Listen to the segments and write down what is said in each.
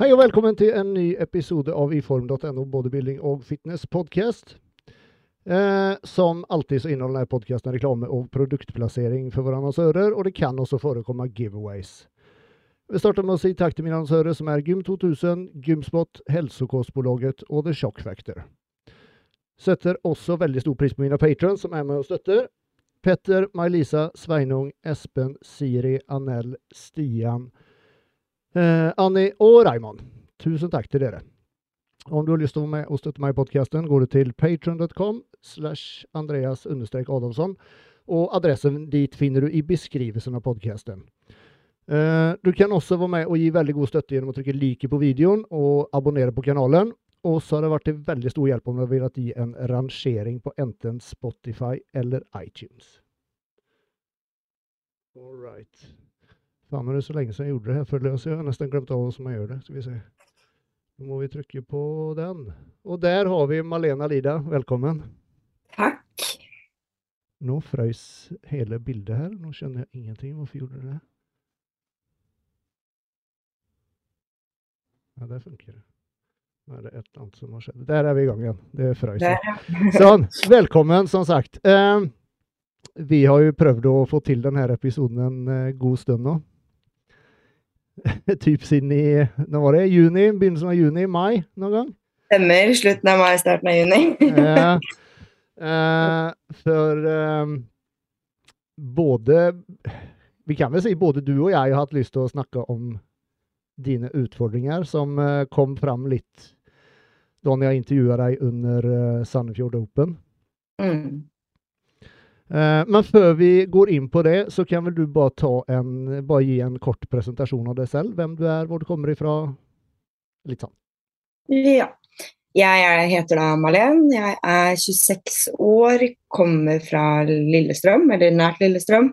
Hei og velkommen til en ny episode av iform.no bodybuilding og fitness podcast. Eh, som alltid så inneholder denne podcasten reklame og produktplassering for våre annonsører, og det kan også forekomme giveaways. Vi starter med å si takk til mine annonsører som er Gym 2000, Gymspot, Hälsokostbolaget og The Shock Factor. Setter også veldig stor pris på mine patrons som er med og støtter. Petter, May-Lisa, Sveinung, Espen, Siri, Anel, Stian, Eh, Annie og Raymond, tusen takk til dere. Om du har lyst til å være med og støtte meg i podkasten, går du til patron.com slash Andreas Adolfsson, og adressen dit finner du i beskrivelsen av podkasten. Eh, du kan også være med og gi veldig god støtte gjennom å trykke like på videoen og abonnere på kanalen. Og så har det vært til veldig stor hjelp om du vil gi en rangering på enten Spotify eller iTunes. All right. Faen, er det så lenge siden jeg gjorde det føler jeg. Så jeg har nesten glemt av hvordan jeg gjør det. Skal vi se. Nå må vi trykke på den. Og der har vi Malena Lida. Velkommen. Takk. Nå frøys hele bildet her. Nå skjønner jeg ingenting. Hvorfor gjorde det det? Ja, der funker det. Nå er det et eller annet som har skjedd. Der er vi i gang igjen. Det frøys. Sånn. Velkommen, som sagt. Eh, vi har jo prøvd å få til denne episoden en eh, god stund nå. typ siden i Nå var det juni? Begynnelsen av juni? Mai noen gang? Stemmer. Slutten av mai, starten av juni. ja. Eh, for eh, både Vi kan vel si både du og jeg har hatt lyst til å snakke om dine utfordringer, som eh, kom fram litt da jeg intervjua deg under eh, Sandefjord Open. Mm. Eh, men før vi går inn på det, så kan vel du bare, en, bare gi en kort presentasjon av deg selv? Hvem du er, hvor du kommer ifra? Litt sånn. Ja. Jeg heter da Malen. Jeg er 26 år, kommer fra Lillestrøm, eller nært Lillestrøm.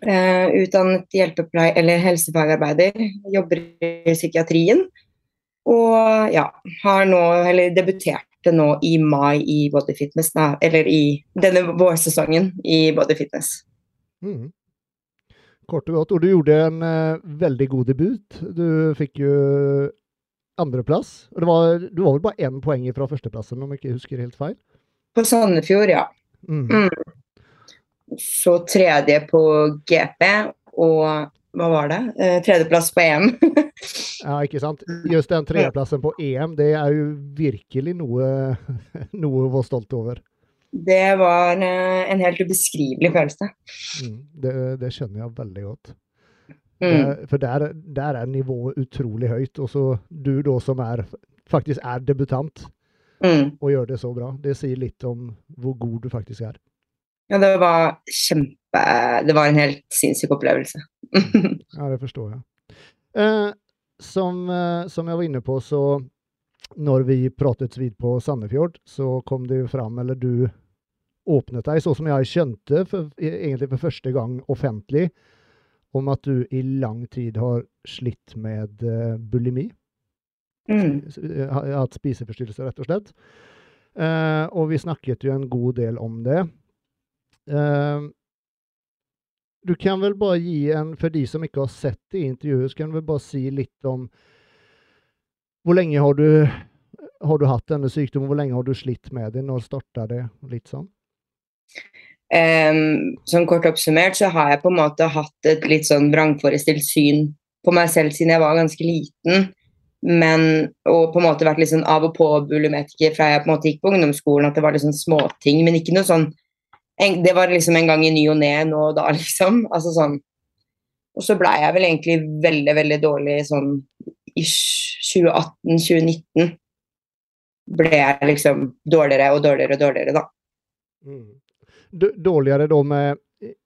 Uh, utdannet hjelpepleier eller helsefagarbeider. Jobber i psykiatrien. Og ja, har nå, eller debutert til nå i mai i Body Fitness, da, eller i denne vårsesongen i Body Fitness. Mm. Kort og godt. Og du gjorde en uh, veldig god debut. Du fikk jo andreplass. Og var, du var vel bare én poeng fra førsteplassen, om jeg ikke husker helt feil? På Sandefjord, ja. Mm. Mm. Så tredje på GP, og hva var det? Eh, tredjeplass på EM. ja, ikke sant. Just den tredjeplassen på EM, det er jo virkelig noe, noe å være stolt over. Det var eh, en helt ubeskrivelig følelse. Mm, det, det, skjønner jeg veldig godt. Mm. For der, der, er nivået utrolig høyt. Og så du da som er, faktisk er debutant mm. og gjør det så bra. Det sier litt om hvor god du faktisk er. Ja, det var kjempe Det var en helt sinnssyk opplevelse. ja, det forstår jeg. Eh, som, eh, som, jeg var inne på, så når vi pratet vid på Sandefjord, så kom det jo fram, eller du åpnet deg, så som jeg skjønte, for, egentlig for første gang offentlig, om at du i lang tid har slitt med uh, bulimi. Mm. Hatt spiseforstyrrelse, rett og slett. Uh, og vi snakket jo en god del om det. Uh, du kan vel bare gi en, for de som ikke har sett det i intervjuet, så kan du vel bare si litt om hvor lenge har du, har du hatt denne sykdommen, hvor lenge har du slitt med det, når starta det? Litt sånn. Um, sånn kort oppsummert så har jeg på en måte hatt et litt sånn vrangforestilt syn på meg selv siden jeg var ganske liten. Men, og på en måte vært litt sånn av og på bulimetiker fra jeg på en måte gikk på ungdomsskolen. At det var litt sånn småting, men ikke noe sånn en, Det var liksom en gang i ny og ne nå og da, liksom. Altså sånn Og så blei jeg vel egentlig veldig, veldig dårlig sånn i 2018-2019 ble jeg liksom dårligere og dårligere og dårligere, da. Mm. Dårligere da med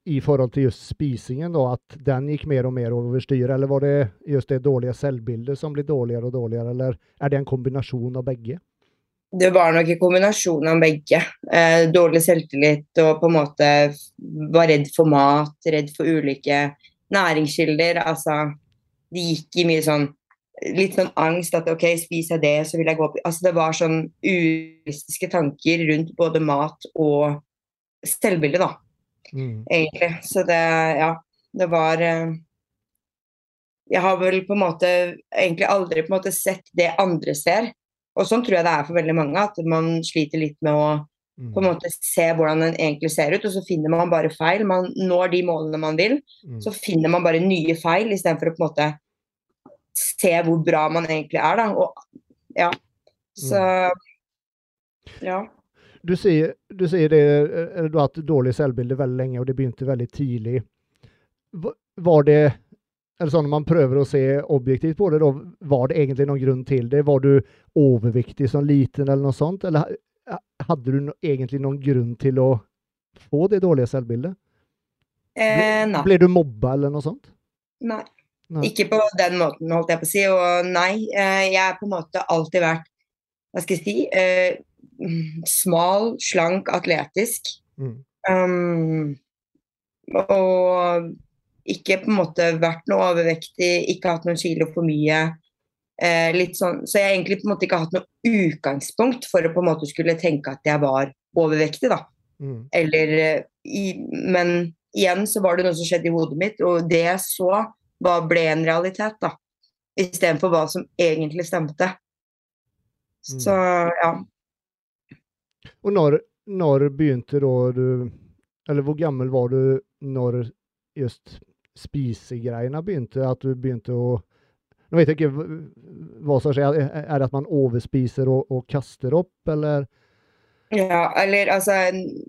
i forhold til just spisingen, da, at den gikk mer og mer over styr, eller var det just det dårlige selvbildet som ble dårligere og dårligere, eller er det en kombinasjon av begge? Det var nok en kombinasjon av begge. Eh, dårlig selvtillit og på en måte var redd for mat, redd for ulike næringskilder. Altså, det gikk i mye sånn litt sånn angst at OK, spiser jeg det, så vil jeg gå opp Altså, det var sånn urealistiske tanker rundt både mat og selvbilde, da. Mm. Egentlig. Så det, ja, det var eh, jeg har vel på en måte egentlig aldri på en måte sett det andre ser. Og sånn tror jeg det er for veldig mange, at man sliter litt med å Mm. på en måte se hvordan den egentlig ser ut, og så finner man bare feil. Man når de målene man vil, Mm. så finner man bare nye feil istedenfor å på en måte se hvor bra man egentlig er, da. Og ja. Så ja. Du sier, du sier det, du har hatt dårlig selvbilde veldig lenge, og det begynte veldig tidlig. Var det eller sånn man prøver å se objektivt på det, da, var det egentlig noen grunn til det? Var du overvektig som liten, eller noe sånt? Eller hadde du no, egentlig noen grunn til å få det dårlige selvbildet? Eh, nei. Ble du mobba, eller noe sånt? nei. Nei. Ikke på den måten, holdt jeg på å si. Og nei, eh, jeg har på en måte alltid vært, hva skal jeg si, eh, smal, slank, atletisk. Mm. Um, og ikke på en måte vært noe overvektig, ikke hatt noen kilo for mye. Eh, sånn, så jeg har egentlig på en måte ikke hatt noe utgangspunkt for å på en måte skulle tenke at jeg var overvektig, da. Mm. Eller i, Men igjen så var det noe som skjedde i hodet mitt, og det jeg så, hva ble en realitet, da. Istedenfor hva som egentlig stemte. Så ja. Og når, når begynte da du Eller hvor gammel var du når just spisegreiene begynte? At du begynte å Nå vet jeg ikke hva- som skjer. Er er det at man overspiser og, og kaster opp, eller? Ja, eller altså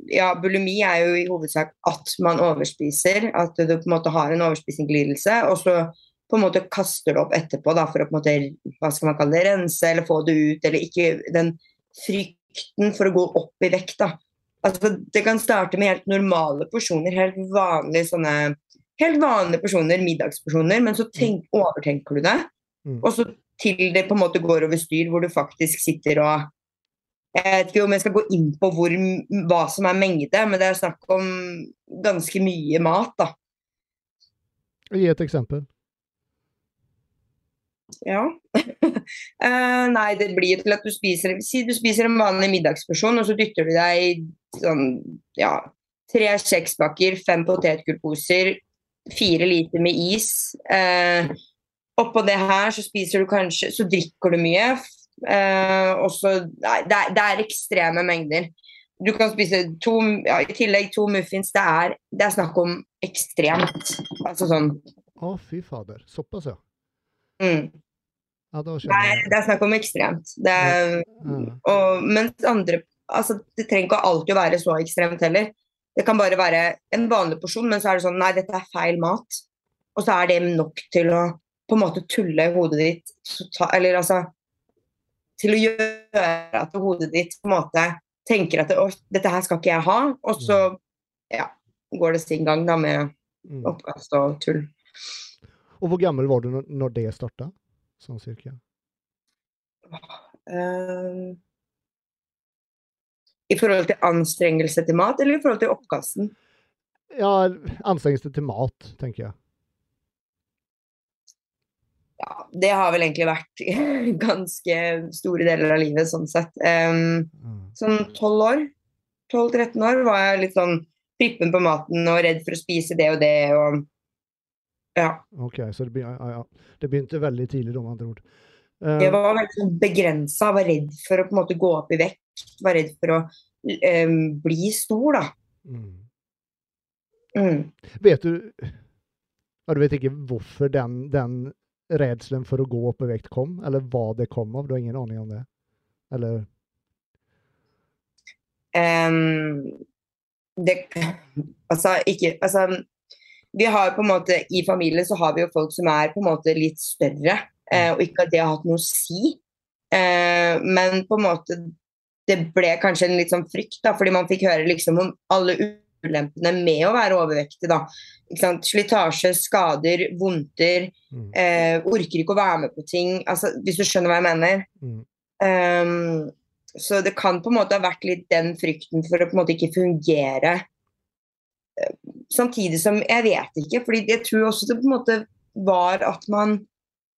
Ja, bulimi er jo i hovedsak at man overspiser. At du på en måte har en overspisingslidelse, og så på en måte kaster du opp etterpå da, for å på en måte hva skal man kalle det, rense eller få det ut, eller ikke den frykten for å gå opp i vekt. da. Altså, Det kan starte med helt normale porsjoner, helt vanlige sånne helt vanlige personer, middagspersoner, men så tenk, overtenker du det. Mm. Og så til det på en måte går over styr, hvor du faktisk sitter og Jeg vet ikke om jeg skal gå inn på hvor, hva som er mengde, men det er snakk om ganske mye mat, da. Gi et eksempel. Ja. uh, nei, det blir til at du spiser Si du spiser en vanlig middagsporsjon, og så dytter du deg sånn ja, tre kjekspakker, fem potetgullposer, fire liter med is. Eh, oppå det her så spiser du kanskje Så drikker du mye. Eh, og så Nei, det er, det er ekstreme mengder. Du kan spise to, ja, i tillegg to muffins. Det er, det er snakk om ekstremt. Altså sånn Å, fy fader. Såpass, ja. mm. Ja, Det er, det er snakk om ekstremt. Det er, Ja. og, mens andre altså, Det trenger ikke alltid å være så ekstremt heller. Det kan bare være en vanlig porsjon, men så er det sånn Nei, dette er feil mat. Og så er det nok til å på en måte tulle hodet ditt tota- Eller altså Til å gjøre at hodet ditt på en måte tenker at «Å, dette her skal ikke jeg ha. Og så ja, går det sin gang da med Mm. oppkast og tull. Og hvor gammel var du når, det starta? Sånn cirka. Eh, I forhold til anstrengelse til mat, eller i forhold til oppkasten? Ja, anstrengelse til mat, tenker jeg. Ja, det har vel egentlig vært ganske store deler av livet, sånn sett. Um, sånn 12 år, 12-13 år, var jeg litt sånn prippen på maten og redd for å spise det og det, og ja. OK, så det, be- ja, ja. det begynte veldig tidlig, da, med andre ord. Uh, Jeg var veldig sånn begrensa, var redd for å på en måte gå opp i vekt, var redd for å um, bli stor, da. mm. Mm. Vet du ja, Du vet ikke hvorfor den, den redselen for å gå opp i vekt kom, eller hva det kom av? Du har ingen aning om det? Eller um, det Altså, ikke Altså, vi har på en måte I familien så har vi jo folk som er på en måte litt større, eh, og ikke at det har hatt noe å si. Eh, men på en måte Det ble kanskje en litt sånn frykt, da, fordi man fikk høre liksom om alle ulempene med å være overvektig. da. Slitasje, skader, vondter. mm. Eh, orker ikke å være med på ting. altså Hvis du skjønner hva jeg mener. Mm. Um, så det kan på en måte ha vært litt den frykten for å på en måte ikke fungere. Eh, Samtidig som jeg vet ikke, fordi jeg tror også det på en måte var at man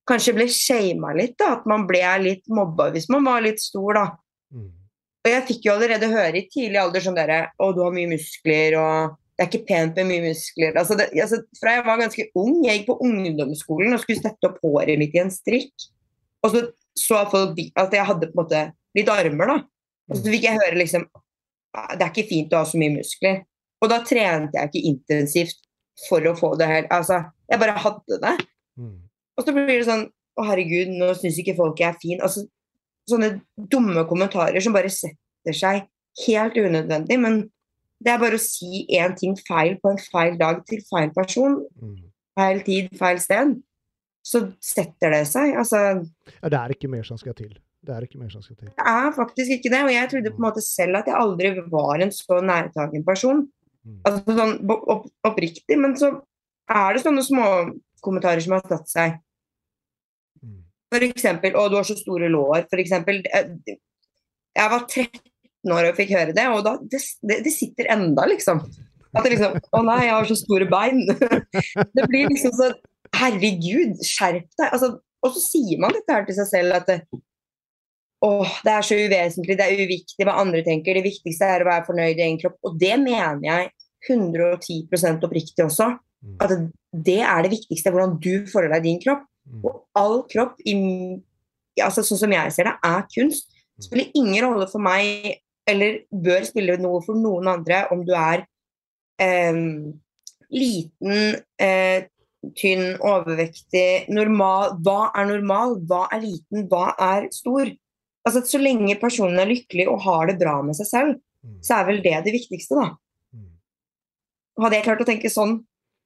kanskje ble shama litt. da, At man ble litt mobba hvis man var litt stor. da. Og jeg fikk jo allerede høre i tidlig alder sånn derre Å, du har mye muskler, og det er ikke pent med mye muskler. Altså det, altså, fra jeg var ganske ung, jeg gikk på ungdomsskolen og skulle sette opp håret mitt i en strikk. Og så så folk at jeg hadde på en måte litt armer, da. Og så fikk jeg høre liksom «Ah, Det er ikke fint å ha så mye muskler. Og da trente jeg ikke intensivt for å få det her. Altså, jeg bare hadde det. Mm. Og så blir det sånn Å, herregud, nå syns ikke folk jeg er fin. Altså, sånne dumme kommentarer som bare setter seg helt unødvendig. Men det er bare å si én ting feil på en feil dag til feil person, Mm. feil tid, feil sted. Så setter det seg. Altså, Ja, det er ikke mer som skal til. Det er ikke mer som skal til. det er faktisk ikke det. Og jeg trodde på en måte selv at jeg aldri var en så nærtagen person. Mm. Altså sånn opp, oppriktig. Men så er det sånne småkommentarer som har satt seg. For eksempel 'Å, du har så store lår'. For eksempel. eh, Jeg var 13 år og fikk høre det, og da, det, det, sitter enda, liksom. At det liksom 'Å nei, jeg har så store bein'. det blir liksom så Herregud, skjerp deg. Altså, og så sier man dette her til seg selv at Åh, det er så uvesentlig, det er uviktig hva andre tenker. Det viktigste er å være fornøyd i egen kropp. Og det mener jeg 110 oppriktig også. Mm. At det er det viktigste, hvordan du forholder deg din kropp. Mm. Og all kropp, i, altså sånn som jeg ser det, er kunst. Det spiller ingen rolle for meg, eller bør spille noe for noen andre, om du er eh, liten, eh, tynn, overvektig, normal. Hva er normal? Hva er liten? Hva er stor? Altså, så lenge personen er lykkelig og har det bra med seg selv, Mm. så er vel det det viktigste, da. Mm. Hadde jeg klart å tenke sånn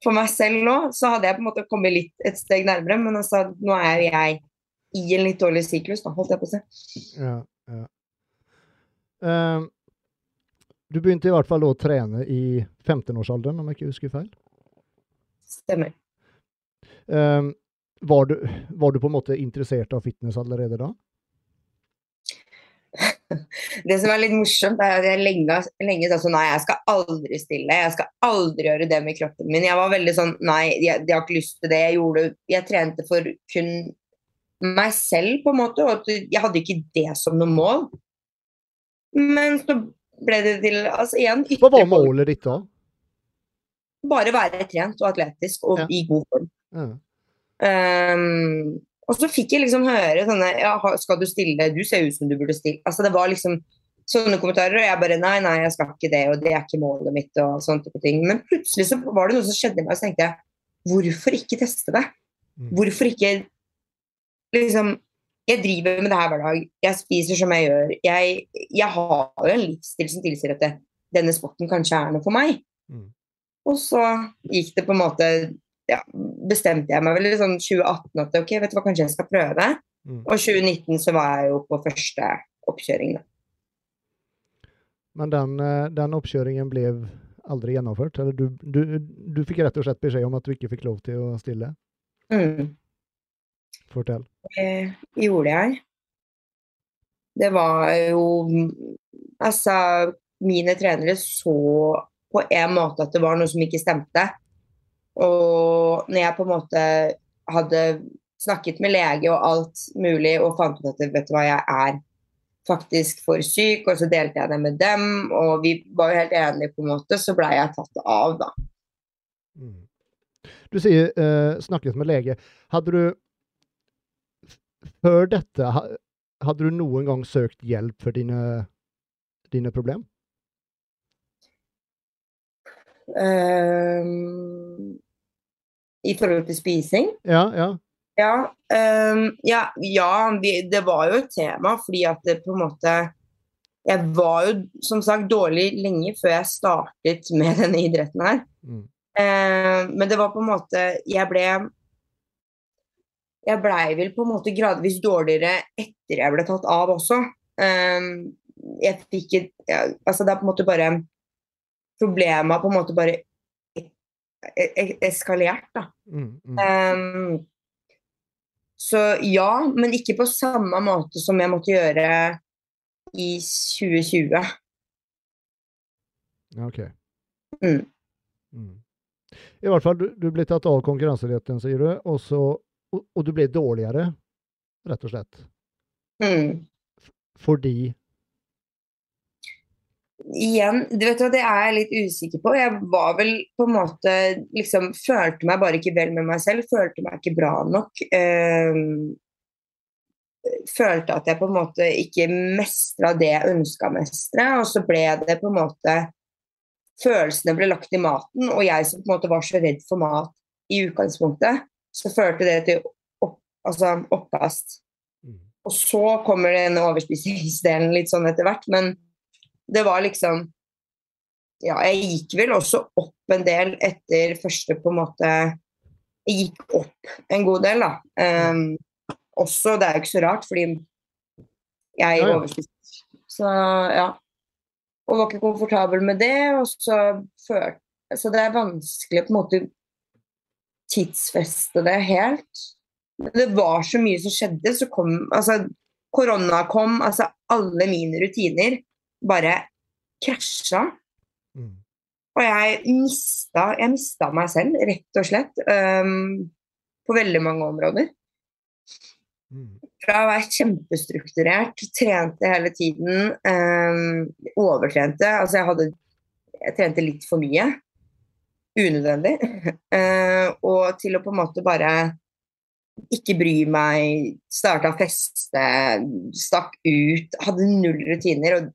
for meg selv nå, så hadde jeg på en måte kommet litt et steg nærmere. Men altså, nå er jo jeg i en litt dårlig syklus, da, holdt jeg på å si. Ja, ja. Ehm, du begynte i hvert fall å trene i 15-årsalderen, om jeg ikke husker feil. Stemmer. Ehm, var, du, var du på en måte interessert av fitness allerede da? Det som er litt morsomt, er at jeg lenge, lenge sa sånn Nei, jeg skal aldri stille. Jeg skal aldri gjøre det med kroppen min. Jeg var veldig sånn Nei, jeg, jeg har ikke lyst til det. Jeg gjorde Jeg trente for kun meg selv, på en måte. Og jeg hadde ikke det som noe mål. Men så ble det til Altså igjen Hva var målet ditt da? Bare være trent og atletisk og Ja. i god form. Ja. Ehm, og så fikk jeg liksom høre sånne ja, Skal du stille? Du ser ut som du burde stille. Altså Det var liksom sånne kommentarer, og jeg bare Nei, nei, jeg skal ikke det, og det er ikke målet mitt, og sånne type ting. Men plutselig så var det noe som skjedde i meg, og så tenkte jeg Hvorfor ikke teste det? Mm. Hvorfor ikke liksom Jeg driver med det her hver dag. Jeg spiser som jeg gjør. Jeg, jeg har jo en livsstil som tilsier at det, denne sporten kanskje er noe for meg. Mm. Og så gikk det på en måte ja, bestemte jeg meg vel i sånn 2018 at ok, vet du hva, kanskje jeg skal prøve det. Mm. Og 2019 så var jeg jo på første oppkjøring. Da. Men den, eh, den oppkjøringen ble aldri gjennomført? Eller du, du, du fikk rett og slett beskjed om at du ikke fikk lov til å stille? Mm. Fortell. Det gjorde jeg. Det var jo Altså, mine trenere så på en måte at det var noe som ikke stemte. Og når jeg på en måte hadde snakket med lege og alt mulig og fant ut at vet du hva, jeg er faktisk for syk, og så delte jeg det med dem, og vi var jo helt enige på en måte, så blei jeg tatt av, da. Mm. Du sier eh, snakket med lege. Hadde du før dette Hadde du noen gang søkt hjelp for dine, dine problem? Ehm, I forhold til spising? Ja, ja. Ja, um, ja, ja vi, det var jo et tema, fordi at det på en måte Jeg var jo som sagt dårlig lenge før jeg startet med denne idretten her. Mm. Uh, men det var på en måte Jeg ble Jeg blei vel på en måte gradvis dårligere etter jeg ble tatt av også. Um, jeg fikk et ja, Altså, det er på en måte bare Problemet har på en måte bare e- e- eskalert, da. Mm, mm. Um, så ja, men ikke på samme måte som jeg måtte gjøre i 2020. OK. Mm. Mm. I hvert fall, du, du ble tatt av konkurranseretten, sier du, og, så, og, og du ble dårligere, rett og slett. Mm. Fordi igjen, du vet hva, det er jeg litt usikker på. Jeg var vel på en måte liksom Følte meg bare ikke vel med meg selv. Følte meg ikke bra nok. Uh, følte at jeg på en måte ikke mestra det jeg ønska å mestre. Og så ble det på en måte Følelsene ble lagt i maten, og jeg som på en måte var så redd for mat i utgangspunktet, så førte det til opp, altså oppkast. Mm. Og så kommer den overspisingsdelen litt sånn etter hvert, men det var liksom Ja, jeg gikk vel også opp en del etter første på en måte Jeg gikk opp en god del, da. Um, også, det er jo ikke så rart, fordi jeg overspiste. Så ja. Og var ikke komfortabel med det. Og så følte Så det er vanskelig på en måte tidsfeste det helt. Det var så mye som skjedde. Så kom altså Korona kom, altså alle mine rutiner bare krasja. Mm. Og jeg mista, jeg mista meg selv, rett og slett. Um, på veldig mange områder. Fra å være kjempestrukturert, trente hele tiden, um, overtrente. Altså jeg hadde Jeg trente litt for mye. Unødvendig. Uh, og til å på en måte bare ikke bry meg, starta å feste, stakk ut, hadde null rutiner. og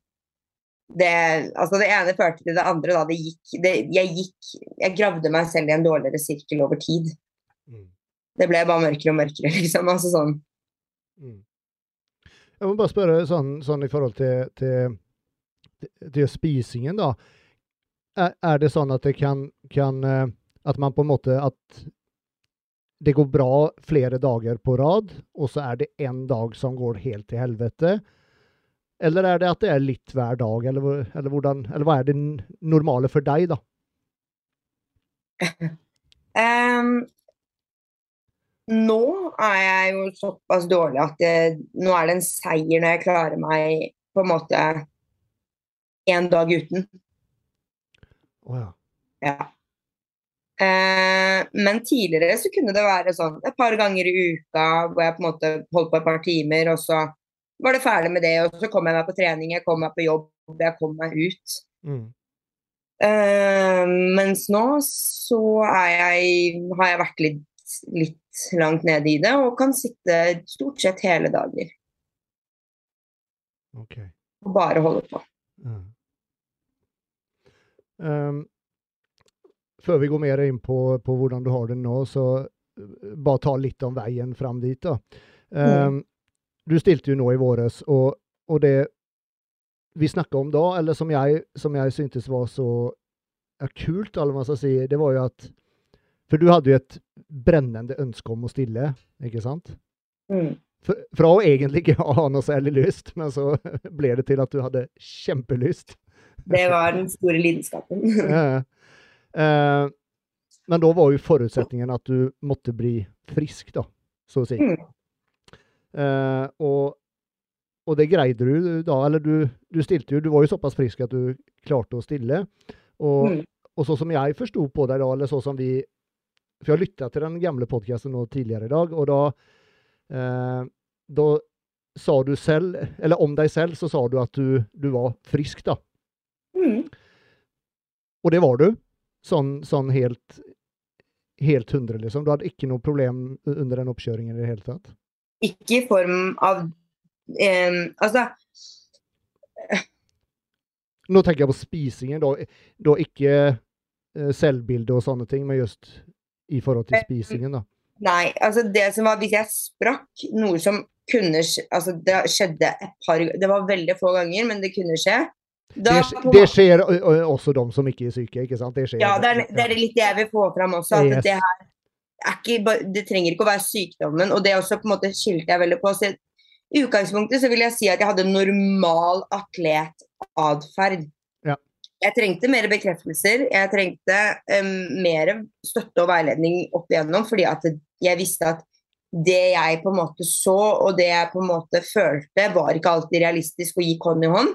det, altså det ene førte til det andre. Da. Det gikk, det, jeg, gikk, jeg gravde meg selv i en dårligere sirkel over tid. Mm. Det ble bare mørkere og mørkere, liksom. Altså sånn. Mm. Jeg må bare spørre sånn, sånn i forhold til, til, til spisingen, da. Er, er, det sånn at det kan, kan, eh, At man på en måte At det går bra flere dager på rad, og så er det en dag som går helt til helvete? Eller er det at det er litt hver dag, eller, eller, hvordan, eller hva er det normale for deg, da? Um, nå er jeg jo såpass dårlig at det, nå er det en seier når jeg klarer meg på en måte én dag uten. Oh, ja. ja. Eh, men tidligere så kunne det være sånn et par ganger i uka hvor jeg på en måte holdt på et par timer, og så var det ferdig med det, og så kom jeg meg på trening, jeg kom meg på jobb, jeg kom meg ut. Mm. Uh, mens nå så jeg, har jeg vært litt, litt langt nede i det, og kan sitte stort sett hele dager. Okay. Og bare holde på. Mm. Um, før vi går mer inn på, på, hvordan du har det nå, så uh, bare ta litt om veien fram dit. da. Um, mm. Du stilte jo nå i våres, og, og det vi snakka om da, eller som jeg, som jeg syntes var så ja, kult, eller hva man skal si, det var jo at For du hadde jo et brennende ønske om å stille, ikke sant? Mm. Fra å egentlig ikke ha noe særlig lyst, men så ble det til at du hadde kjempelyst. Det var den store lidenskapen. eh, men da var jo forutsetningen at du måtte bli frisk, da, så å si. Mm. Eh, og, og, det greide du da, eller du, du, stilte jo Du var jo såpass frisk at du klarte å stille. Og, mm. og så som jeg forsto på deg da, eller så som vi for jeg lytta til den gamle podkasten tidligere i dag, og da, eh, da sa du selv, eller om deg selv, så sa du at du, du var frisk, da. Mm. Og det var du. Sånn, sånn helt, helt hundre, liksom. Du hadde ikke noe problem under den oppkjøringen i det hele tatt? Ikke i form av eh, Altså Nå tenker jeg på spisingen, da, da ikke eh, selvbilde og sånne ting, men just i forhold til spisingen, da? Nei, altså det som var Hvis jeg sprakk, noe som kunne Altså det skjedde et par Det var veldig få ganger, men det kunne skje. Da, det, det, skjer også de som ikke er syke, ikke sant? Det skjer, ja, det er, det er litt det jeg vil få fram også. At yes. det her ikke, det trenger ikke å være sykdommen. Og det også på en måte skilte jeg veldig på. Så I utgangspunktet så vil jeg si at jeg hadde normal atletatferd. Jeg trengte mer bekreftelser. Jeg trengte um, mer støtte og veiledning opp igjennom, fordi at jeg visste at det jeg på en måte så, og det jeg på en måte følte, var ikke alltid realistisk å gi hånd i hånd.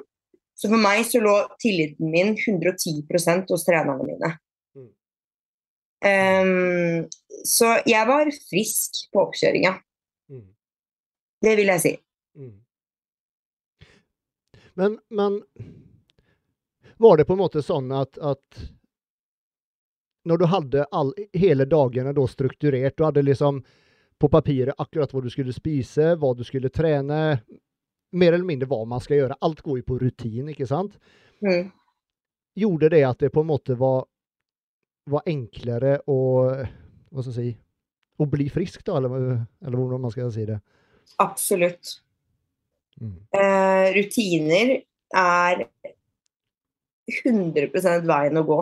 Så for meg så lå tilliten min 110% hos trenerne mine. Um, så jeg var frisk på oppkjøringa. Mm. Det vil jeg si. Mm. Men, men Var det på en måte sånn at, at når du hadde all, hele dagene da strukturert, du hadde liksom på papiret akkurat hva du skulle spise, hva du skulle trene, mer eller mindre hva man skal gjøre. Alt går jo på rutin, ikke sant? Mm. Gjorde det at det på en måte var, var enklere å hva skal jeg si, å bli frisk, da, eller, eller hvordan man skal si det? Absolutt. Mm. Eh, rutiner er 100% veien å gå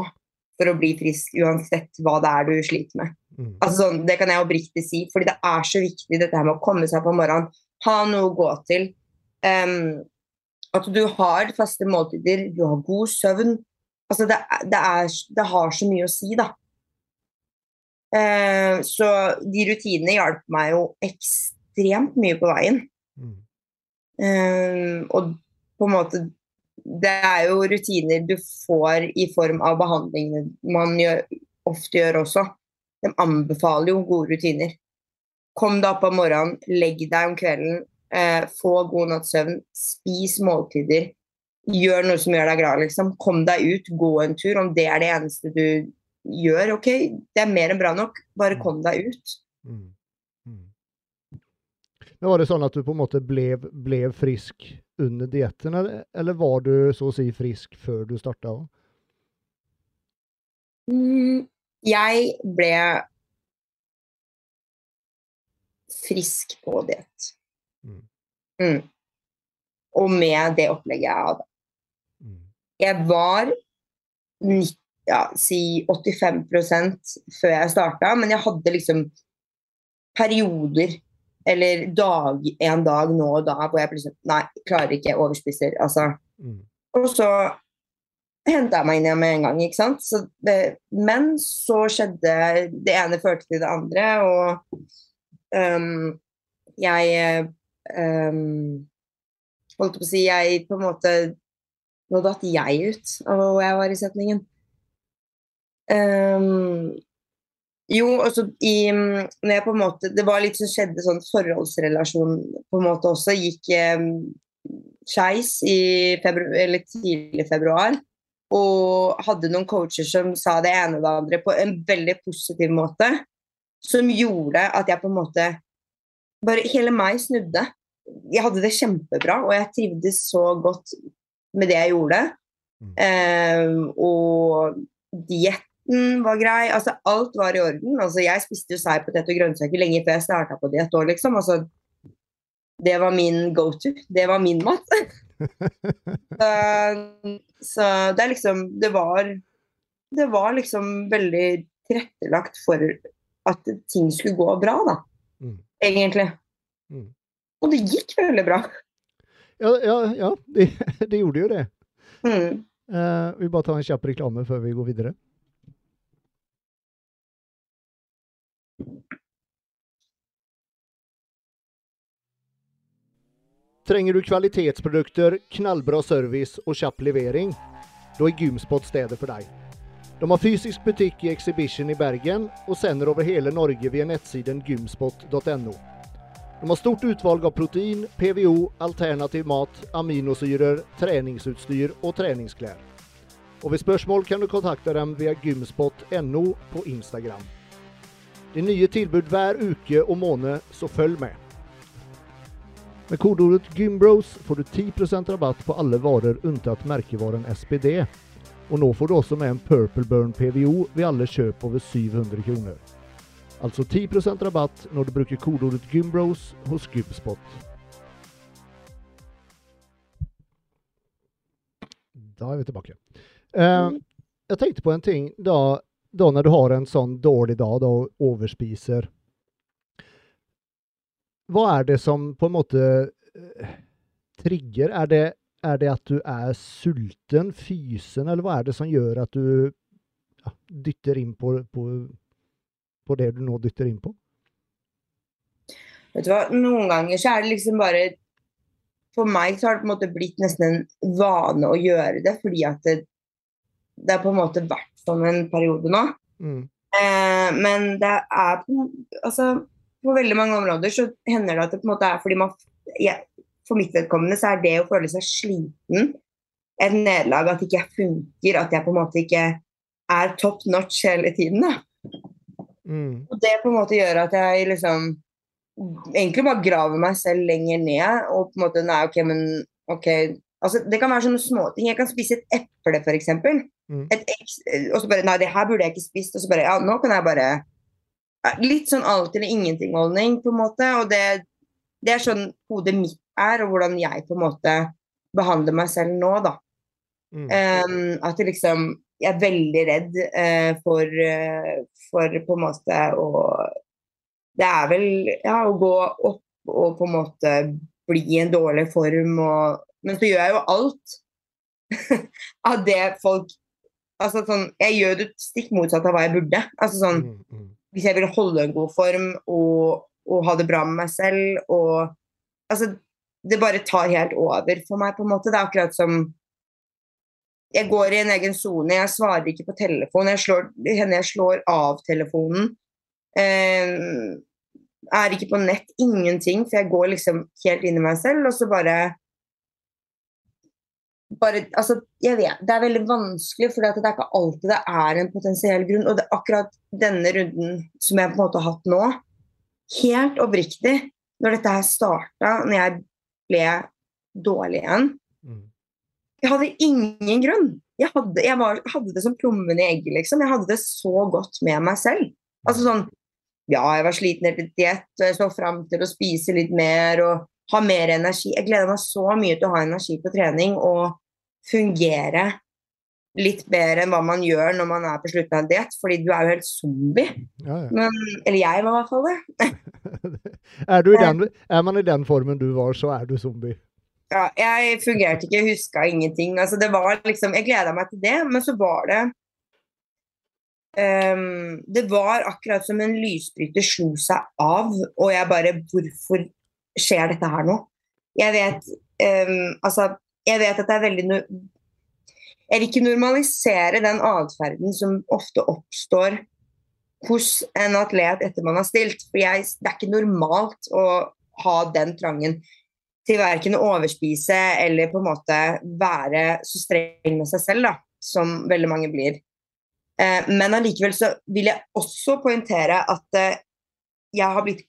for å bli frisk, uansett hva det er du sliter med. Mm. Altså, sånn, det kan jeg oppriktig si, fordi det er så viktig dette her med å komme seg på morgenen, ha noe å gå til. Um, at du har faste måltider, du har god søvn. Altså, det, det, er, det har så mye å si, da. Eh, så de rutinene hjalp meg jo ekstremt mye på veien. Mm. Eh, og på en måte Det er jo rutiner du får i form av behandlingene man gjør, ofte gjør også. De anbefaler jo gode rutiner. Kom deg opp om morgenen, legg deg om kvelden, eh, få god natts søvn, spis måltider. Gjør noe som gjør deg glad, liksom. Kom deg ut, gå en tur. Om det er det eneste du gjør, OK, det er mer enn bra nok. Bare kom deg ut. Mm. Mm. Men var det sånn at du på en måte ble, ble frisk under dietten, eller, eller, var du så å si frisk før du starta? Mm, jeg ble frisk på diett. Mm. Mm. Og med det opplegget jeg hadde. Jeg var 90, ja, si 85% før jeg starta, men jeg hadde liksom perioder eller dag, en dag nå og da hvor jeg plutselig Nei, klarer ikke, overspiser. Altså. Mm. Og så henta jeg meg inn igjen med en gang, ikke sant. Så det, men så skjedde Det ene førte til det andre, og um, jeg um, Holdt på å si Jeg på en måte Nå datt jeg ut av hvor jeg var i setningen. Um, jo, også i når jeg på en måte Det var litt som skjedde sånn forholdsrelasjon på en måte også. Gikk um, skeis i februar, eller tidlig februar. Og hadde noen coacher som sa det ene og det andre på en veldig positiv måte. Som gjorde at jeg på en måte Bare hele meg snudde. Jeg hadde det kjempebra, og jeg trivdes så godt med det jeg gjorde. Mm. Um, og dietten var grei. Altså, alt var i orden. Altså, jeg spiste jo seig potet og grønnsaker lenge før jeg starta på diett òg, liksom. Altså, det var min go to. Det var min mat. så, så det er liksom Det var Det var liksom veldig tilrettelagt for at ting skulle gå bra, da. Mm. Egentlig. Mm. Og det gikk veldig bra. Ja, ja, ja det, de gjorde jo det. Mm. Uh, vi bare tar en kjapp reklame før vi går videre. Trenger du kvalitetsprodukter, knallbra service og kjapp levering? Da er Gymspot stedet for deg. De har fysisk butikk i Exhibition i Bergen og sender over hele Norge via nettsiden gymspot.no. De har stort utvalg av protein, PVO, alternativ mat, aminosyrer, treningsutstyr og treningsklær. Og ved spørsmål kan du kontakte dem via gymspot.no på Instagram. Det er nye tilbud hver uke og måned, så følg med. Med kodeordet GYMBROS får du 10% rabatt på alle varer unntatt merkevaren SPD. Og nå får du også med en Purple Burn PVO ved alle kjøp over 700 kroner. Altså 10% rabatt når du bruker kodeordet GYMBROS hos Gymspot. Da er vi tilbake. Uh, jeg tenkte på en ting da, da når du har en sånn dårlig dag da, og overspiser. Hva er det som på en måte uh, trigger? Er det, er det, at du er sulten, fysen, eller hva er det som gjør at du ja, dytter inn på, på, på, det du nå dytter inn på? Vet du hva, Noen ganger så er det liksom bare For meg så har det på en måte blitt nesten en vane å gjøre det, fordi at det, det har på en måte vært sånn en periode nå. Mm. Eh, men det er på, altså, på veldig mange områder så hender det at det på en måte er fordi man ja, For mitt vedkommende så er det å føle seg sliten et nederlag, at ikke jeg funker, at jeg på en måte ikke er top notch hele tiden. da. Mm. Og det på en måte gjør at jeg liksom egentlig bare graver meg selv lenger ned. Og på en måte Nei, OK, men OK. Altså, det kan være sånne småting. Jeg kan spise et eple, f.eks. Mm. Et og så bare Nei, det her burde jeg ikke spist. Og så bare Ja, nå kan jeg bare Litt sånn alt eller ingenting-holdning, på en måte. Og det, det er sånn hodet mitt er, og hvordan jeg på en måte behandler meg selv nå, da. Mm. Um, at det liksom Jeg er veldig redd eh, for, eh, for på en måte å Det er vel ja, å gå opp og på en måte bli i en dårlig form og Men så gjør jeg jo alt av det folk Altså sånn Jeg gjør det stikk motsatt av hva jeg burde. Altså sånn Mm. Mm. hvis jeg vil holde en god form og, og ha det bra med meg selv og Altså, det bare tar helt over for meg, på en måte. Det er akkurat som Jeg går i en egen sone, jeg svarer ikke på telefon. Jeg slår, jeg slår av telefonen. Eh, er ikke på nett, ingenting, for jeg går liksom helt inn i meg selv, og så bare bare, altså, jeg vet, Det er veldig vanskelig, for det er ikke alltid det er en potensiell grunn. Og det er akkurat denne runden som jeg på en måte har hatt nå, helt oppriktig, når dette her starta, når jeg ble dårlig igjen. Jeg hadde ingen grunn. Jeg hadde, jeg var, hadde det som plommen i egget, liksom. Jeg hadde det så godt med meg selv. Altså sånn Ja, jeg var sliten etter diett, og jeg så fram til å spise litt mer og ha mer energi. Jeg gleder meg så mye til å ha energi på trening og fungere litt bedre enn hva man gjør når man er på slutten av en diett, fordi du er jo helt zombie. Ja, ja. Men, eller jeg var i hvert fall det. Er, du i den, er man i den formen du var, så er du zombie. Ja, jeg fungerte ikke, huska ingenting. Altså, det var liksom, jeg gleda meg til det, men så var det um, Det var akkurat som en lysbryter slo seg av, og jeg bare Hvorfor skjer dette her nå? Jeg vet um, Altså, jeg vet at det er veldig no Jeg vil ikke normalisere den atferden som ofte oppstår hos en atlet etter man har stilt. For jeg, det er ikke normalt å ha den trangen til verken å overspise eller på en måte være så streng med seg selv, da, som veldig mange blir. Eh, men allikevel så vil jeg også poengtere at eh, jeg har blitt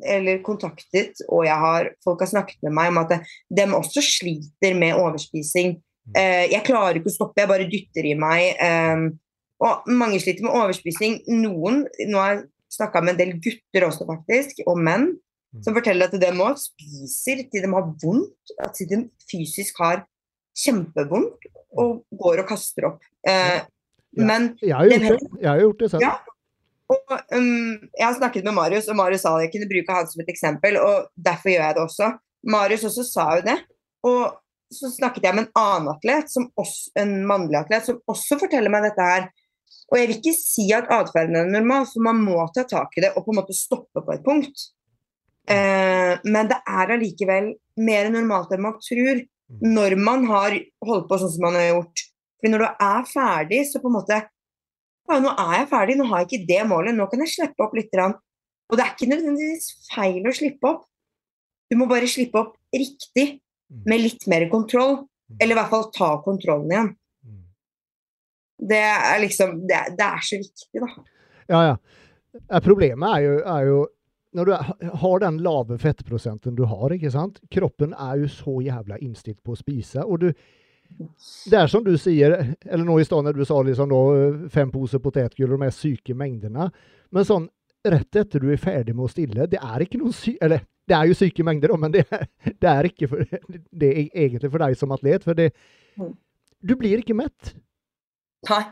eller kontaktet, og har, folk har snakket med meg om at de også sliter med overspising. Eh, jeg klarer ikke å stoppe, jeg bare dytter i meg. Eh, og mange sliter med overspising. Noen Nå har jeg snakka med en del gutter også, faktisk, og menn, som forteller at de nå spiser til de har vondt, at de fysisk har kjempevondt og går og kaster opp. Eh, Ja. Men Jeg har gjort det. Jeg har gjort det selv. Ja. og, um, jeg har snakket med Marius, og Marius sa jeg kunne bruke han som et eksempel, og derfor gjør jeg det også. Marius også sa jo det. Og så snakket jeg med en annen atlet, som også, en mannlig atlet, som også forteller meg dette her. Og jeg vil ikke si at atferden er normal, for man må ta tak i det og på en måte stoppe på et punkt. Eh, men det er allikevel mer normalt enn man tror når man har holdt på sånn som man har gjort. For når du er ferdig, så på en måte ja, nå er jeg ferdig, nå har jeg ikke det målet, nå kan jeg slippe opp litt. Og det er ikke nødvendigvis feil å slippe opp. Du må bare slippe opp riktig, med litt mer kontroll. Eller i hvert fall ta kontrollen igjen. Mm. Det er liksom Det, det er så viktig, da. Ja, ja. Eh, Problemet er jo, er jo når du har den lave fettprosenten du har, ikke sant? Kroppen er jo så jævla innstilt på å spise. Og du Det er som du sier, eller nå i stad når du sa liksom da, fem poser potetgull og de syke mengdene. Men sånn rett etter du er ferdig med å stille, det er ikke noen sy... Eller det er jo syke mengder, men det er, det er ikke for, det er egentlig for deg som atlet. For det Mm. Du blir ikke mett. Nei.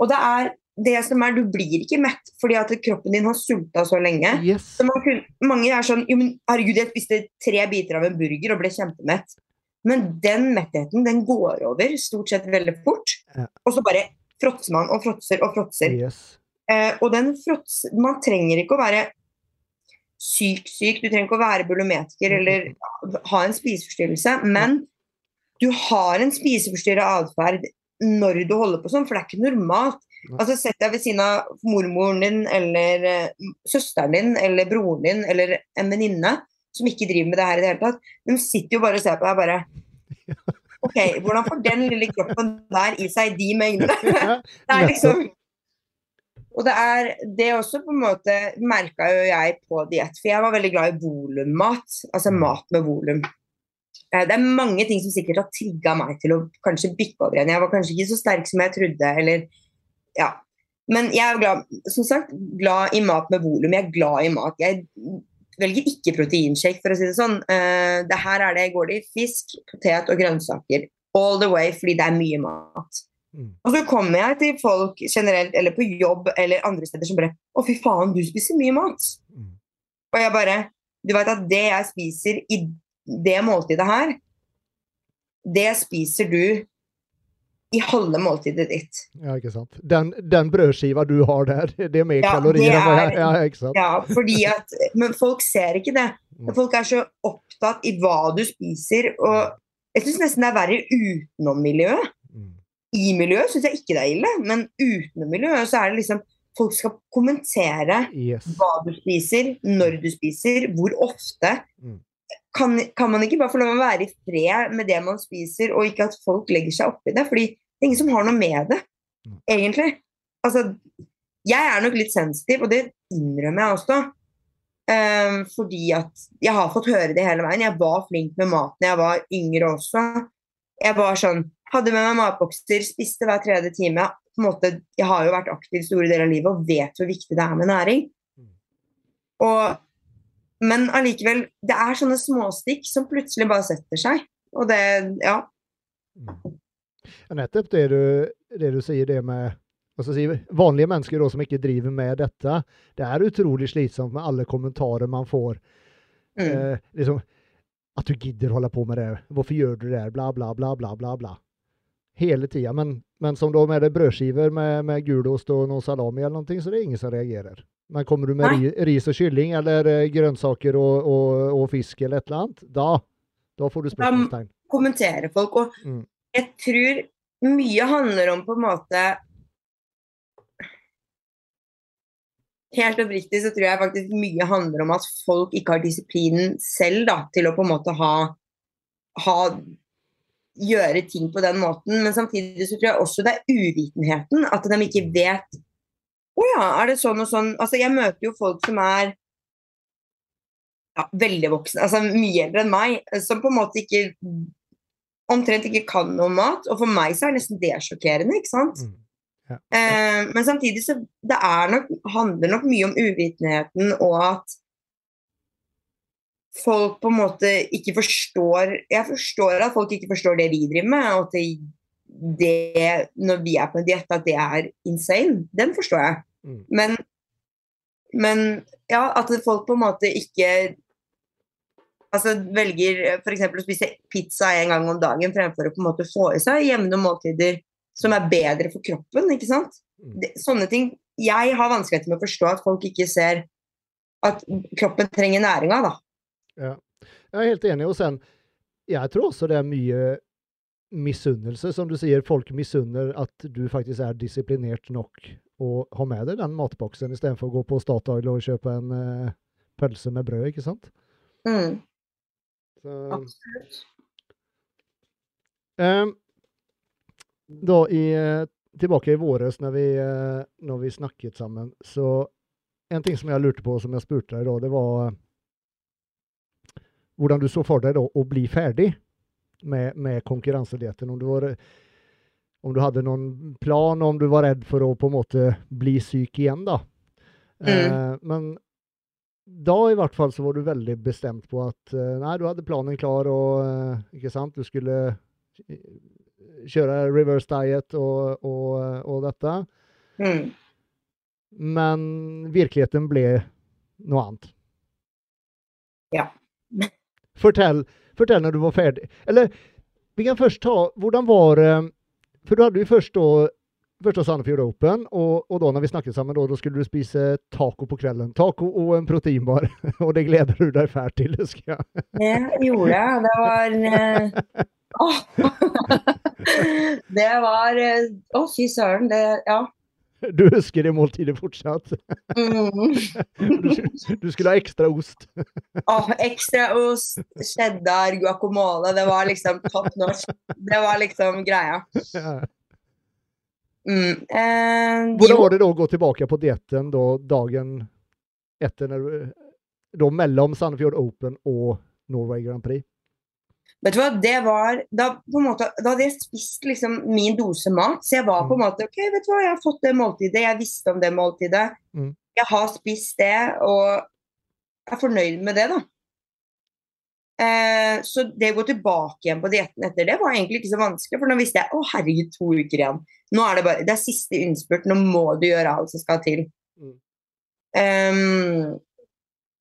Og det er det som er Du blir ikke mett fordi at kroppen din har sulta så lenge. Yes. Så man mange er sånn jo, men Herregud, jeg spiste tre biter av en burger og ble kjempemett. Men den mettheten den går over stort sett veldig fort. Ja. Og så bare fråtser man og fråtser og fråtser. Yes. Eh, og den fråts... Man trenger ikke å være syk, syk. Du trenger ikke å være bulometiker eller ha en spiseforstyrrelse. Men du har en spiseforstyrra atferd når du holder på sånn, for det er ikke normalt. Altså Sett deg ved siden av mormoren din eller eh, søsteren din eller broren din eller en venninne som ikke driver med det her i det hele tatt. De sitter jo bare og ser på deg bare OK, hvordan får den lille kroppen der i seg de mengdene? Det er liksom Og det er det også på en måte merka jo jeg på diett, for jeg var veldig glad i volummat. Altså mat med volum. Eh, Det er mange ting som sikkert har trigga meg til å kanskje bikke over igjen. Jeg var kanskje ikke så sterk som jeg trodde, eller ja. Men jeg er glad, som sagt, glad i mat med volum. Jeg er glad i mat. Jeg velger ikke proteinshake, for å si det sånn. Uh, det her er det går det i fisk, potet og grønnsaker. All the way, fordi det er mye mat. Mm. Og så kommer jeg til folk generelt, eller på jobb eller andre steder som bare Å, fy faen, du spiser mye mat. Mm. Og jeg bare Du vet at det jeg spiser i det måltidet her, det spiser du i halve måltidet ditt. Ja, ikke sant. Den, den brødskiva du har der, det er mer Ja, kalorier enn hva er- Ja, ikke sant. Ja, fordi at Men folk ser ikke det. Folk er så opptatt i hva du spiser, og jeg syns nesten det er verre utenom miljøet. Mm. I miljøet syns jeg ikke det er ille, men utenom miljøet så er det liksom Folk skal kommentere Yes. hva du spiser, når du spiser, hvor ofte. Mm. Kan, kan man ikke bare få lov å være i fred med det man spiser, og ikke at folk legger seg oppi det? Fordi det er ingen som har noe med det, Mm. egentlig. Altså, jeg er nok litt sensitiv, og det innrømmer jeg også. Um, fordi at jeg har fått høre det hele veien. Jeg var flink med maten jeg var yngre også. Jeg var sånn Hadde med meg matbokser, spiste hver tredje time. På en måte, jeg har jo vært aktiv store deler av livet og vet hvor viktig det er med næring. Mm. Mm. Og men allikevel, det er sånne småstikk som plutselig bare setter seg. Og det Ja. Ja, nettopp det du, det du sier, det med altså, vanlige mennesker da, som ikke driver med dette. Det er utrolig slitsomt med alle kommentarer man får. Mm. Eh, liksom, at du gidder holde på med det. Hvorfor gjør du det? Bla, bla, bla, bla, bla. bla. Hele tida. Men, men som da med det brødskiver med, med gulost og noe salami eller noe, så det er ingen som reagerer. Men kommer du med Nei. ri, ris og kylling eller eh, grønnsaker og, og, og fisk eller et eller annet, da, da får du spørsmålstegn. kommenterer folk. Og Mm. Jeg tror mye handler om på en måte Helt oppriktig så tror jeg faktisk mye handler om at folk ikke har disiplinen selv da, til å på en måte ha, ha gjøre ting på den måten. Men samtidig så tror jeg også det er uvitenheten. At de ikke vet Å ja, er det sånn og sånn? Altså, jeg møter jo folk som er ja, veldig voksne, altså mye eldre enn meg, som på en måte ikke omtrent ikke kan noe om mat. Og for meg så er det nesten det sjokkerende, ikke sant? Mm. Ja. Eh, men samtidig så det er nok, handler nok mye om uvitenheten og at folk på en måte ikke forstår Jeg forstår at folk ikke forstår det vi driver med, og at det, det når vi er på en diett, at det er insane. Den forstår jeg. Mm. Men, men ja, at folk på en måte ikke altså velger f.eks. å spise pizza en gang om dagen fremfor å på en måte få i seg jevne måltider som er bedre for kroppen. ikke sant? Mm. Det, sånne ting Jeg har vanskeligheter med å forstå at folk ikke ser at kroppen trenger næringa, da. Ja. Jeg er helt enig. Og sen, jeg tror også det er mye misunnelse. Som du sier, folk misunner at du faktisk er disiplinert nok og har med deg den matboksen istedenfor å gå på Statoil og kjøpe en uh, pølse med brød, ikke sant? Mm, Så, absolutt. Da i, eh, tilbake i våres når vi, eh, når vi snakket sammen, så en ting som jeg lurte på, som jeg spurte deg da, det var eh, hvordan du så for deg da å bli ferdig med, med konkurransedietten. Om du, var, om du hadde noen plan, om du var redd for å på en måte bli syk igjen, da. Eh, men da i hvert fall så var du veldig bestemt på at eh, nei, du hadde planen klar, og eh, ikke sant, du skulle eh, kjøre reverse diet og, og, og dette. Mm. Men virkeligheten ble noe annet. Ja. Fortell, fortell når du var ferdig. Eller vi kan først ta Hvordan var det For du hadde jo først da Først da Sandefjord Open, og, og da når vi snakket sammen, da, da skulle du spise taco på kvelden. Taco og en proteinbar. og det gleder du deg fælt til, husker jeg. Det gjorde jeg. Det var eh, Åh! Det var eh, Å, fy søren. Det Ja. du husker det måltidet fortsatt? Mm. Du, du skulle ha ekstra ost. Åh, ekstra ost, cheddar, guacamole. Det var liksom topp norsk. Det var liksom greia. Mm. Eh, Hvordan var det da å gå tilbake på dietten da dagen etter når da mellom Sandefjord Open og Norway Grand Prix? vet du hva, det var da, måte, da hadde jeg spist liksom min dose mat, så jeg var på en måte OK, vet du hva, jeg har fått det måltidet, jeg visste om det måltidet. Mm. Jeg har spist det, og jeg er fornøyd med det, da. Eh, så det å gå tilbake igjen på dietten etter det var egentlig ikke så vanskelig, for nå visste jeg å herregud, to uker igjen. Nå er det bare, det er siste innspurt, nå må du gjøre alt som skal til. Mm. Um,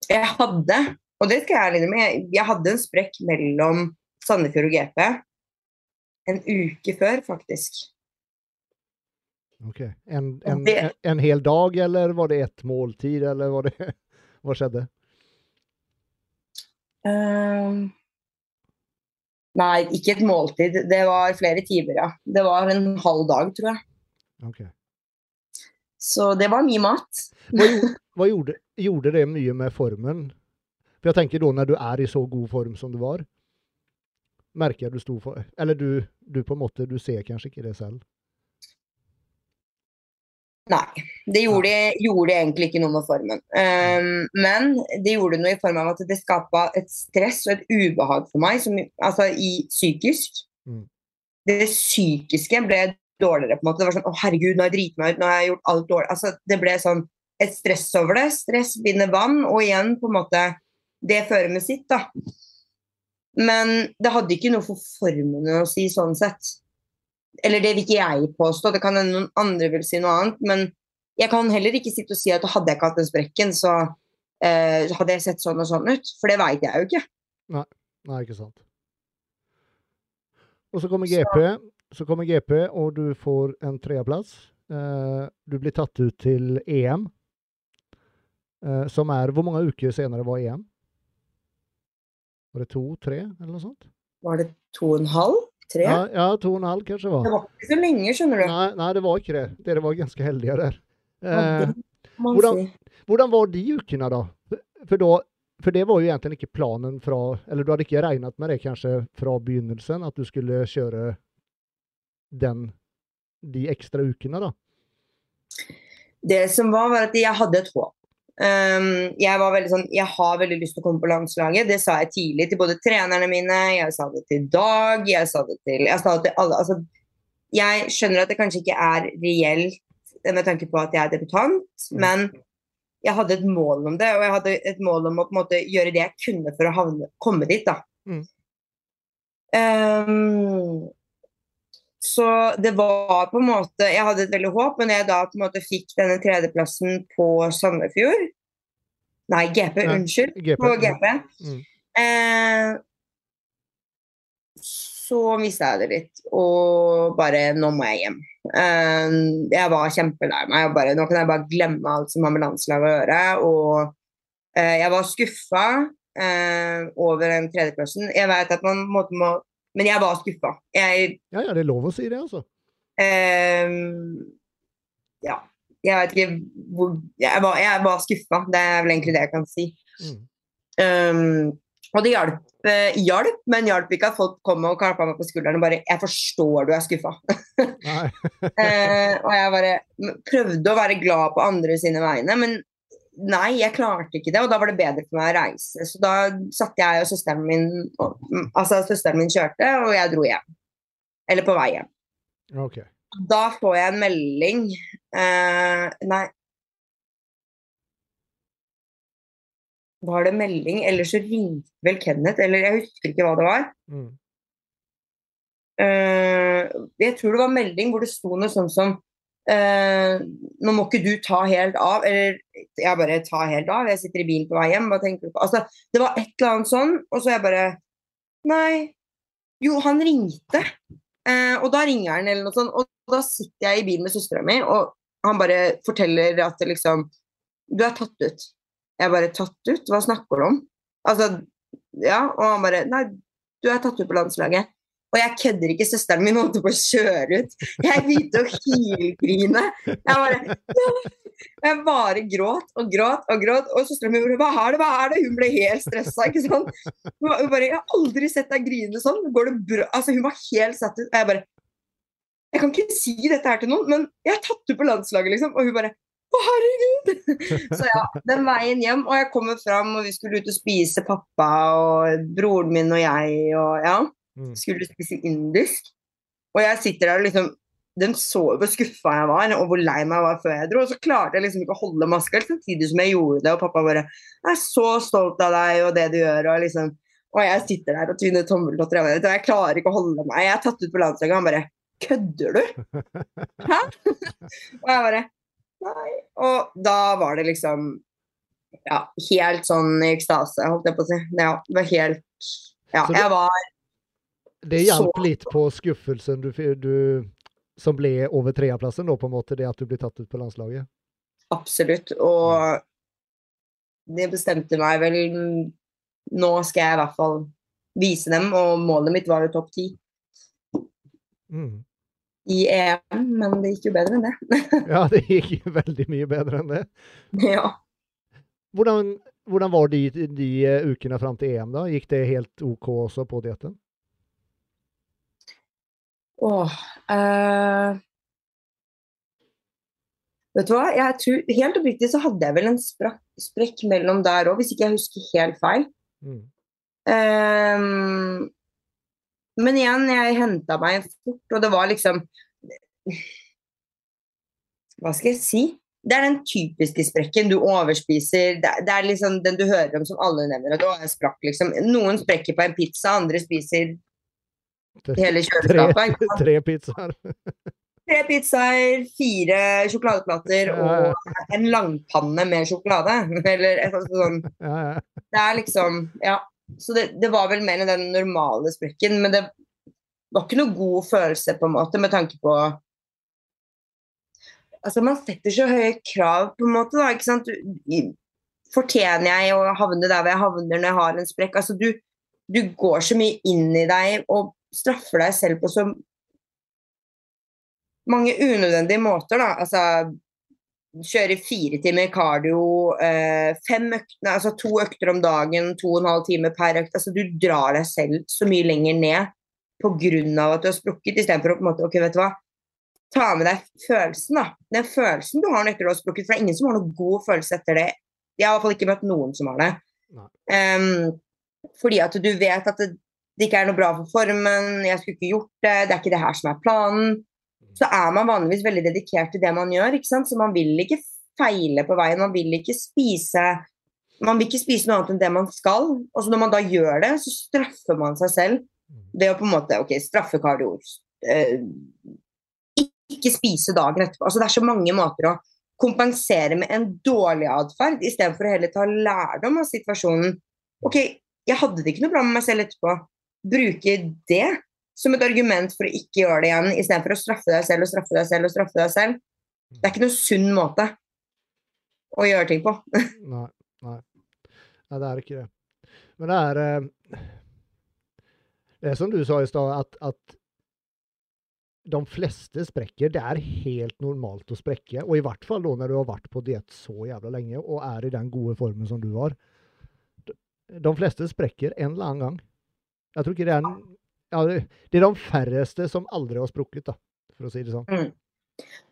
jeg hadde, og det skal jeg ærlig innrømme, jeg, jeg hadde en sprekk mellom Sandefjord og GP en uke før, faktisk. Ok. En, en, det- en, en hel dag, eller var det ett måltid, eller var det, hva skjedde? Ehm, nei, ikke et måltid. Det var flere timer, ja. Det var en halv dag, tror jeg. Okay. Så det var mye mat. Hva, hva gjorde, gjorde det mye med formen? For jeg tenker da når du er i så god form som du var, merker du sto for Eller du, du på en måte, du ser kanskje ikke det selv? Nei, det gjorde, gjorde egentlig ikke noe med formen. Um, men det gjorde noe i form av at det skapa et stress og et ubehag for meg, som, altså i psykisk. Mm. Det psykiske ble dårligere. på en måte. Det var sånn Å, herregud, nå har jeg driti meg ut, nå har jeg gjort alt dårlig. Altså, det ble sånn et stress over det. Stress binder vann, og igjen, på en måte Det fører med sitt, da. Men det hadde ikke noe for formen å si, sånn sett. Eller det vil ikke jeg påstå, det kan hende noen andre vil si noe annet. Men jeg kan heller ikke sitte og si at hadde jeg ikke hatt den sprekken, så eh, hadde jeg sett sånn og sånn ut. For det veit jeg jo ikke. Nei, ikke sant. Og så kommer GP, så kommer GP, og du får en tredjeplass. Eh, du blir tatt ut til EM, eh, som er Hvor mange uker senere var EM? Var det to, tre, eller noe sånt? Var det to og en halv? Tre? Ja, ja to og en halv kanskje var. Det var. ikke så lenge, skjønner du. Nei, nei, det var ikke det. Dere var ganske heldige der. Eh, hvordan- Hvordan var de ukene, da? For, da? for det var jo egentlig ikke planen fra Eller du hadde ikke regnet med det kanskje fra begynnelsen, at du skulle kjøre den, de ekstra ukene, da? Det som var, var at jeg hadde et håp. Um, jeg var veldig sånn, jeg har veldig lyst til å komme på landslaget. Det sa jeg tidlig til både trenerne mine, jeg sa det til Dag, jeg sa det til, jeg sa det til alle. Altså, jeg skjønner at det kanskje ikke er reelt med tanke på at jeg er debutant, Mm. men jeg hadde et mål om det, og jeg hadde et mål om å på en måte gjøre det jeg kunne for å havne, komme dit. da. Mm. Um, så det var på en måte Jeg hadde et veldig håp, men jeg da på en måte fikk denne tredjeplassen på Sandefjord Nei, GP, Nei, unnskyld. GP. På GP. Mm. Eh, så mista jeg det litt, og bare Nå må jeg hjem. Eh, jeg var kjempelei meg. Og bare, nå kan jeg bare glemme alt som har med landslaget å gjøre. Og eh, jeg var skuffa eh, over den tredjeplassen. Jeg vet at man måtte må Men jeg var skuffa. Jeg Ja, ja, det er lov å si det, altså. Um, ja. Jeg vet ikke hvor Jeg var, jeg var skuffa. Det er vel egentlig det jeg kan si. Mm. Um, og det hjalp, eh, hjalp, men hjalp ikke at folk kom og klappa meg på skulderen og bare 'Jeg forstår du er skuffa'. Eh, og jeg bare prøvde å være glad på andre sine vegne, men nei, jeg klarte ikke det. Og da var det bedre for meg å reise. Så da satte jeg og søsteren min og, Altså, søsteren min kjørte, og jeg dro hjem. Eller på vei hjem. Okay. Da får jeg en melding eh, Nei. Var det melding, eller så ringte vel Kenneth, eller jeg husker ikke hva det var. Mm. Eh, jeg tror det var melding hvor det sto noe sånt som eh, Nå må ikke du ta helt av. Eller jeg bare ta helt av. Jeg sitter i bilen på vei hjem. Hva tenker? Altså, det var et eller annet sånn, og så jeg bare Nei. Jo, han ringte. Uh, og da ringer han, eller noe sånt. Og da sitter jeg i bilen med søstera mi, og han bare forteller at liksom Du er tatt ut. Jeg bare Tatt ut? Hva snakker du om? Altså, ja. Og han bare Nei, du er tatt ut på landslaget. Og jeg kødder ikke, søsteren min holdt på å kjøre ut. Jeg begynte å hylgrine. Jeg bare Jeg bare gråt og gråt og gråt. Og søsteren min bare Hva er det, hva er det? Hun ble helt stressa, ikke sant. Hun bare Jeg har aldri sett deg grine sånn. Går det bra? Altså, hun var helt satt ut. Og jeg bare Jeg kan ikke si dette her til noen, men jeg er tatt ut på landslaget, liksom. Og hun bare å, herregud! Så ja, den veien hjem. Og jeg kommer fram, og vi skulle ut og spise, pappa og broren min og jeg, og ja. Mm. Skulle spise indisk. Og jeg sitter der og liksom Den så jo hvor skuffa jeg var, og hvor lei meg var før jeg dro. Og så klarte jeg liksom ikke å holde maska samtidig som jeg gjorde det, og pappa bare Jeg er så stolt av deg og det du gjør, og liksom Og jeg sitter der og tvinner tommeltotter og jeg klarer ikke å holde meg. Jeg er tatt ut på landslaget, og han bare Kødder du? Hæ? og jeg bare Nei. Og da var det liksom Ja, helt sånn i ekstase, holdt jeg på å si. Ja, det var helt Ja, jeg var Det hjalp litt på skuffelsen du, du, som ble over tredjeplassen, da, på en måte, det at du ble tatt ut på landslaget? Absolutt. Og det bestemte meg vel Nå skal jeg i hvert fall vise dem, og målet mitt var jo topp ti Mm. i EM, men det gikk jo bedre enn det. Ja, det gikk jo veldig mye bedre enn det. ja. Hvordan, hvordan var de, de ukene fram til EM, da? Gikk det helt OK også på dietten? Åh, eh, Vet du hva, jeg tror, helt oppriktig så hadde jeg vel en sprakk, sprekk mellom der òg, hvis ikke jeg husker helt feil. Mm. Ehm, men igjen, jeg henta meg fort, og det var liksom Hva skal jeg si? Det er den typiske sprekken. Du overspiser. Det, det er liksom den du hører om som alle nevner. At å, jeg sprakk, liksom. Noen sprekker på en pizza, andre spiser hele kjøleskapet. Tre, tre pizzaer. Tre pizzaer, fire sjokoladeplater og en langpanne med sjokolade. Eller et sånt Ja, ja. Det er liksom Ja. Så det, det var vel mer enn den normale sprekken, men det var ikke noe god følelse, på en måte, med tanke på Altså, man setter så høye krav, på en måte, da, ikke sant. Fortjener jeg å havne der hvor jeg havner når jeg har en sprekk? Altså, du, du går så mye inn i deg og straffer deg selv på så mange unødvendige måter, da. Altså kjøre fire timer cardio, eh, fem økter, altså to økter om dagen, to og en halv time per økt. Altså, du drar deg selv så mye lenger ned pga. at du har sprukket, istedenfor å på en måte, ok, vet du hva, ta med deg følelsen. da. Den følelsen du har etter du har sprukket. For det er ingen som har noen god følelse etter det. Jeg har i hvert fall ikke møtt noen som har det. Um, fordi at du vet at det, det ikke er noe bra for formen, jeg skulle ikke gjort det, det er ikke det her som er planen så er man vanligvis veldig dedikert til det man gjør. Så man vil ikke feile på veien. Man vil ikke spise man vil ikke spise noe annet enn det man skal. Og når man da gjør det, så straffer man seg selv ved å på en måte ok, straffe kardio. Eh, ikke spise dagen etterpå. Altså, det er så mange måter å kompensere med en dårlig atferd, istedenfor å heller ta lærdom av situasjonen. Ok, jeg hadde det ikke noe bra med meg selv etterpå. Bruke det som et argument for å ikke gjøre det igjen, istedenfor å straffe deg selv og straffe deg selv og straffe deg selv. Det er ikke noe sunn måte å gjøre ting på. Nei, nei. nei, det er ikke det. Men det er eh, Det er som du sa i stad, at, at de fleste sprekker. Det er helt normalt å sprekke. Og i hvert fall da når du har vært på diett så jævla lenge og er i den gode formen som du har. De fleste sprekker en eller annen gang. Jeg tror ikke det er en, ja, det, er de færreste som aldri har sprukket, da, for å si det sånn.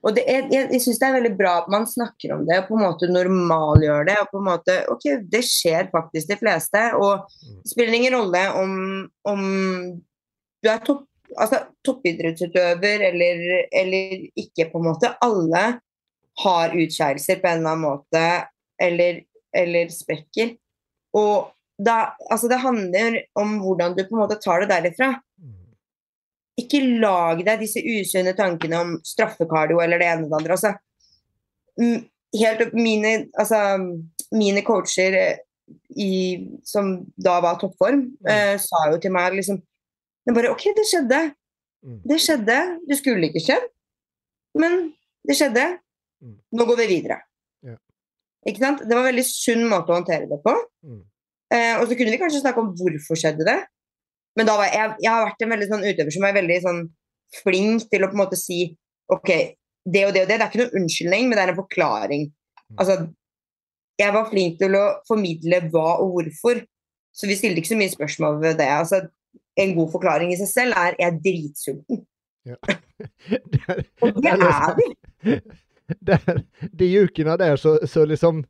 Og det er, jeg, jeg syns det er veldig bra at man snakker om det, og på en måte normalgjør det. og på en måte, ok, Det skjer faktisk de fleste. Og det spiller ingen rolle om, om du er topp, altså, toppidrettsutøver eller, eller ikke, på en måte. Alle har utskeielser på en eller annen måte, eller, eller sprekker. Og da, altså, det handler om hvordan du på en måte tar det derifra Mm. ikke lag deg disse usunne tankene om straffekardio eller det ene og det andre. Altså, mm, helt opp mine, altså, mine coacher eh, i, som da var toppform, eh, sa jo til meg liksom det bare, OK, det skjedde. Mm. Det skjedde. Det skulle ikke skjedd, men det skjedde. Mm. Nå går vi videre. Ja. Ikke sant? Det var en veldig sunn måte å håndtere det på. Mm. Eh, og så kunne vi kanskje snakke om hvorfor skjedde det. Men da var jeg, jeg har vært en veldig sånn utøver som er veldig sånn flink til å på en måte si OK, det og det og det. Det er ikke noen unnskyldning, men det er en forklaring. Altså, jeg var flink til å formidle hva og hvorfor, så vi stilte ikke så mye spørsmål ved det. Altså, en god forklaring i seg selv er 'jeg er dritsulten'. Ja. Og det er vi. De ukene der, så, så liksom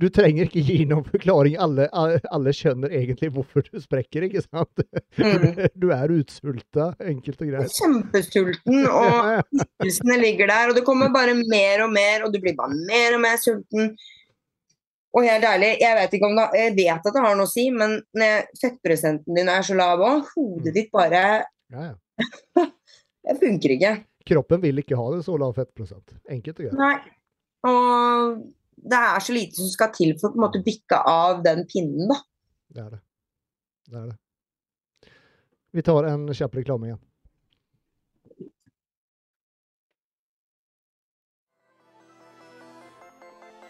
Du trenger ikke gi noen forklaring. Alle, alle skjønner egentlig hvorfor du sprekker, ikke sant? Mm. Du er utsulta, enkelt og greit. Kjempesulten, og ytelsene ligger der. Og det kommer bare mer og mer, og du blir bare mer og mer sulten. Og helt ærlig, jeg vet ikke om det, jeg vet at det har noe å si, men når fettprosenten din er så lav òg, hodet ditt bare Ja, ja. Det funker ikke. Kroppen vil ikke ha det så lav fettprosent. Enkelt og greit. Nei. Og det er så lite som skal til for å på en måte bikke av den pinnen, da. Det er det. Det er det. Vi tar en kjapp reklame igjen.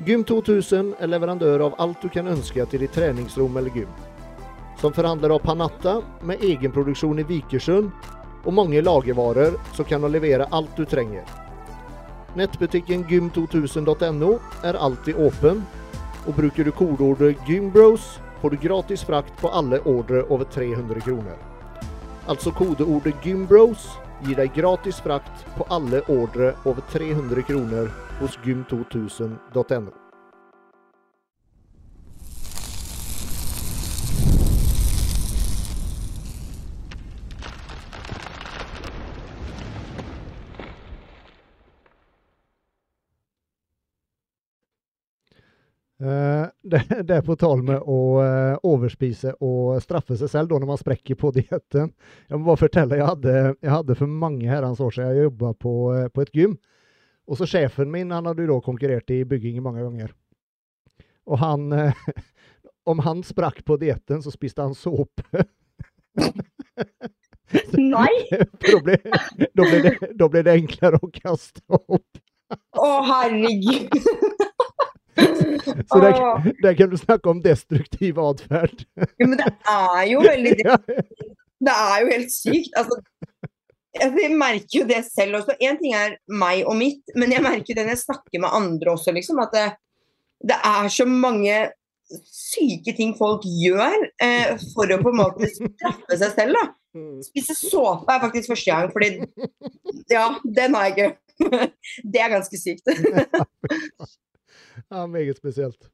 Gym 2000 er leverandør av alt du kan ønske til ditt treningsrom eller gym. Som forhandler av Panatta med egenproduksjon i Vikersund og mange lagervarer, som kan levere alt du trenger. Nettbutikken gym2000.no er alltid åpen, og bruker du kodeordet 'gymbros', får du gratis frakt på alle ordre over 300 kroner. Altså kodeordet 'gymbros' gir deg gratis frakt på alle ordre over 300 kroner hos gym2000.no. det, det er på tall med å eh, overspise og straffe seg selv da når man sprekker på dietten. Jeg må bare fortelle, jeg hadde, jeg hadde for mange herrens år siden jeg jobba på, eh, på et gym. Og så sjefen min han hadde jo da konkurrert i bygging mange ganger. Og han eh, Om han sprakk på dietten, så spiste han såpe. Nei! da, ble, da, ble det, da ble det enklere å kaste opp. Å, herregud! Så der, der kan du snakke om destruktiv atferd. Ja, men det er jo veldig det. Det er jo helt sykt. Altså, jeg merker jo det selv også. Én ting er meg og mitt, men jeg merker det når jeg snakker med andre også, liksom. At det, det er så mange syke ting folk gjør eh, for å på en måte straffe seg selv. da. Spise såpe er faktisk første gang, fordi Ja, den har jeg ikke. Det er ganske sykt. Ja, meget spesielt.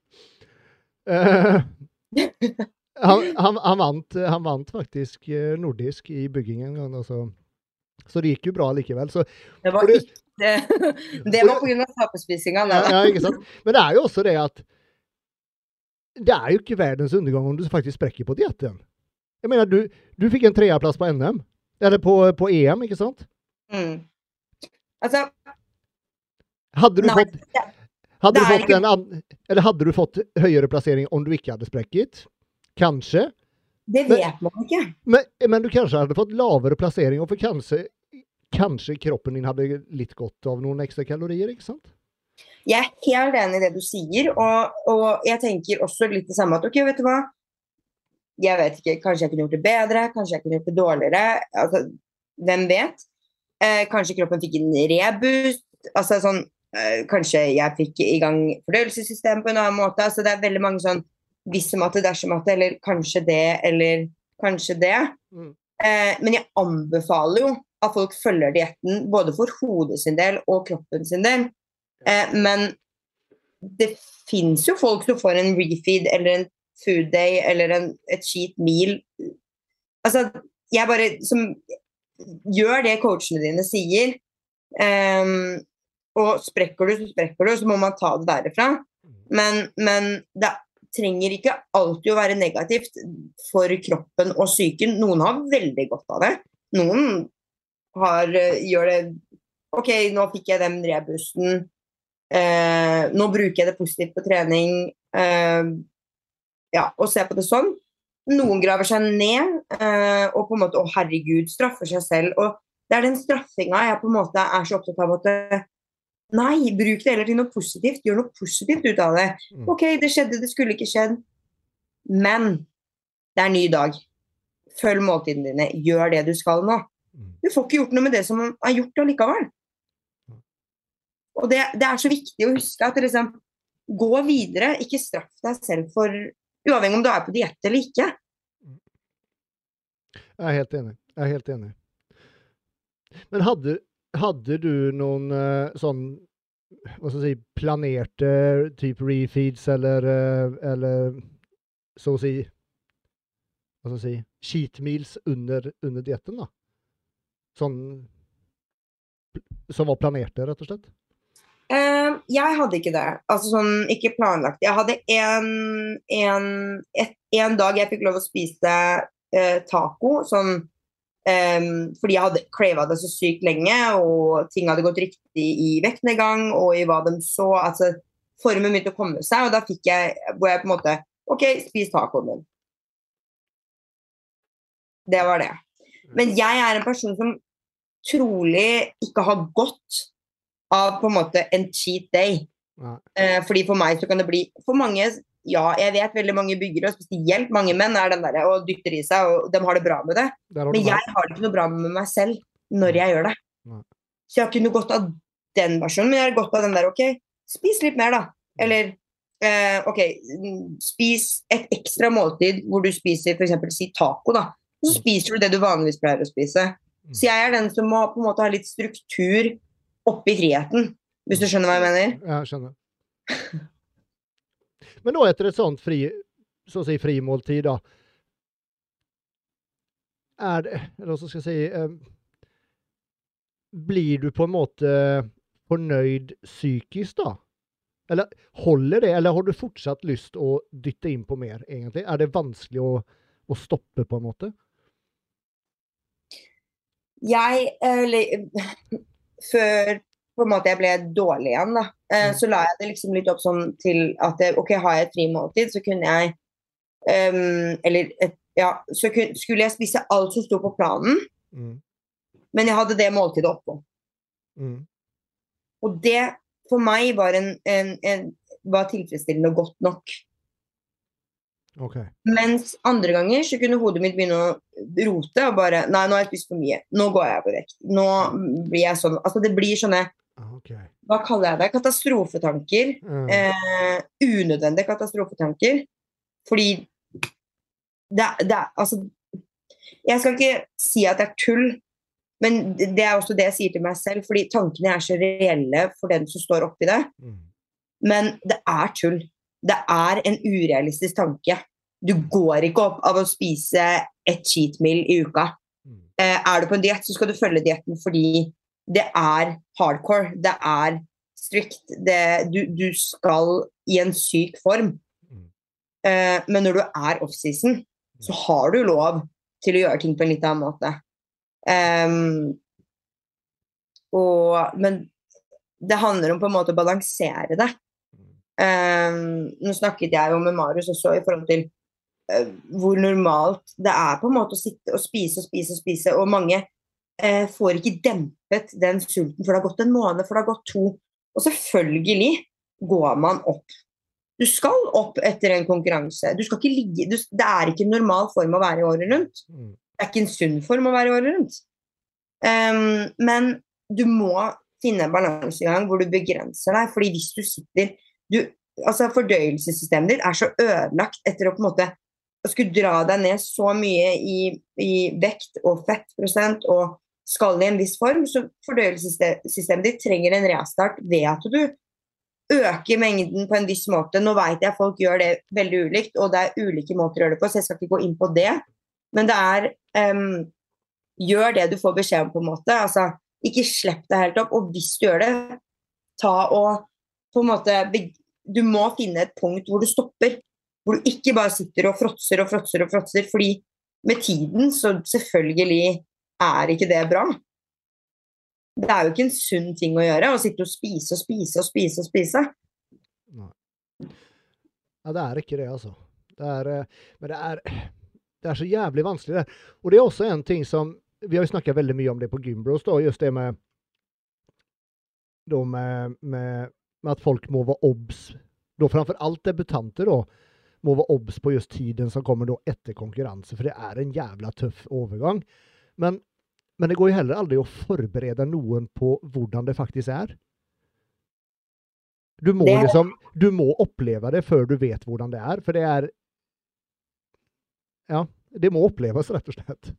Uh, han, han, han, vant, han vant faktisk eh, nordisk i bygging en gang. Altså. Så det gikk jo bra likevel. Så, det var, det, ikke, det var pga. tapespisinga. Ja, ja, ikke sant? Men det er jo også det at Det er jo ikke verdens undergang om du faktisk sprekker på dietten. Jeg mener, du, du fikk en tredjeplass på NM. Eller på, på EM, ikke sant? Mm. Altså Hadde du nei, fått hadde du, fått en, eller hadde du fått høyere plassering om du ikke hadde sprekket? Kanskje? Det vet men, man ikke. Men, men, du kanskje hadde fått lavere plassering, og for kanskje, kanskje kroppen din hadde litt godt av noen ekstra kalorier, ikke sant? Jeg er helt enig i det du sier, og, og jeg tenker også litt det samme at ok, vet du hva. Jeg vet ikke, kanskje jeg kunne gjort det bedre, kanskje jeg kunne gjort det dårligere. Altså, hvem vet? Eh, kanskje kroppen fikk en reboost. Altså sånn Kanskje jeg fikk i gang fordøyelsessystemet på en annen måte. Så det er veldig mange sånn hvis-matte, dersom-matte, eller kanskje det, eller kanskje det. Mm. Eh, men jeg anbefaler jo at folk følger dietten både for hodet sin del og kroppen sin del. Eh, men det fins jo folk som får en refeed eller en food day eller en, et cheat meal. Altså, jeg bare som Gjør det coachene dine sier. Um, og sprekker du, så sprekker du, så må man ta det derifra. Men, men det trenger ikke alltid å være negativt for kroppen og psyken. Noen har veldig godt av det. Noen har, gjør det OK, nå fikk jeg den rebusten. Eh, nå bruker jeg det positivt på trening. Eh, ja, og se på det sånn. Noen graver seg ned eh, og på en måte Å, herregud, straffer seg selv. Og det er den straffinga jeg på en måte er så opptatt av at Nei, bruk det heller til noe positivt. Gjør noe positivt ut av det. OK, det skjedde, det skulle ikke skjedd. Men det er en ny dag. følg måltidene dine, gjør det du skal nå. Mm. Du får ikke gjort noe med det som er gjort allikevel. Og det, det er så viktig å huske at liksom, gå videre, ikke straff deg selv for Uavhengig om du er på diett eller ikke. Jeg er helt enig. Jeg er helt enig. Men hadde, hadde du noen eh, sånn hva skal jeg si, planerte type refeeds eller, eh, eller så å si hva skal jeg si, cheat meals under, under dietten, da? Sånn som var planerte, rett og slett? Eh, jeg hadde ikke det. Altså sånn, ikke planlagt. Jeg hadde en dag jeg fikk lov å spise uh, taco, sånn eh, fordi jeg hadde crava det så sykt lenge, og ting hadde gått riktig i vektnedgang og i hva de så. Altså, formen begynte å komme seg, og da fikk jeg hvor jeg på en måte OK, spis tacoen din. Det var det. Men jeg er en person som trolig ikke har godt av på en måte en cheat day. Eh, fordi for meg så kan det bli For mange, ja, jeg vet veldig mange byggere, og spesielt mange menn, er den derre og dytter i seg, og de har det bra med det. det Men jeg har det ikke noe bra med meg selv når jeg gjør det. Nei. Så jeg har ikke noe godt av den versjonen, men jeg har godt av den der OK, spis litt mer, da. Eller eh, OK, mm, spis et ekstra måltid hvor du spiser f.eks. si taco, da. Så spiser du det du vanligvis pleier å spise. Mm. Så jeg er den som må på en måte ha litt struktur oppi friheten, hvis du skjønner hva jeg mener? Jeg skjønner. Men nå etter et sånt fri, så å si frimåltid, da Er det Eller hva skal jeg si eh, Blir du på en måte fornøyd psykisk, da? Eller holder det, eller har du fortsatt lyst å dytte inn på mer, egentlig? Er det vanskelig å, å stoppe, på en måte? Jeg eller, Før på en måte jeg ble dårlig igjen, da, eh. Så la jeg det liksom litt opp sånn til at eh, OK, har jeg et frimåltid, så kunne jeg um, Eller et, ja, så kunne, skulle jeg spise alt som sto på planen, Mm. men jeg hadde det måltidet oppå. Mm. Og det for meg var, en, en, en, var tilfredsstillende og godt nok. OK. Mens andre ganger så kunne hodet mitt begynne å rote og bare Nei, nå har jeg spist for mye. Nå går jeg på vekt. Nå blir jeg sånn Altså, det blir sånne okay. OK. Hva kaller jeg det? Katastrofetanker. Mm. Eh, unødvendige katastrofetanker. Fordi det, det Altså Jeg skal ikke si at det er tull, men det det er også det jeg sier til meg selv. Fordi tankene er så reelle for den som står oppi det. Mm. Men det er tull. Det er en urealistisk tanke. Du går ikke opp av å spise et cheat meal i uka. Mm. Eh, er du på en diett, så skal du følge dietten fordi det er hardcore. Det er strict. Det, du, du skal i en syk form. Mm. Eh, men når du er offseason, så har du lov til å gjøre ting på en litt annen måte. Um, og, men det handler om på en måte å balansere det. Um, nå snakket jeg jo med Marius også i forhold til uh, hvor normalt det er på en måte å sitte og spise og spise og spise, og mange eh, får ikke dempet den sulten for det har gått en måned, for det har gått to. Og selvfølgelig går man opp. Du skal opp etter en konkurranse. Du skal ikke ligge, du, det er ikke en normal form å være i året rundt. Mm. Det er ikke en sunn form å være i året rundt. Um, men du må finne en balansegang hvor du begrenser deg. fordi hvis du sitter du, altså Fordøyelsessystemet ditt er så ødelagt etter å på en måte skulle dra deg ned så mye i, i vekt og fettprosent og skal i en viss form, så fordøyelsessystemet ditt trenger en restart ved at du øker mengden på en viss måte. Nå vet jeg folk gjør det veldig ulikt, og det er ulike måter å gjøre det på, så jeg skal ikke gå inn på det. Men det er um, Gjør det du får beskjed om, på en måte. Altså, ikke slipp deg helt opp. Og hvis du gjør det, ta og på en måte Du må finne et punkt hvor du stopper. Hvor du ikke bare sitter og fråtser og fråtser og fråtser. Fordi med tiden så selvfølgelig er ikke det bra. Det er jo ikke en sunn ting å gjøre, å sitte og spise og spise og spise og spise. Ja, det er ikke det, altså. Det er, eh, men det er, det er så jævlig vanskelig, det. Og det er også en ting som Vi har jo snakka veldig mye om det på Gymbros, da, just det med, da med, med, med at folk må være obs. Da framfor alt debutanter, da, må være obs på just tiden som kommer da etter konkurranse, for det er en jævla tøff overgang. Men, men det går jo heller aldri å forberede noen på hvordan det faktisk er. Du må, liksom, du må oppleve det før du vet hvordan det er, for det er Ja, det må oppleves, rett og slett.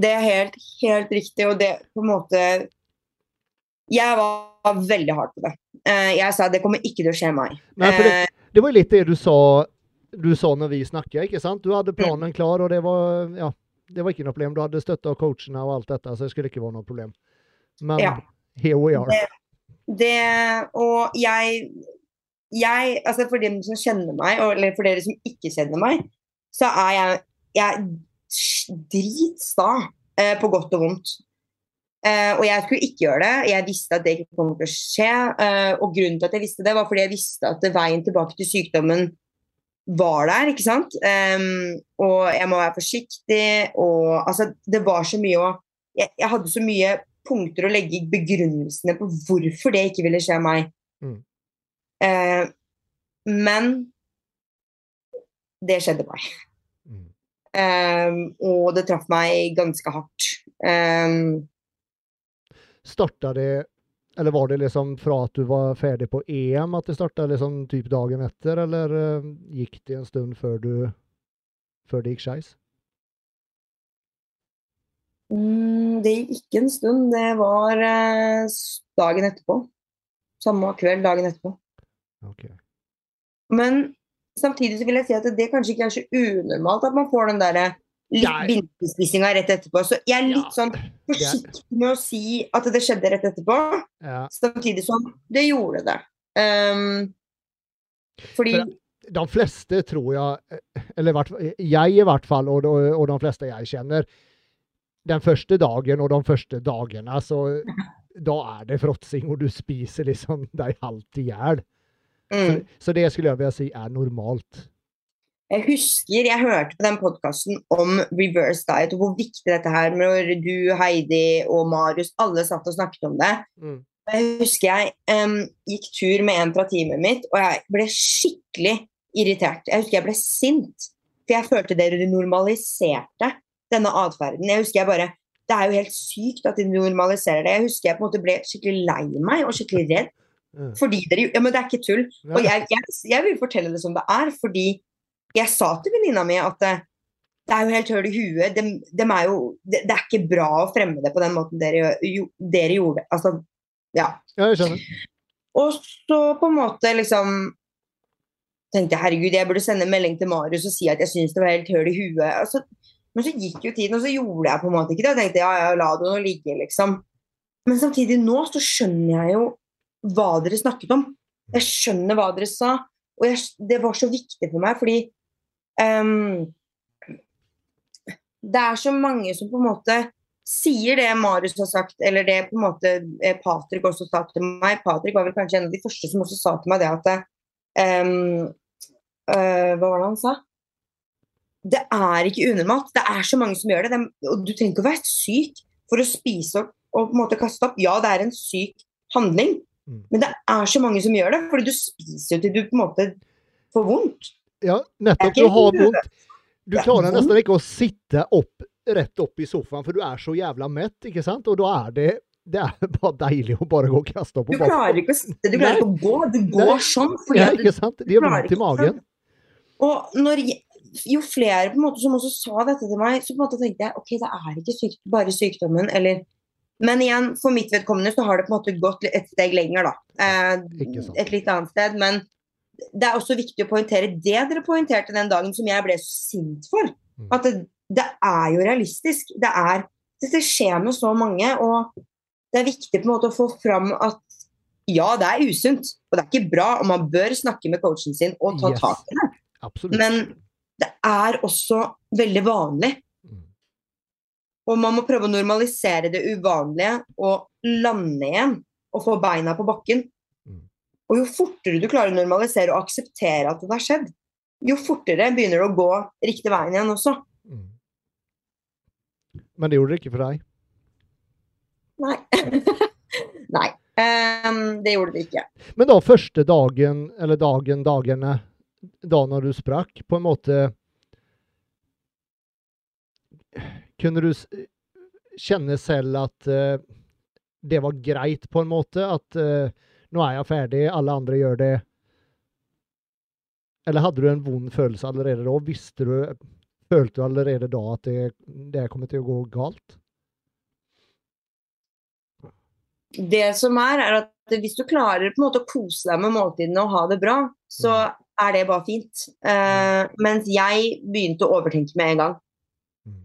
Det er helt, helt riktig, og det på en måte Jeg var veldig hard på det. Eh, Jeg sa det kommer ikke til å skje meg. Nei, det, Eh, det var litt det du sa du sa når vi snakket, ikke sant? Du hadde planen klar, og det var ja, det var ikke noe problem. Du hadde støtte av coachene og alt dette, så det skulle ikke være noe problem. Men Ja. here we are. Det- Det Og jeg Jeg, altså For dem som kjenner meg, eller for dere som ikke kjenner meg, så er jeg, jeg dritsta eh, på godt og vondt. Eh, og jeg skulle ikke gjøre det. Jeg visste at det ikke kom til å skje. Eh, og grunnen til at jeg visste det, var fordi jeg visste at veien tilbake til sykdommen var der, ikke sant. Um, og jeg må være forsiktig, og altså Det var så mye å jeg, jeg hadde så mye punkter å legge i begrunnelsene på hvorfor det ikke ville skje meg. Mm. Uh, men det skjedde meg. Mm. Um, og det traff meg ganske hardt. Um, Starta det Eller var det liksom fra at du var ferdig på EM at det starta liksom typ dagen etter, eller uh, gikk det en stund før du før det gikk skeis? Mm, det gikk ikke en stund. Det var uh, dagen etterpå. Samme kveld dagen etterpå. Okay. Men samtidig så vil jeg si at det kanskje ikke er så unormalt at man får den derre litt Nei. rett etterpå. Så jeg er litt Ja, sånn forsiktig med å si at det skjedde rett etterpå, Ja. samtidig som det gjorde det. Um, fordi For- de fleste tror jeg, eller jeg i hvert fall, og, de- og de fleste jeg kjenner, den første dagen og de første dagene, så da er det fråtsing, og du spiser liksom deg halvt i hjel. Så, mm, så det skulle jeg vilja si er normalt. Jeg husker jeg hørte på den podkasten om reverse diet og hvor viktig dette her når du, Heidi og Marius alle satt og snakket om det. Mm. Jeg husker jeg um, gikk tur med en fra teamet mitt, og jeg ble skikkelig irritert. Jeg husker jeg ble sint, for jeg følte dere normaliserte denne atferden. Jeg husker jeg bare Det er jo helt sykt at de normaliserer det. Jeg husker jeg på en måte ble skikkelig lei meg og skikkelig redd. Fordi dere Ja, men det er ikke tull. Og jeg, jeg, jeg vil fortelle det som det er, fordi jeg sa til venninna mi at det, det er jo helt høl i huet. Dem, dem er jo, det, det er ikke bra å fremme det på den måten dere, jo, dere gjorde. Altså, ja. Ja, jeg skjønner. Og så på en måte liksom tenkte jeg herregud, jeg burde sende en melding til Marius og si at jeg syns det var helt høl i huet. Altså, men så gikk jo tiden, og så gjorde jeg på en måte ikke det. Og tenkte ja, ja, la det nå ligge, liksom. Men samtidig nå så skjønner jeg jo hva dere snakket om. Jeg skjønner hva dere sa. Og jeg, det var så viktig for meg, fordi ehm, det er så mange som på en måte sier det Marius har sagt, eller det på en måte eh, Patrick også sa til meg. Patrick var vel kanskje en av de første som også sa til meg det at um, uh, Hva var det han sa? Det er ikke unormalt. Det er så mange som gjør det. det og du trenger ikke å være syk for å spise opp og på en måte kaste opp. Ja, det er en syk handling, Mm. men det er så mange som gjør det. Fordi du spiser jo til du på en måte får vondt. Ja, nettopp. Du har vondt. Du er klarer nesten ikke å sitte opp, rett opp i sofaen, for du er så jævla mett, ikke sant? Og da er det, det er bare deilig å bare gå og kaste opp. Du klarer ikke å sitte, du klarer ikke å gå. Du går Nei. sånn. Fordi Ja, ikke sant? Det gjør vondt i magen. og når jeg, jo flere på en måte som også sa dette til meg, så på en måte tenkte jeg ok, det er ikke syk, bare sykdommen, eller Men igjen, for mitt vedkommende så har det på en måte gått et steg lenger, da. Eh, et litt annet sted. Men det er også viktig å poengtere det dere poengterte den dagen som jeg ble så sint for. Mm. At det, det er jo realistisk. Det er Det skjer med så mange, og det er viktig på en måte å få fram at ja, det er usunt, og det er ikke bra, og man bør snakke med coachen sin og ta Yes. tak i det. Absolutt. Men det er også veldig vanlig. Mm. Og man må prøve å normalisere det uvanlige og lande igjen og få beina på bakken. Og jo fortere du klarer å normalisere og akseptere at det har skjedd, jo fortere begynner det å gå riktig veien igjen også. Mm. Men det gjorde det ikke for deg? Nei. Nei. Um, det gjorde det ikke. Men da første dagen, eller dagen, dagene da når du sprakk, på en måte Kunne du kjenne selv at uh, det var greit, på en måte? At uh, nå er jeg ferdig, alle andre gjør det. Eller hadde du en vond følelse allerede da? Visste du, følte du allerede da at det, det kommer til å gå galt? Det som er, er at hvis du klarer på en måte å kose deg med måltidene og ha det bra, så mm. er det bare fint. Uh, mens jeg begynte å overtenke med en gang. Mm.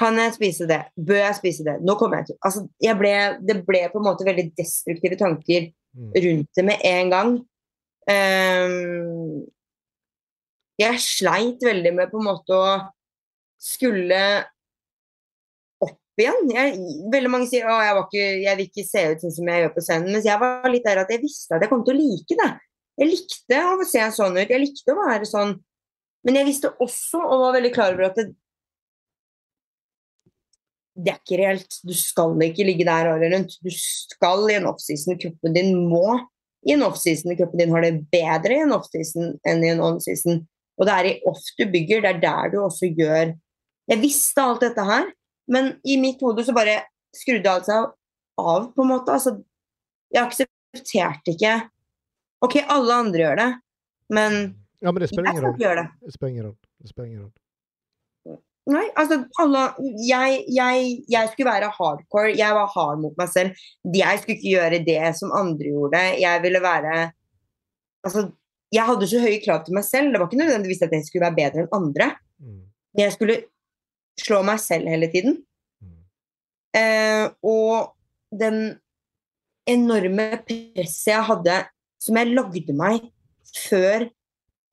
Kan jeg spise det? Bør jeg spise det? Nå kommer jeg til altså, jeg ble, Det ble på en måte veldig destruktive tanker. Rundt det med en gang. Um, jeg sleit veldig med på en måte å skulle opp igjen. Jeg, veldig mange sier at jeg, jeg vil ikke se ut sånn som jeg gjør på scenen. Mens jeg var litt der at jeg visste at jeg kom til å like det. Jeg likte å se sånn ut. Jeg likte å være sånn. Men jeg visste også, og var veldig klar over at det, det er ikke reelt. Du skal ikke ligge der året rundt. Du skal i en offseason. Kroppen din må i en offseason. Kroppen din har det bedre i en offseason enn i en onseason. Og det er i off du bygger. Det er der du også gjør Jeg visste alt dette her, men i mitt hode så bare skrudde alt seg av, på en måte. Altså, jeg aksepterte ikke OK, alle andre gjør det, men, ja, men det spiller ingen rolle. Det. Det spiller ingen rolle. Nei, altså alle jeg, jeg, jeg, skulle være hardcore. Jeg var hard mot meg selv. Jeg skulle ikke gjøre det som andre gjorde. Jeg ville være Altså, jeg hadde så høye krav til meg selv. Det var ikke nødvendigvis at jeg skulle være bedre enn andre. Mm. Jeg skulle slå meg selv hele tiden. Mm. Eh, og den enorme presset jeg hadde som jeg lagde meg før,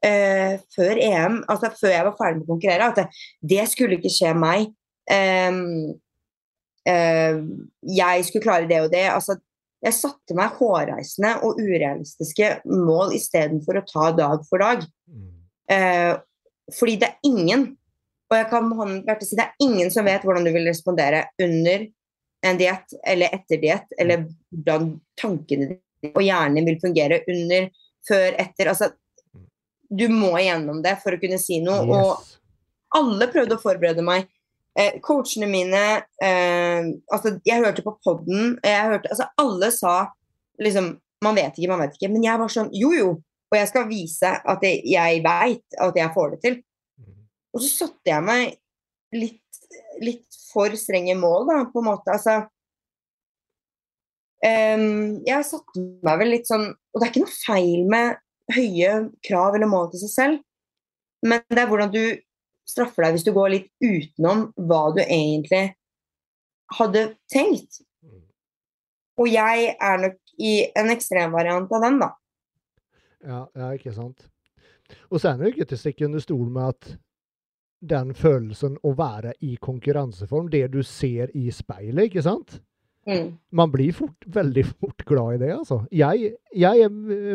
uh, før EM, altså før jeg var ferdig med å konkurrere, at det, det skulle ikke skje meg. Um, uh, jeg skulle klare det og det. altså jeg satte meg hårreisende og urealistiske mål istedenfor å ta dag for dag. Uh, fordi det er ingen, og jeg kan si det er ingen som vet hvordan du vil respondere under en diett eller etter diett, eller hvordan tankene dine og hjernen vil fungere under, før, etter. Altså, du må igjennom det for å kunne si noe. Yes. Og alle prøvde å forberede meg. Eh, coachene mine eh, altså, Jeg hørte på poden. Altså, alle sa liksom Man vet ikke, man vet ikke. Men jeg var sånn Jo, jo. Og jeg skal vise at jeg, jeg veit at jeg får det til. Mm. Og så satte jeg meg litt, litt for strenge mål, da, på en måte. Altså Um, jeg satte meg vel litt sånn Og det er ikke noe feil med høye krav eller mål til seg selv, men det er hvordan du straffer deg hvis du går litt utenom hva du egentlig hadde tenkt. Og jeg er nok i en ekstremvariant av den, da. Ja, ja, ikke sant. Og så er det ikke til å stikke under stol med at den følelsen å være i konkurranseform, det du ser i speilet, ikke sant? Mm. Man blir fort, veldig fort glad i det, altså. Jeg, jeg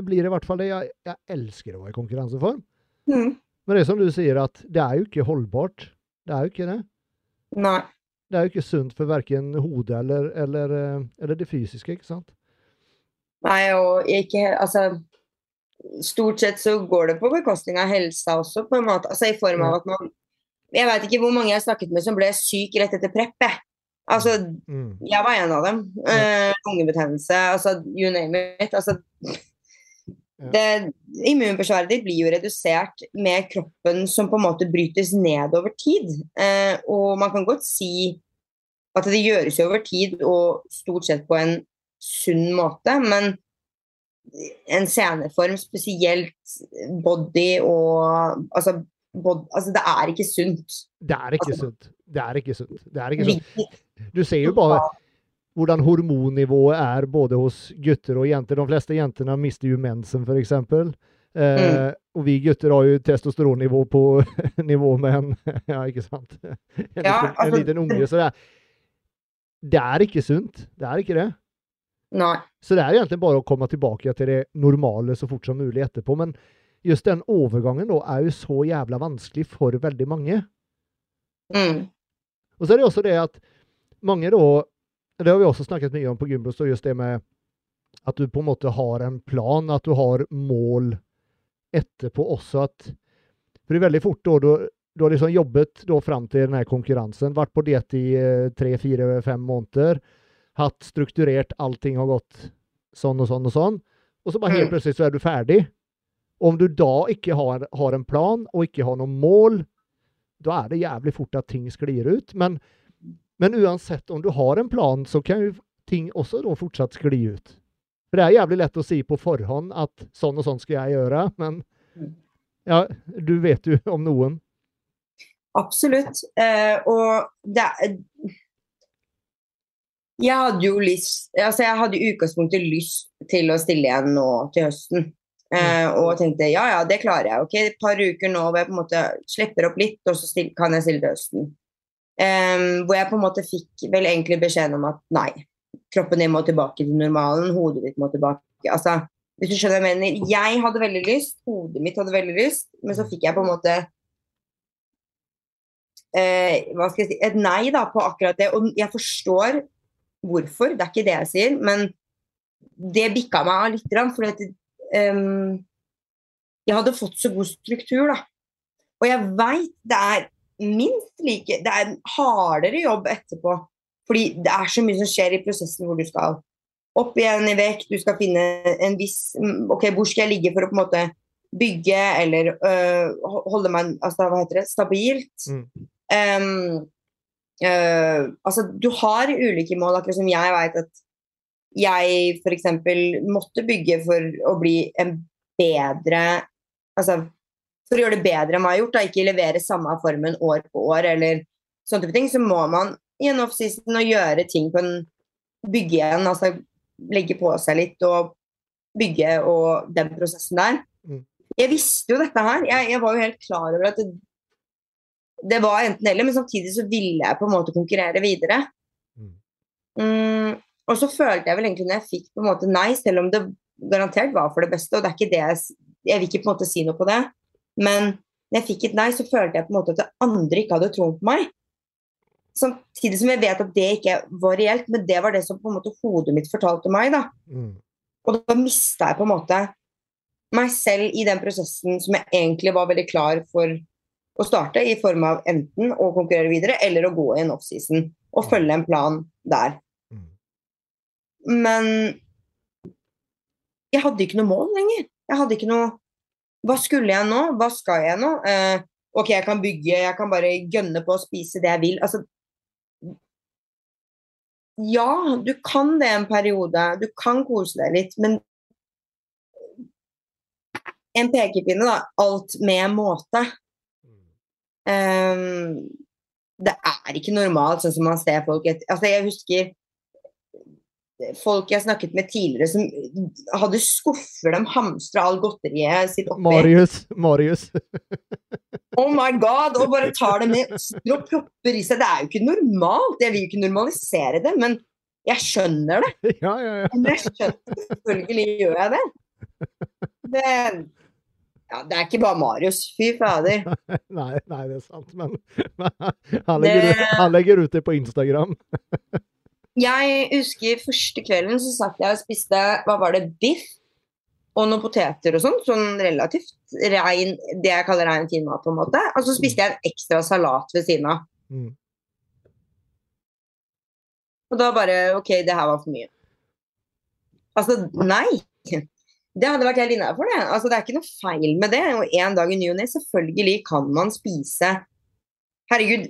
blir i hvert fall det. Jeg, jeg elsker å være i konkurranseform. Mm. Men det er som du sier, at det er jo ikke holdbart. Det er jo ikke det. Nei. Det er jo ikke sunt for verken hodet eller, eller, eh, eller, det fysiske, ikke sant? Nei, og ikke Altså Stort sett så går det på bekostning av helsa også, på en måte. Altså i form av at man Jeg veit ikke hvor mange jeg har snakket med som ble syk rett etter prepp, jeg. Altså, mm. jeg var en av dem. Uh, lungebetennelse, altså you name it. Altså, det, immunforsvaret ditt blir jo redusert med kroppen som på en måte brytes ned over tid. Uh, og man kan godt si at det gjøres jo over tid, og stort sett på en sunn måte, men en sceneform, spesielt body og altså, bod, altså det er ikke sunt. Det er ikke altså, sunt. Det er ikke sunt. Det er ikke sunt. Du ser jo bare hvordan hormonnivået er både hos gutter og jenter. De fleste jentene mister jo mensen, f.eks. Eh, mm. Og vi gutter har jo testosteronnivå på nivå med en Ja, ikke sant? En, ja, liten, altså, en liten unge. Så det er, det er ikke sunt. Det er ikke det. Nei. Så det er egentlig bare å komme tilbake til det normale så fort som mulig etterpå. Men just den overgangen da er jo så jævla vanskelig for veldig mange. Mm. Og så er det også det at mange da Det har vi også snakket mye om på Gymbros, just det med at du på en måte har en plan, at du har mål etterpå også at For det er veldig fort da du, du har liksom jobbet da fram til denne konkurransen, vært på diett i eh, tre, fire, fem måneder, hatt strukturert, allting har gått sånn og sånn og sånn, og så bare helt Mm. plutselig så er du ferdig. Om du da ikke har, har en plan og ikke har noen mål, da er det jævlig fort at ting sklir ut. Men, men uansett om du har en plan, så kan jo ting også da fortsatt skli ut. For det er jævlig lett å si på forhånd at sånn og sånn skal jeg gjøre, men Mm. ja, du vet jo om noen. Absolutt. Eh, og det Jeg hadde jo lyst Altså, jeg hadde i utgangspunktet lyst til å stille igjen nå til høsten. Eh, og tenkte ja, ja, det klarer jeg. Ok, et par uker nå hvor jeg på en måte slipper opp litt, og så kan jeg stille til høsten. Eh, hvor jeg på en måte fikk vel egentlig beskjeden om at nei, kroppen din må tilbake til normalen, hodet ditt må tilbake. Altså, hvis du skjønner hva jeg mener. Jeg hadde veldig lyst, hodet mitt hadde veldig lyst, men så fikk jeg på en måte eh, hva skal jeg si, et nei da på akkurat det. Og jeg forstår hvorfor, det er ikke det jeg sier, men det bikka meg av litt. fordi at um, jeg hadde fått så god struktur, da. Og jeg veit det er minst like Det er en hardere jobb etterpå. Fordi det er så mye som skjer i prosessen hvor du skal opp igjen i vekt, du skal finne en viss mm, Ok, hvor skal jeg ligge for å på en måte bygge eller øh, holde meg altså, hva heter det, stabilt? Mm. Um, øh, altså, du har ulike mål, akkurat som jeg vet at jeg f.eks. måtte bygge for å bli en bedre Altså for å gjøre det bedre enn hva jeg har gjort, da, ikke levere samme formen år på år eller sånne type ting, så må man i en offseason og gjøre ting på en Bygge igjen, altså legge på seg litt og bygge og den prosessen der. Mm. Jeg visste jo dette her. Jeg, jeg var jo helt klar over at det, det var enten eller, men samtidig så ville jeg på en måte konkurrere videre. Mm. Mm, og så følte jeg vel egentlig når jeg fikk på en måte nei, selv om det garantert var for det beste, og det er ikke det jeg, jeg vil ikke på en måte si noe på det, men når jeg fikk et nei, så følte jeg på en måte at det andre ikke hadde troen på meg. Samtidig som jeg vet at det ikke var reelt, men det var det som på en måte hodet mitt fortalte meg. da. Mm. Og da mista jeg på en måte meg selv i den prosessen som jeg egentlig var veldig klar for å starte, i form av enten å konkurrere videre eller å gå i en offseason og følge en plan der. Mm. Men jeg hadde ikke noe mål lenger. Jeg hadde ikke noe Hva skulle jeg nå? Hva skal jeg nå? Eh, ok, jeg kan bygge, jeg kan bare gønne på å spise det jeg vil. Altså Ja, du kan det en periode. Du kan kose deg litt, men en pekepinne, da. Alt med måte. Um, det er ikke normalt sånn som man ser folk et, altså Jeg husker folk jeg snakket med tidligere som hadde skuffer de hamstra all godteriet sitt oppi. Marius. Marius. Oh my god! Og bare tar det med og propper i seg. Det er jo ikke normalt. Jeg vil jo ikke normalisere det, men jeg skjønner det. ja, ja, ja. Men jeg skjønner, selvfølgelig gjør jeg det. det. Ja, det er ikke bare Marius. Fy fader. Nei, nei, det er sant, men, han, legger, ut- han legger ut det på Instagram. Jeg husker første kvelden så satt jeg og spiste hva var det, biff og noen poteter og sånn. Sånn relativt rein, det jeg kaller rein fin mat, på en måte. Og så spiste jeg en ekstra salat ved siden av. Mm. Og da bare OK, det her var for mye. Altså, nei. Det hadde vært helt innafor, det. Altså, det er ikke noe feil med det. Og en dag i ny og ne, selvfølgelig kan man spise Herregud,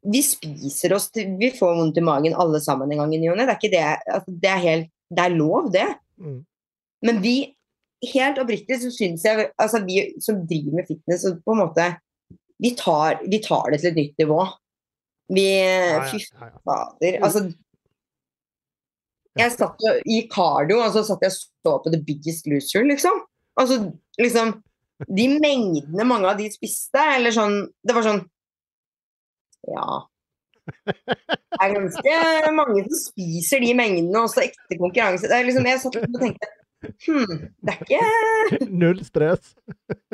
vi spiser oss til Vi får vondt i magen alle sammen en gang i ny og ne. Det er. Altså, det helt Det er lov, det. Mm. Men vi, helt oppriktig, så syns jeg Altså, vi som driver med fitness, og på en måte Vi tar, vi tar det til et nytt nivå. Vi Fy fader. Altså Jeg satt jo i cardio, og så satt jeg og så på The Biggest Loser, liksom. Altså, liksom De mengdene mange av de spiste, eller sånn Det var sånn Ja. Det er ganske mange som spiser de mengdene, også ekte konkurranse. Det er liksom, jeg satt og tenkte Hm, det er ikke Null stress.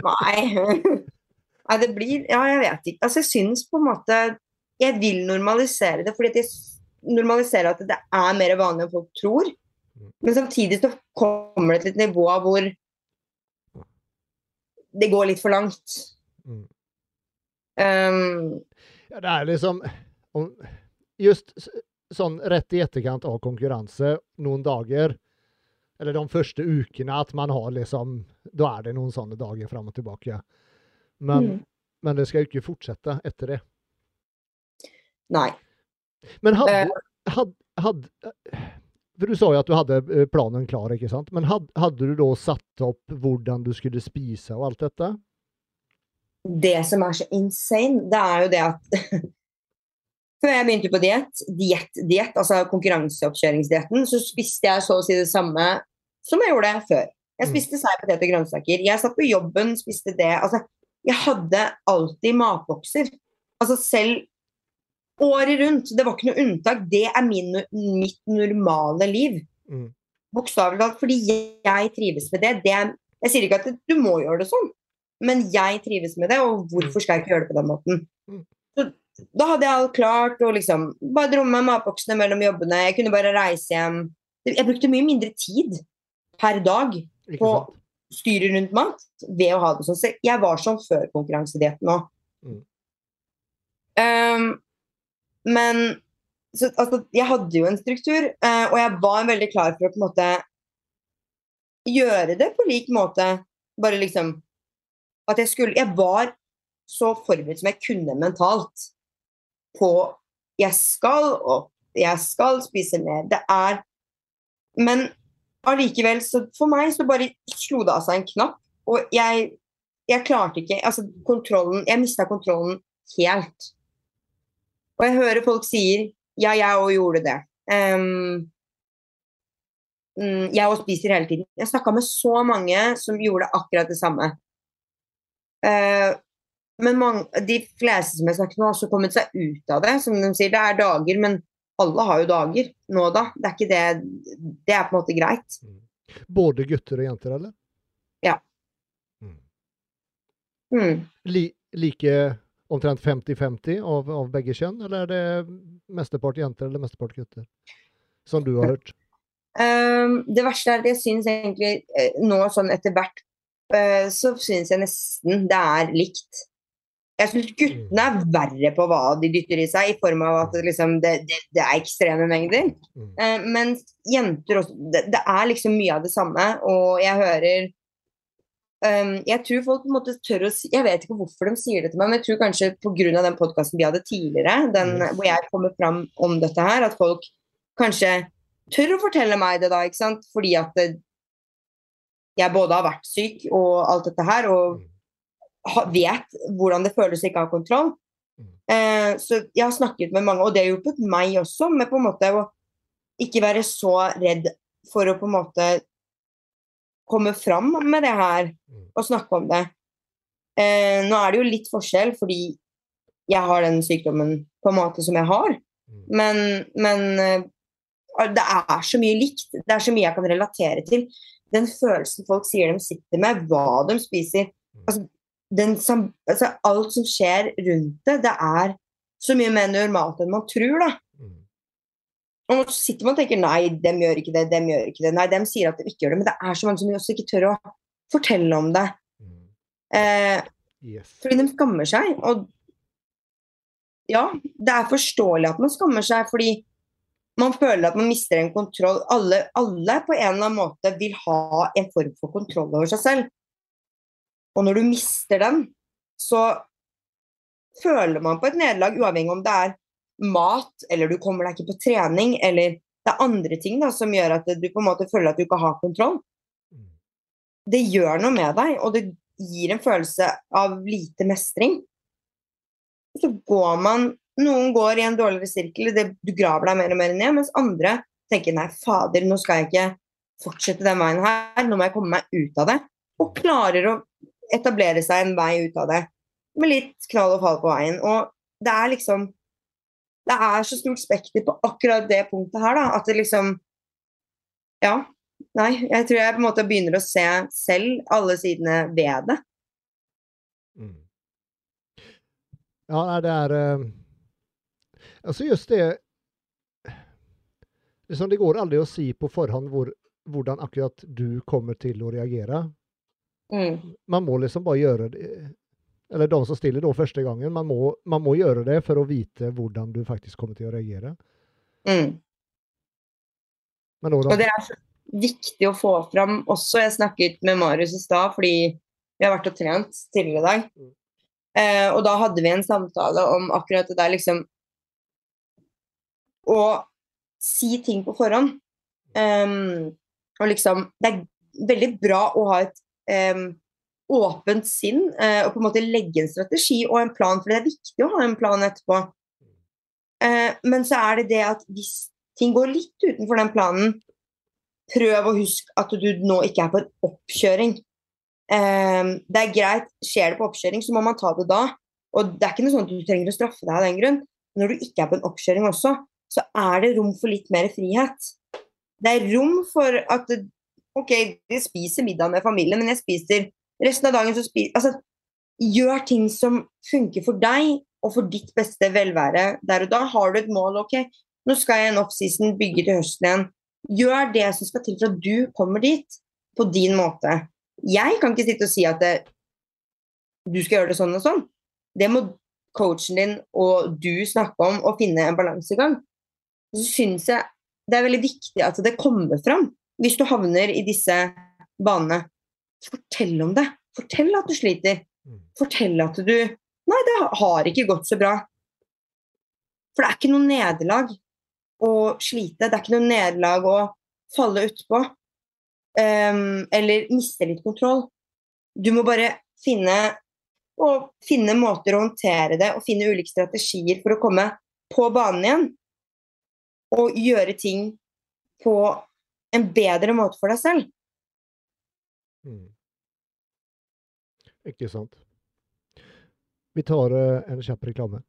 Nei. Nei, det blir Ja, jeg vet ikke. Altså, jeg syns på en måte Jeg vil normalisere det, fordi jeg normaliserer at det er mer vanlig enn folk tror. Men samtidig så kommer det til et nivå hvor det går litt for langt. Mm. Um, Ja, det er liksom om, Just sånn rett i etterkant av konkurranse, noen dager, eller de første ukene, at man har liksom Da er det noen sånne dager fram og tilbake. Men, Mm. men det skal jo ikke fortsette etter det. nei. Men hadde, had, had, For du sa jo at du hadde eh, planen klar, ikke sant? Men had, hadde du da satt opp hvordan du skulle spise og alt dette? Det som er så insane, det er jo det at Før jeg begynte på diett, diett, diett, altså konkurranseoppkjøringsdietten, så spiste jeg så å si det samme som jeg gjorde før. Jeg Mm. spiste sei, potet og grønnsaker. Jeg satt på jobben, spiste det. Altså, jeg hadde alltid matbokser. Altså selv året rundt. Det var ikke noe unntak. Det er min, mitt normale liv. Mm. Bokstavelig talt. Fordi jeg trives med det. det er, jeg sier ikke at du må gjøre det sånn, men jeg trives med det, og hvorfor skal jeg ikke gjøre det på den måten? Mm. Så, da hadde jeg alt klart, og liksom bare dro med meg matboksene mellom jobbene. Jeg kunne bare reise hjem. Jeg brukte mye mindre tid per dag på styret rundt mat ved å ha det sånn. Så jeg var sånn før konkurransedietten òg. Mm. Um, men så, altså, jeg hadde jo en struktur, uh, og jeg var veldig klar for å på en måte gjøre det på lik måte. Bare liksom at jeg skulle Jeg var så forberedt som jeg kunne mentalt på jeg skal og jeg skal spise mer. Det er Men allikevel, så for meg så bare slo det av seg en knapp, og jeg, jeg klarte ikke Altså, kontrollen Jeg mista kontrollen helt. Og jeg hører folk sier ja, jeg òg gjorde det. Mm, jeg òg spiser hele tiden. Jeg snakka med så mange som gjorde akkurat det samme. Eh, men mange, de fleste som jeg snakket med, har også kommet seg ut av det. Som de sier, det er dager, men alle har jo dager nå da. Det er ikke det Det er på en måte greit. Både gutter og jenter, eller? Ja. Mm. Mm. Li, like omtrent 50-50 av, av begge kjønn, eller er det mestepart jenter eller mestepart gutter? Som du har hørt? Um, det verste er at jeg syns egentlig eh, nå sånn etter hvert så syns jeg nesten det er likt. Jeg syns guttene er verre på hva de dytter i seg, i form av at det liksom, det, det, det er ekstreme mengder. Mm. Eh, mens jenter også det, det er liksom mye av det samme, og jeg hører um, Jeg tror folk på en måte tør å si Jeg vet ikke hvorfor de sier det til meg, men jeg tror kanskje pga. den podkasten vi hadde tidligere, den, mm. hvor jeg kommer fram om dette her, at folk kanskje tør å fortelle meg det da, ikke sant? Fordi at det, jeg både har vært syk og alt dette her, og Mm. vet hvordan det føles å ikke ha kontroll. Mm. Eh, så jeg har snakket med mange, og det har hjulpet meg også, med på en måte å ikke være så redd for å på en måte komme fram med det her Mm. og snakke om det. Eh, nå er det jo litt forskjell, fordi jeg har den sykdommen på en måte som jeg har, men, men eh, det er så mye likt. Det er så mye jeg kan relatere til. Den følelsen folk sier de sitter med, hva de spiser altså, den, altså, Alt som skjer rundt det, det er så mye mer normalt enn man tror. da. Mm. Og så sitter man og tenker nei, dem gjør ikke det, dem gjør ikke det. Nei, dem sier at de ikke gjør det, men det er så mange som også ikke tør å fortelle om det. Mm. Eh, Yes. fordi de skammer seg. Og ja, det er forståelig at man skammer seg, fordi man føler at man mister en kontroll. Alle, alle på en eller annen måte vil ha en form for kontroll over seg selv. Og når du mister den, så føler man på et nederlag, uavhengig om det er mat, eller du kommer deg ikke på trening, eller det er andre ting da, som gjør at du på en måte føler at du ikke har kontroll. Mm. Det gjør noe med deg, og det gir en følelse av lite mestring. Så går man Noen går i en dårligere sirkel, det, du graver deg mer og mer ned, mens andre tenker nei, fader, nå skal jeg ikke fortsette den veien her, nå må jeg komme meg ut av det. Og klarer å etablere seg en vei ut av det med litt knall og fall på veien. Og det er liksom Det er så stort spekter på akkurat det punktet her, da, at det liksom Ja. Nei, jeg tror jeg på en måte begynner å se selv alle sidene ved det. Mm. Ja, nei, det er Altså, just det liksom Det går aldri å si på forhånd hvor, hvordan akkurat du kommer til å reagere. Mm. Man må liksom bare gjøre det. Eller de som stiller da første gangen, man må, man må gjøre det for å vite hvordan du faktisk kommer til å reagere. Mm. Og det er så viktig å få fram også. Jeg snakket med Marius i stad, fordi vi har vært og trent tidligere i dag. Mm. Eh, og da hadde vi en samtale om akkurat det der liksom Å si ting på forhånd. Um, og liksom Det er veldig bra å ha et um, åpent sinn uh, og på en måte legge en strategi og en plan, for det er viktig å ha en plan etterpå. Uh, men så er det det at hvis ting går litt utenfor den planen, prøv å huske at du nå ikke er på en oppkjøring. Um, det er greit, skjer det på oppkjøring, så må man ta det da. Og det er ikke noe sånn at du trenger å straffe deg av den grunn. Når du ikke er på en oppkjøring også, så er det rom for litt mer frihet. Det er rom for at OK, jeg spiser middag med familien, men jeg spiser resten av dagen så spiser Altså, gjør ting som funker for deg og for ditt beste velvære der og da. Har du et mål, OK, nå skal jeg en offseason bygge til høsten igjen. Gjør det som skal til for at du kommer dit, på din måte. Jeg kan ikke sitte og si at det, du skal gjøre det sånn og sånn. Det må coachen din og du snakke om og finne en balansegang. Så syns jeg det er veldig viktig at det kommer fram. Hvis du havner i disse banene, fortell om det. Fortell at du sliter. Mm. Fortell at du Nei, det har ikke gått så bra. For det er ikke noe nederlag å slite. Det er ikke noe nederlag å falle utpå. Um, eller miste litt kontroll. Du må bare finne og finne måter å håndtere det og finne ulike strategier for å komme på banen igjen. Og gjøre ting på en bedre måte for deg selv. Mm. Ikke sant. Vi tar eh, en kjapp reklame.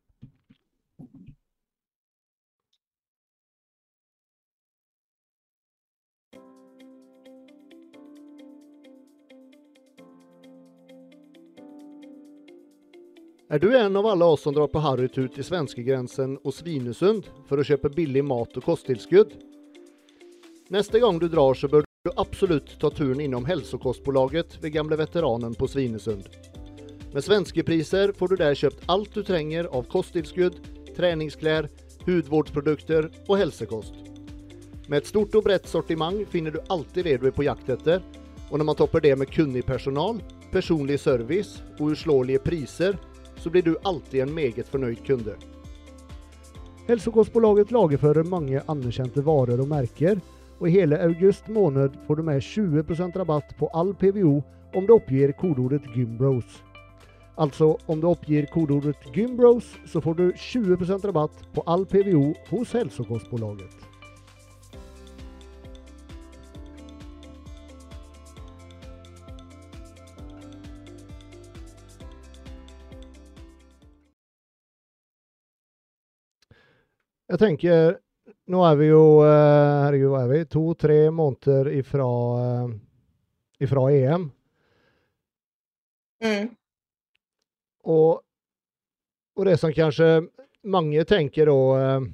Er du en av alle oss som drar på harrytur til svenskegrensen og Svinesund for å kjøpe billig mat og kosttilskudd? Neste gang du drar så bør du absolutt ta turen innom Hälsokostbolaget ved gamle veteranen på Svinesund. Med svenskepriser får du der kjøpt alt du trenger av kosttilskudd, treningsklær, hudvårdsprodukter og helsekost. Med et stort og bredt sortiment finner du alltid det du er på jakt etter, og når man topper det med kunnig personal, personlig service og uslåelige priser, så blir du alltid en meget fornøyd kunde. Hälsokostbolaget lagerfører mange anerkjente varer og merker, og i hele august måned får du med 20% rabatt på all PVO om du oppgir kodeordet Gymbros. Altså, om du oppgir kodeordet Gymbros, så får du 20% rabatt på all PVO hos Hälsokostbolaget. Jeg tenker Nå er vi jo eh, Herregud, hva er vi? To-tre måneder ifra, eh, ifra EM. Mm. Og, og det som kanskje mange tenker da, eh,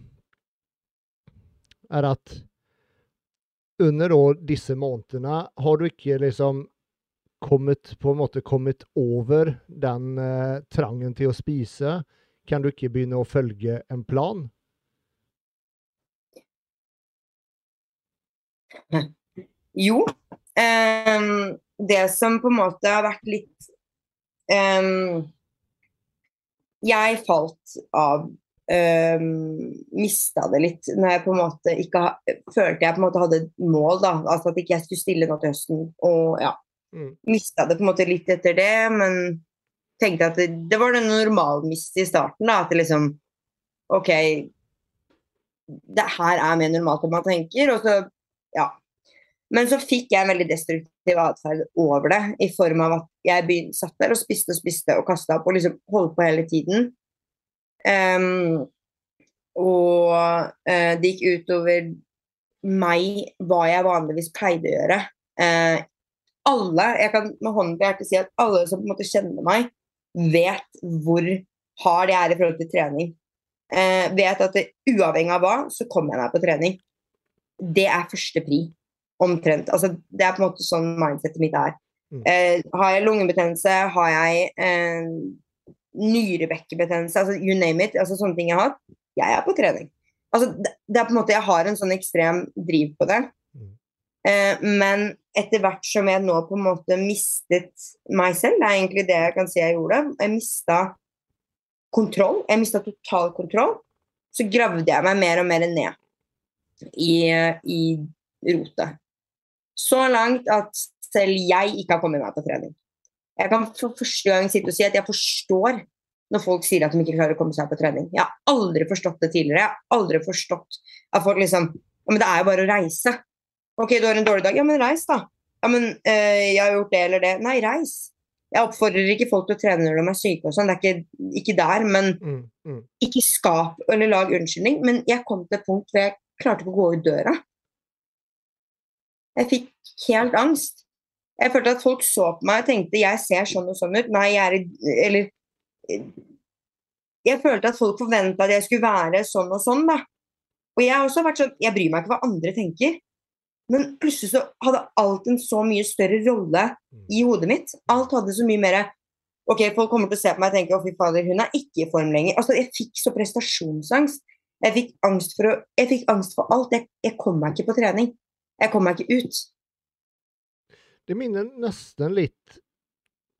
er at under disse månedene har du ikke liksom kommet på en måte kommet over den eh, trangen til å spise. Kan du ikke begynne å følge en plan? Jo. Um, det som på en måte har vært litt um, Jeg falt av um, Mista det litt når jeg på en måte ikke ha, følte jeg på en måte hadde et mål. da, altså At ikke jeg skulle stille nå til høsten. Og ja, Mm. mista det på en måte litt etter det, men tenkte at det, det var den normalmiste i starten. da, At det liksom OK, det her er mer normalt enn man tenker. Og så, ja. Men så fikk jeg en veldig destruktiv atferd over det, i form av at jeg begynte, satt der og spiste og spiste og kasta opp og liksom holdt på hele tiden. Um, og uh, det gikk utover meg hva jeg vanligvis pleide å gjøre. Uh, alle, jeg kan med hånden på hjertet si at alle som på en måte kjenner meg, vet hvor hard jeg er i forhold til trening. Uh, vet at det, uavhengig av hva, så kommer jeg meg på trening. Det er første pri. Omtrent. Altså, det er på en måte sånn mindsetet mitt er. Mm. Eh, har jeg lungebetennelse, har jeg eh, nyrebekkebetennelse, altså you name it, altså sånne ting jeg har jeg er på trening. Altså, det, det, er på en måte, Jeg har en sånn ekstrem driv på det. Mm. Eh, men etter hvert som jeg nå på en måte mistet meg selv, det er egentlig det jeg kan si jeg gjorde, jeg mista kontroll, jeg mista total kontroll, så gravde jeg meg mer og mer ned i, i rotet. Så langt at selv jeg ikke har kommet meg på trening. Jeg kan for første gang sitte og si at jeg forstår når folk sier at de ikke klarer å komme seg på trening. Jeg har aldri forstått det tidligere. Jeg har aldri forstått at folk liksom Ja, men det er jo bare å reise. Ok, du har en dårlig dag. Ja, men reis, da. Ja, men øh, jeg har gjort det eller det. Nei, reis. Jeg oppfordrer ikke folk til å trene når de er syke og sånn, det er ikke, ikke der. Men mm, mm. ikke skap eller lag unnskyldning. Men jeg kom til et punkt hvor jeg klarte ikke å gå ut døra. Jeg fikk helt angst. Jeg følte at folk så på meg og tenkte jeg ser sånn og sånn ut. Nei, jeg er Eller Jeg følte at folk forventa at jeg skulle være sånn og sånn, da. Og jeg har også vært sånn Jeg bryr meg ikke hva andre tenker. Men plutselig så hadde alt en så mye større rolle i hodet mitt. Alt hadde så mye mer Ok, folk kommer til å se på meg og tenke å fy fader, hun er ikke i form lenger. Altså, Jeg fikk så prestasjonsangst. Jeg fikk angst for, å, jeg fikk angst for alt. Jeg, jeg kom meg ikke på trening. Jeg kom meg ikke ut. Det minner nesten litt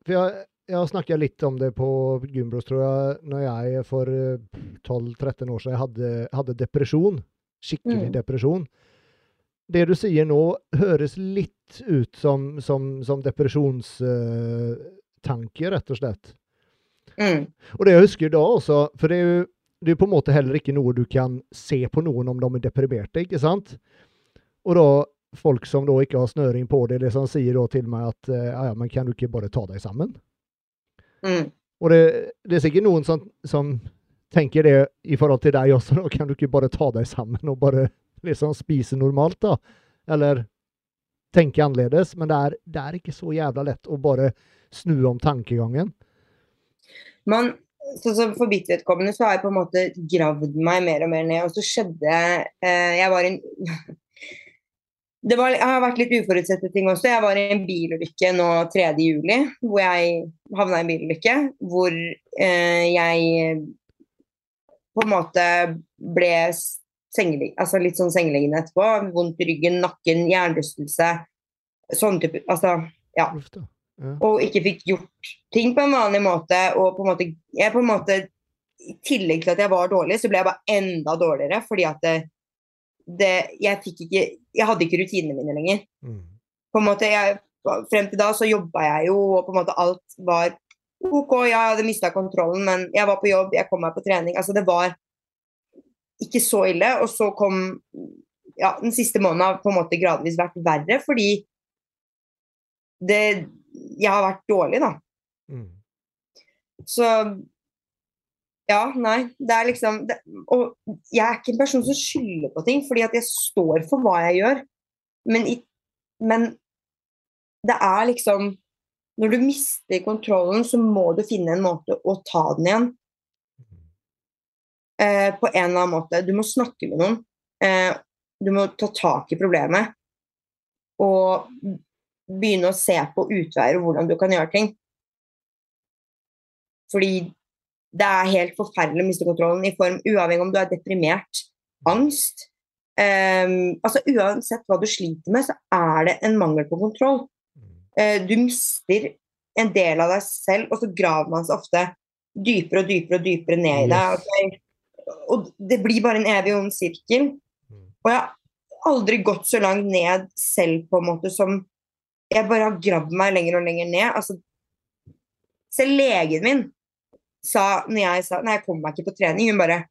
For jeg, jeg har snakka litt om det på Gymbros, tror jeg, når jeg for 12-13 eh, år siden hadde, hadde depresjon. Skikkelig mm. depresjon. Det du sier nå, høres litt ut som, som, som depresjonstanke, rett og slett. Mm. Og det jeg husker da også, for det er jo det er på en måte heller ikke noe du kan se på noen om de er deprimerte, ikke sant? Og da folk som da ikke har snøring på det, liksom sier da til meg at eh, ja, men kan du ikke bare ta deg sammen? Mm. Og det, det, er sikkert noen som, som, tenker det i forhold til deg også, da kan du ikke bare ta deg sammen og bare liksom spise normalt, da? Eller tenke annerledes. Men det er, det er ikke så jævla lett å bare snu om tankegangen. Man, så, så For mitt vedkommende så har jeg på en måte gravd meg mer og mer ned. Og så skjedde eh, Jeg var en det var, har vært litt uforutsette ting også. Jeg var i en bilulykke nå 3.7, hvor jeg havna i en bilulykke. Hvor eh, jeg på en måte ble altså litt sånn sengeliggende etterpå. Vondt i ryggen, nakken, hjernerystelse. Sånn type Altså, ja. Og ikke fikk gjort ting på en vanlig måte. Og på en måte, jeg på en måte I tillegg til at jeg var dårlig, så ble jeg bare enda dårligere fordi at det, det, jeg ikke Jeg hadde ikke rutinene mine lenger. Mm. På en måte, jeg, Frem til da så jobba jeg jo, og på en måte alt var OK, jeg hadde mista kontrollen, men jeg var på jobb, jeg kom meg på trening. Altså, det var ikke så ille. Og så kom ja, den siste måneden har på en måte gradvis vært verre, fordi det Jeg har vært dårlig, da. Mm. Så ja, nei. Det er liksom det, Og jeg er ikke en person som skylder på ting, fordi at jeg står for hva jeg gjør. Men, i, men det er liksom Når du mister kontrollen, så må du finne en måte å ta den igjen. Eh, på en eller annen måte. Du må snakke med noen. Eh, du må ta tak i problemet. Og begynne å se på utveier og hvordan du kan gjøre ting. Fordi det er helt forferdelig å miste kontrollen i form uavhengig om du er deprimert, angst um, altså Uansett hva du sliter med, så er det en mangel på kontroll. Uh, du mister en del av deg selv, og så graver man seg ofte dypere og dypere og dypere ned i deg. Okay? Og det blir bare en evig ond sirkel. Mm. Og jeg har aldri gått så langt ned selv, på en måte, som Jeg bare har gravd meg lenger og lenger ned. Altså, selv legen min sa når jeg sa Nei, jeg kommer meg ikke på trening. Hun bare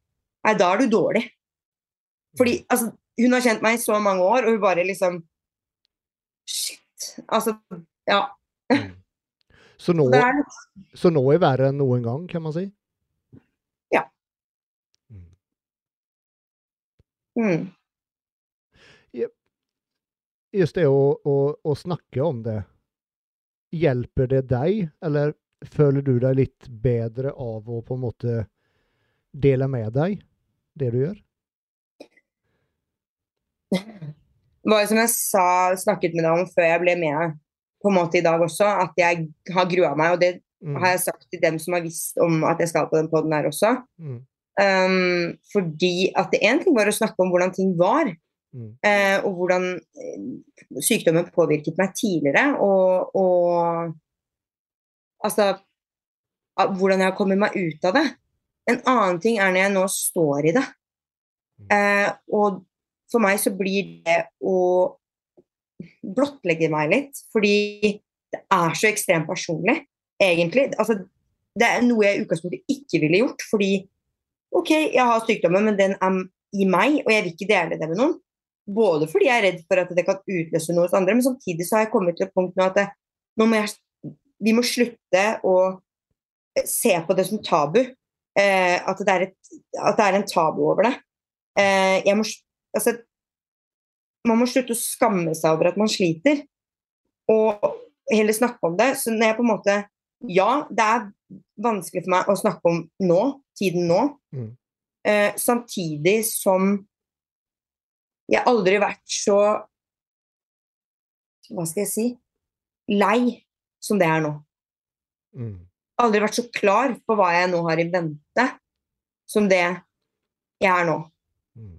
Nei, da er du dårlig. Fordi altså, hun har kjent meg i så mange år, og hun bare liksom Shit. Altså, ja. Mm. Så nå, så nå er verre enn noen gang, kan man si? Ja. Mm. mm. Just det å, å, å snakke om det, hjelper det deg, eller føler du deg litt bedre av å på en måte dele med deg det du gjør? Det var som jeg sa, snakket med deg om før jeg ble med på en måte i dag også at jeg har grua meg, og det Mm. har jeg sagt til dem som har visst om at jeg skal på den poden her også. Mm. Um, fordi at det én ting var å snakke om hvordan ting var, Mm. eh, og hvordan eh, sykdommen påvirket meg tidligere, og, og altså hvordan jeg har kommet meg ut av det. En annen ting er når jeg nå står i det. Eh, og for meg så blir det å blottlegge meg litt, fordi det er så ekstremt personlig, egentlig. Altså, det er noe jeg i utgangspunktet ikke ville gjort, fordi OK, jeg har sykdommen, men den er i meg, og jeg vil ikke dele det med noen. Både fordi jeg er redd for at det kan utløse noe hos andre, men samtidig så har jeg kommet til et punkt nå at det, nå må jeg, vi må slutte å se på det som tabu. Eh, at, det er et, at det er en tabu over det. Eh, jeg må, altså, man må slutte å skamme seg over at man sliter, og heller snakke om det. Så når jeg på en måte Ja, det er vanskelig for meg å snakke om nå, tiden nå, Mm. eh, samtidig som jeg aldri har vært så Hva skal jeg si lei som det er nå. Mm. Aldri vært så klar på hva jeg nå har i vente, som det jeg er nå. Mm.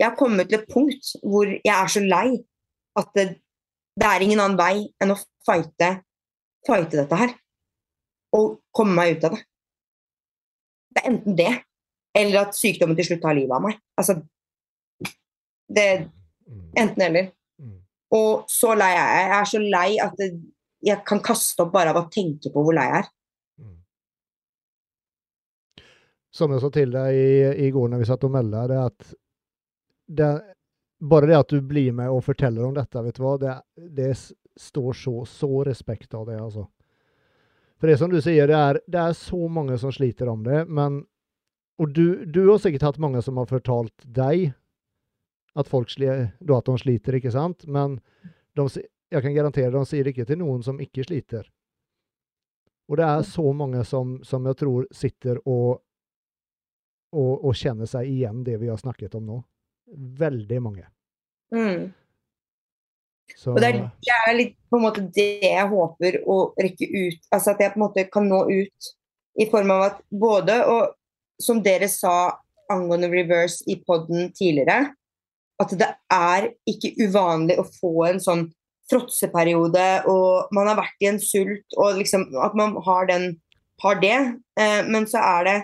Jeg har kommet til et punkt hvor jeg er så lei at det, det er ingen annen vei enn å fighte, fighte dette her. Og komme meg ut av det. Det er enten det, eller at sykdommen til slutt tar livet av meg. Altså Det er Mm. enten eller. Mm. Og så lei er jeg. Jeg er så lei at det, jeg kan kaste opp bare av å tenke på hvor lei jeg er. Mm. Som jeg sa til deg i, i går når vi satt og meldte, det at det, bare det at du blir med og forteller om dette, vet du hva, det, det står så, så respekt av det, altså. For det som du sier, det er, det er så mange som sliter om det, men Og du, du har sikkert hatt mange som har fortalt deg at folk sli, at de sliter, ikke sant? Men de, jeg kan garantere, de sier ikke til noen som ikke sliter. Og det er så mange som, som jeg tror sitter og, og, og kjenner seg igjen det vi har snakket om nå. Veldig mange. Mm. Så, Og det er, det er litt på en måte det jeg håper å rekke ut. Altså at jeg på en måte kan nå ut i form av at både og Som dere sa angående reverse i poden tidligere, at det er ikke uvanlig å få en sånn fråtseperiode, og man har vært i en sult, og liksom at man har, den, har det. Eh, men så er det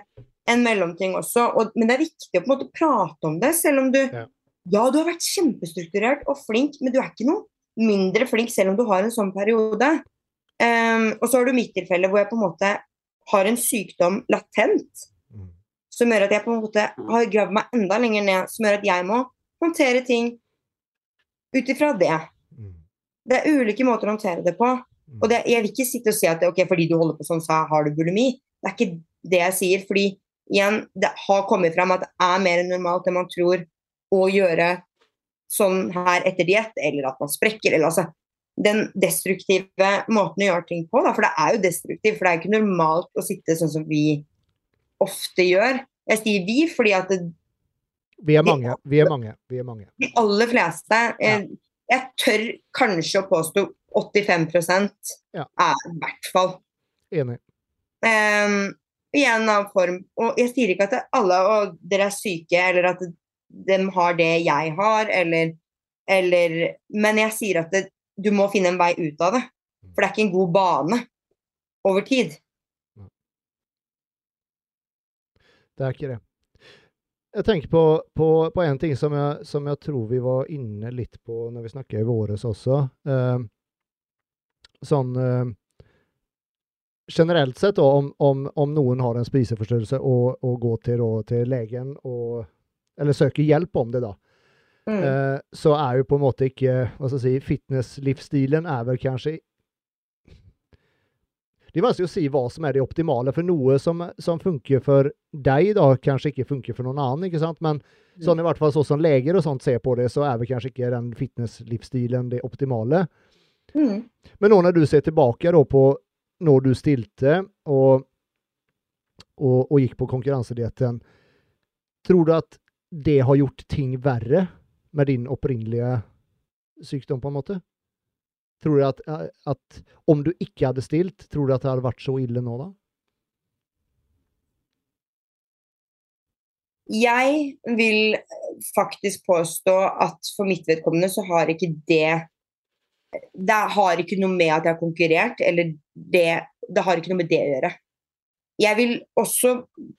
en mellomting også. Og, men det er viktig å på en måte prate om det, selv om du Ja. ja, du har vært kjempestrukturert og flink, men du er ikke noe mindre flink selv om du har en sånn periode. Um, og så har du mitt tilfelle hvor jeg på en måte har en sykdom latent Mm. som gjør at jeg på en måte har gravd meg enda lenger ned, som gjør at jeg må håndtere ting ut ifra det. Det er ulike måter å håndtere det på. Mm. Og det, jeg vil ikke sitte og si at ok, fordi du holder på sånn, så har du bulimi. Det er ikke det jeg sier. fordi igjen, det har kommet fram at det er mer normalt enn man tror å gjøre sånn her etter diett, eller at man sprekker. eller altså den destruktive måten å gjøre ting på. Da, for det er jo destruktivt. For det er ikke normalt å sitte sånn som vi ofte gjør. Jeg sier vi fordi at det, Vi er mange. Vi er mange. Vi er mange. de aller fleste eh, Jeg tør kanskje å påstå 85 Ja. er i hvert fall Enig. um, i en eller annen form. Og jeg sier ikke at alle og dere er syke, eller at de har det jeg har, eller, eller Men jeg sier at det, du må finne en vei ut av det. For det er ikke en god bane over tid. Det er ikke det. Jeg tenker på, på, på en ting som jeg, som jeg tror vi var inne litt på når vi snakket i våres også. Eh, sånn eh, Generelt sett, da, om, om, om noen har en spiseforstyrrelse og, og går til, da, til legen og Eller søker hjelp om det, da. Mm. Eh, så er jo på en måte ikke hva skal jeg si, Fitnesslivsstilen er vel kanskje Det er vanskelig å si hva som er det optimale, for noe som, som funker for deg, da, kanskje ikke funker for noen annen. ikke sant? Men sånn i hvert fall så som leger og sånt ser på det, så er vel kanskje ikke den fitnesslivsstilen det optimale. Mm. Men nå når du ser tilbake da på når du stilte og, og, og gikk på konkurransedietten, tror du at det har gjort ting verre med din opprinnelige sykdom, på en måte? Tror du at, at om du ikke hadde stilt, tror du at det hadde vært så ille nå, da? Jeg vil faktisk påstå at for mitt vedkommende så har ikke det Det har ikke noe med at jeg har konkurrert, eller det, det har ikke noe med det å gjøre. Jeg vil også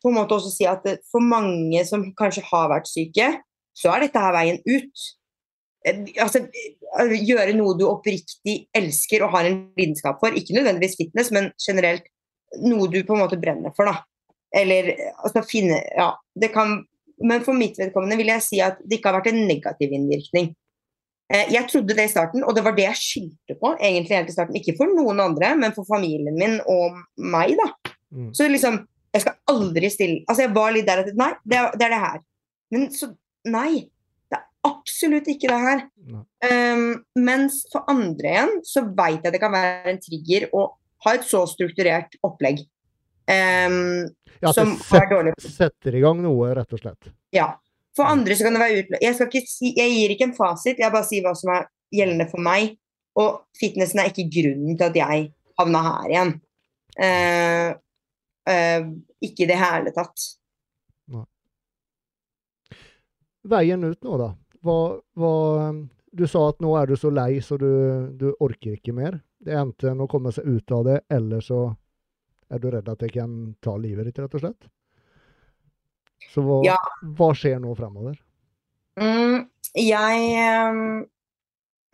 på en måte også si at for mange som kanskje har vært syke, så er dette her veien ut. Eh, altså, eh, gjøre noe du oppriktig elsker og har en lidenskap for. Ikke nødvendigvis fitness, men generelt noe du på en måte brenner for. da. Eller altså finne Ja, det kan Men for mitt vedkommende vil jeg si at det ikke har vært en negativ innvirkning. Eh, jeg trodde det i starten, og det var det jeg skyldte på. egentlig helt i starten. Ikke for noen andre, men for familien min og meg. da. Mm. Så liksom Jeg skal aldri stille Altså, jeg var litt der at Nei, det er det, er det her. Men så Nei. Absolutt ikke det her. Um, mens for andre igjen så veit jeg det kan være en trigger å ha et så strukturert opplegg. Um, ja, som set, er dårlig. setter i gang noe, rett og slett. Ja. For mm. andre så kan det være utløp... Jeg, si, jeg gir ikke en fasit, jeg bare sier hva som er gjeldende for meg. Og fitnessen er ikke grunnen til at jeg havna her igjen. Uh, uh, ikke i det hele tatt. Veien ut nå, da. Hva, hva, du sa at nå er du så lei så du, du orker ikke mer. Det er enten å komme seg ut av det, eller så er du redd at det kan ta livet ditt, rett og slett? Så hva, ja. hva skjer nå fremover? Mm, jeg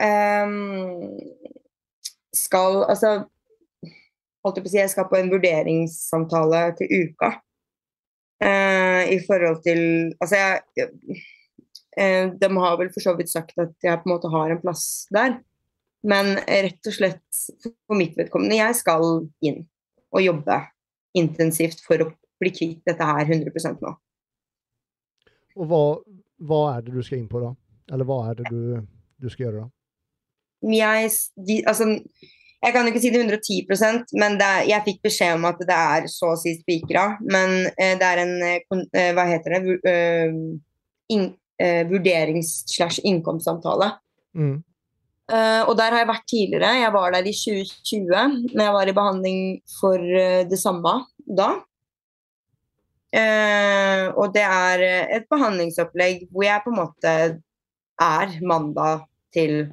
um, skal Altså holdt jeg på å si, jeg skal på en vurderingssamtale til uka. Uh, I forhold til Altså, jeg De har vel for så vidt sagt at jeg på en måte har en plass der. Men rett og slett for mitt vedkommende, jeg skal inn og jobbe intensivt for å bli kvitt dette her 100% nå. Og hva, hva, er det du skal inn på da? Eller hva er det du, du skal gjøre da? Jeg, de, altså, jeg kan ikke si det 110% men det, jeg fikk beskjed om at det er så å si spikra. Men eh, det er en eh, Hva heter det? Uh, in, uh, Vurderings-slash-innkomstsamtale. Mm. Uh, og der har jeg vært tidligere. Jeg var der i 2020, når jeg var i behandling for uh, det samme da. Uh, og det er et behandlingsopplegg hvor jeg på en måte er mandag til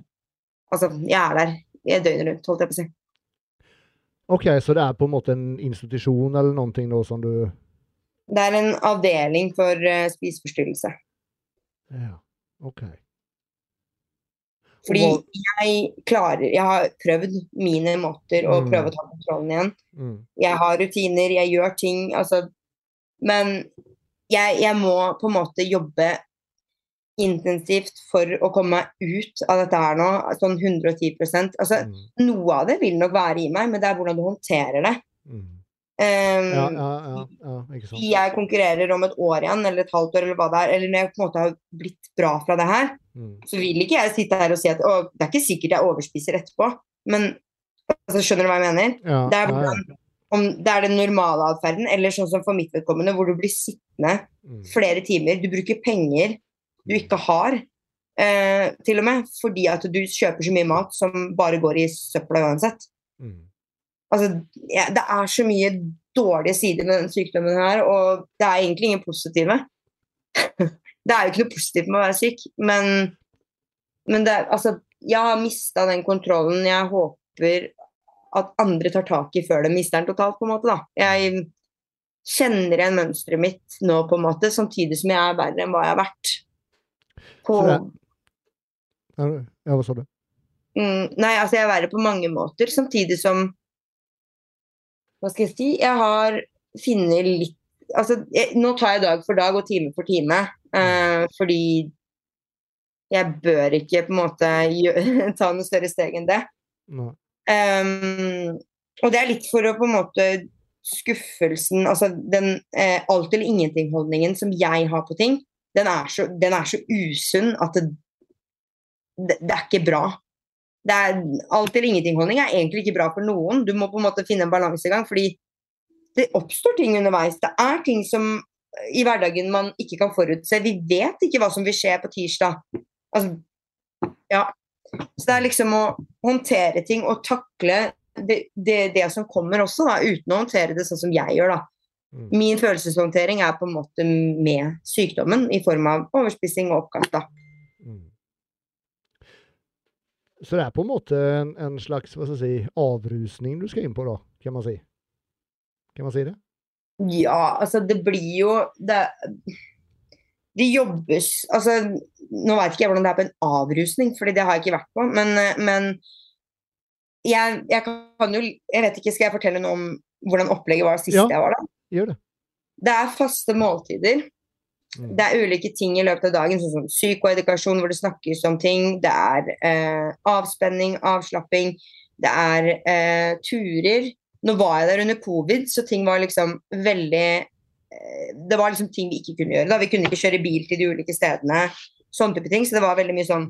Altså, jeg er der jeg døgnet rundt, holdt jeg på å si. OK, så det er på en måte en institusjon eller noe nå som du Det er en avdeling for spiseforstyrrelse. Ja, OK. Fordi jeg klarer Jeg har prøvd mine måter å mm. prøve å ta kontrollen igjen. Mm. Jeg har rutiner, jeg gjør ting, altså Men jeg, jeg, må på en måte jobbe intensivt for å komme meg ut av dette her nå, sånn 110 Altså, mm. noe av det vil nok være i meg, men det er hvordan du håndterer det. Um, ja, ja, ja, jeg konkurrerer om et år igjen, eller et halvt år, eller hva det er, eller når jeg på en måte har blitt bra fra det her, mm. så vil ikke jeg sitte her og si at å, det er ikke sikkert jeg overspiser etterpå, men altså, skjønner du hva jeg mener? det, er hvordan, om det er den normale atferden, eller sånn som for mitt vedkommende, hvor du blir sittende mm. flere timer, du bruker penger du ikke har, eh, til og med, fordi at du kjøper så mye mat som bare går i søpla uansett. Mm. Altså, ja, det er så mye dårlige sider med den sykdommen her, og det er egentlig ingen positive. det er jo ikke noe positivt med å være syk, men, men det, altså, jeg har mista den kontrollen. Jeg håper at andre tar tak i før de mister den totalt, på en måte. da. Jeg kjenner igjen mønsteret mitt nå, på en måte, samtidig som jeg er verre enn hva jeg har vært. På... Ja, hva sa du? Mm, nei, altså jeg er verre på mange måter, samtidig som hva skal jeg si? Jeg har funnet litt Altså, jeg, nå tar jeg dag for dag og time for time, uh, fordi jeg bør ikke på en måte gjøre, ta noe større steg enn det. Um, og det er litt for å på en måte skuffelsen Altså den uh, alt eller ingenting-holdningen som jeg har på ting, den er så, den er så usunn at det, det, det, er ikke bra det er alt eller ingenting-holdning er egentlig ikke bra for noen. Du må på en måte finne en balansegang, fordi det oppstår ting underveis. Det er ting som i hverdagen man ikke kan forutse. Vi vet ikke hva som vil skje på tirsdag. Altså, ja. Så det er liksom å håndtere ting og takle det, det, det som kommer også, da, uten å håndtere det sånn som jeg gjør, da. Mm. Min følelseshåndtering er på en måte med sykdommen i form av overspising og oppkast. da. Mm. Så det er på en måte en, en slags hva skal jeg si, avrusning du skal inn på, da, kan man si? Kan man si det? Ja, altså det blir jo Det, det jobbes Altså, nå veit ikke jeg hvordan det er på en avrusning, fordi det har jeg ikke vært på, men, men jeg, jeg kan jo Jeg vet ikke, skal jeg fortelle noe om hvordan opplegget var sist Ja. jeg var da? Gjør det. Det er faste måltider. Mm. Det er ulike ting i løpet av dagen, sånn som psykoedukasjon, hvor det snakkes om ting. Det er eh, avspenning, avslapping. Det er eh, turer. Nå var jeg der under covid, så ting var liksom veldig eh, Det var liksom ting vi ikke kunne gjøre. da. Vi kunne ikke kjøre bil til de ulike stedene. Sånn type ting. Så det var veldig mye sånn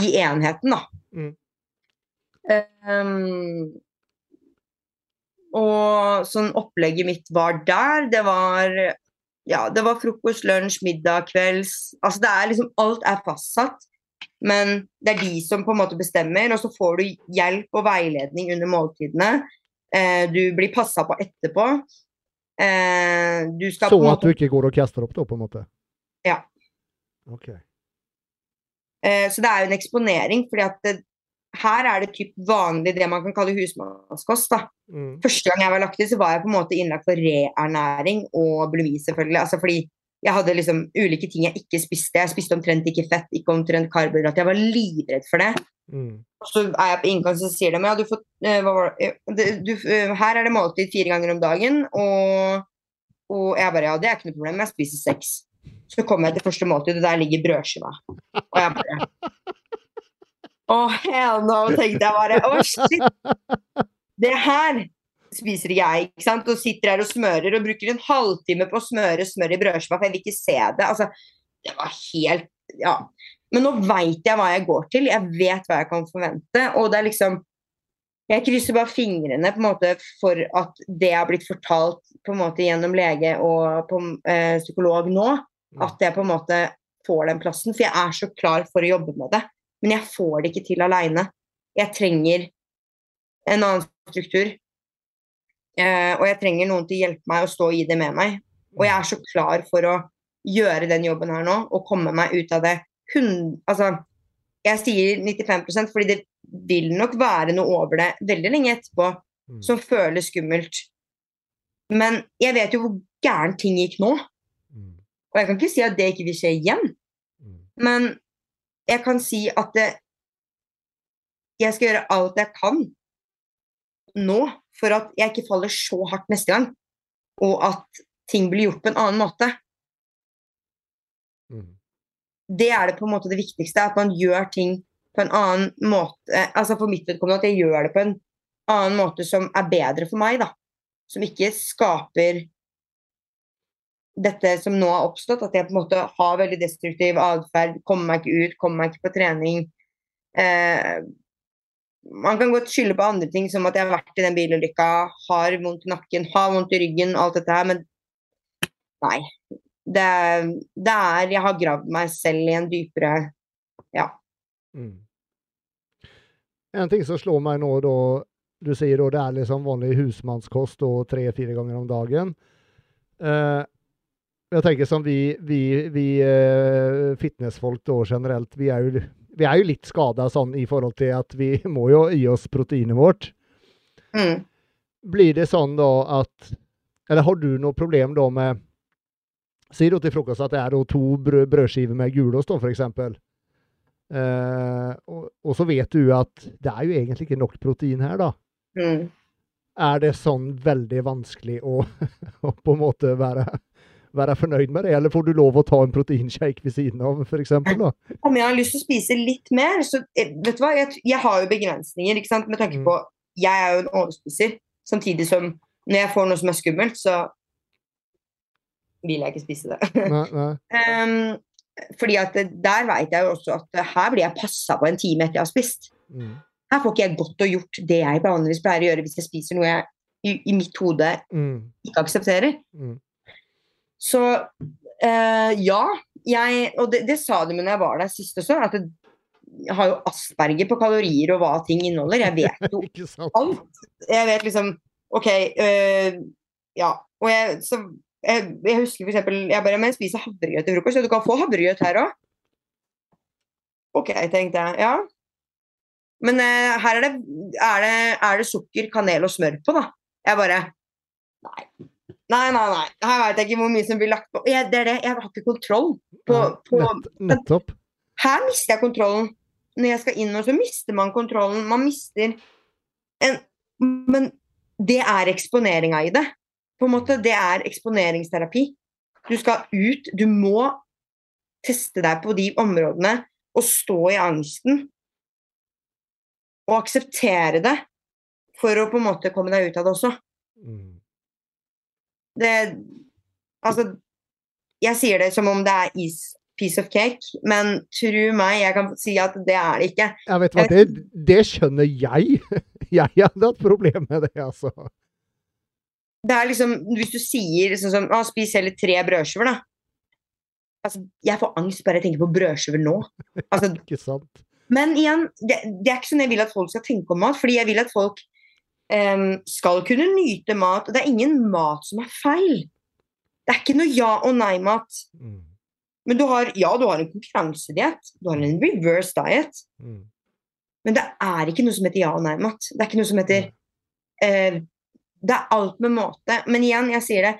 i enheten, da. Mm. Um, og sånn opplegget mitt var der. Det var ja, det var frokost, lunsj, middag, kvelds. Altså det er liksom Alt er fastsatt. Men det er de som på en måte bestemmer, og så får du hjelp og veiledning under måltidene. Eh, du blir passa på etterpå. Eh, du skal Så på måte... at du ikke går og kaster opp, da, på en måte? Ja. Ok. eh, Så det er jo en eksponering, fordi at det, her er det typ vanlig det man kan kalle husmannskost. da. Mm. Første gang jeg var lagt ut, så var jeg på en måte innlagt for reernæring og bulimi, selvfølgelig. Altså fordi jeg hadde liksom ulike ting jeg ikke spiste. Jeg spiste omtrent ikke fett, ikke omtrent karbohydrat. Jeg var livredd for det. Mm. Så er jeg på innkomst så sier de ja, du får, eh, eh, du, eh, her er det måltid fire ganger om dagen. Og, og jeg bare ja, det er ikke noe problem, jeg spiser seks. Så kommer jeg til første måltid, og der ligger brødskiva. Og jeg bare Å, hell no, tenkte jeg bare. Å, shit. Det her spiser ikke jeg, ikke sant. Og sitter her og smører og bruker en halvtime på å smøre smør i brødskiva, for jeg vil ikke se det. Altså, det var helt Ja. Men nå veit jeg hva jeg går til. Jeg vet hva jeg kan forvente. Og det er liksom Jeg krysser bare fingrene på en måte for at det har blitt fortalt på en måte gjennom lege og på, eh, psykolog nå, at jeg på en måte får den plassen. For jeg er så klar for å jobbe med det. Men jeg får det ikke til aleine. Jeg trenger en annen struktur. Eh, og jeg trenger noen til å hjelpe meg å stå i det med meg. Og jeg er så klar for å gjøre den jobben her nå og komme meg ut av det. Hun, altså, jeg sier 95% fordi det vil nok være noe over det veldig lenge etterpå Mm. som føles skummelt. Men jeg vet jo hvor gæren ting gikk nå. Mm. Og jeg kan ikke si at det ikke vil skje igjen. Mm. Men jeg kan si at det, jeg skal gjøre alt jeg kan nå for at jeg ikke faller så hardt neste gang, og at ting blir gjort på en annen måte. Mm. Det er det på en måte det viktigste, at man gjør ting på en annen måte. Altså For mitt vedkommende at jeg gjør det på en annen måte som er bedre for meg, da. Som ikke skaper dette som nå har oppstått, at jeg på en måte har veldig destruktiv atferd, kommer meg ikke ut, kommer meg ikke på trening. Eh, man kan godt skylde på andre ting, som at jeg har vært i den bilulykka, har vondt i nakken, har vondt i ryggen, alt dette her, men nei. Det, det er Jeg har gravd meg selv i en dypere Ja. Mm. En ting som slår meg nå, da Du sier da det er liksom vanlig husmannskost tre-fire ganger om dagen. Eh, jeg tenker som vi, vi, vi eh, fitnessfolk da generelt, vi er jo, vi er jo litt skada sånn i forhold til at vi må jo gi oss proteinet vårt. Mm. Blir det sånn da at Eller har du noe problem da med Si da til frokost at det er to brød, brødskiver med gulost, da, eksempel. Eh, og, og så vet du at det er jo egentlig ikke nok protein her, da. Mm. Er det sånn veldig vanskelig å, å på en måte være, være fornøyd med det, eller får du lov å ta en proteinshake ved siden av, da? Om jeg har lyst til å spise litt mer, så eh, vet du hva, jeg, jeg har jo begrensninger, ikke sant, med tanke Mm. på Jeg er jo en overspiser, samtidig som når jeg får noe som er skummelt, så vil jeg ikke spise det. Nei, nei. um, fordi at der vet jeg jo også at her blir jeg passa på en time etter jeg har spist. Mm. Her får ikke jeg gått og gjort det jeg vanligvis pleier å gjøre hvis jeg spiser noe jeg i, i mitt hode Mm. ikke aksepterer. Mm. Så eh, ja, jeg Og det, det sa de når jeg var der sist også, at det, har jo asperger på kalorier og hva ting inneholder. Jeg vet jo alt. Jeg vet liksom OK øh, Ja. Og jeg, så, jeg, jeg husker eksempel Jeg bare Men jeg spiser havregrøt til frokost, og du kan få havregrøt her òg. OK, tenkte jeg. Ja. Men øh, her er det, er det Er det sukker, kanel og smør på, da? Jeg bare Nei. Nei, nei, nei. Her veit jeg ikke hvor mye som blir lagt på. Jeg, det er det. Jeg har ikke kontroll på, på nett, nettopp. her mister jeg kontrollen. Når jeg skal inn, nå, så mister man kontrollen. Man mister en Men det er eksponeringa i det. På en måte, Det er eksponeringsterapi. Du skal ut. Du må teste deg på de områdene og stå i angsten. Og akseptere det for å på en måte komme deg ut av det også. Mm. Det Altså, jeg sier det som om det er is, piece of cake, men tro meg, jeg kan si at det er det ikke. Jeg vet hva, det, det skjønner jeg. Jeg hadde hatt problemer med det, altså. Det er liksom, Hvis du sier sånn som å, 'spis heller tre brødskiver', da. Altså, jeg får angst bare jeg tenker på brødskiver nå. Altså, Ikke sant? men igjen, det, det er ikke sånn jeg vil at folk skal tenke om mat, fordi jeg vil at folk skal kunne nyte mat. og Det er ingen mat som er feil. Det er ikke noe ja- og nei-mat. Mm. Men du har, ja, du har en konkurransediett. Du har en reverse diet. Mm. Men det er ikke noe som heter ja- og nei-mat. Det er ikke noe som heter eh, Det er alt med måte. Men igjen, jeg sier det.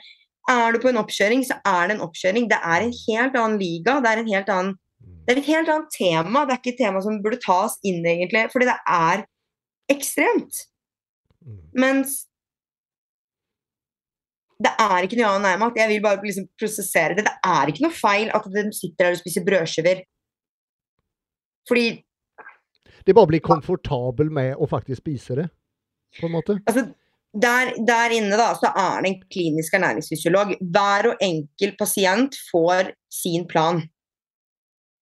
Er du på en oppkjøring, så er det en oppkjøring. Det er en helt annen liga. Det er, en helt annen, Mm. det er et helt annet tema. Det er ikke et tema som burde tas inn, egentlig. Fordi det er ekstremt. Mm. Mens det er ikke noe ja- og nei-mat. Jeg vil bare liksom prosessere det. Det er ikke noe feil at de sitter der og spiser brødskiver. Fordi Det er bare å bli komfortabel med å faktisk spise det, på en måte. Altså, der, der inne da, så er det en klinisk ernæringsfysiolog. Hver og enkel pasient får sin plan.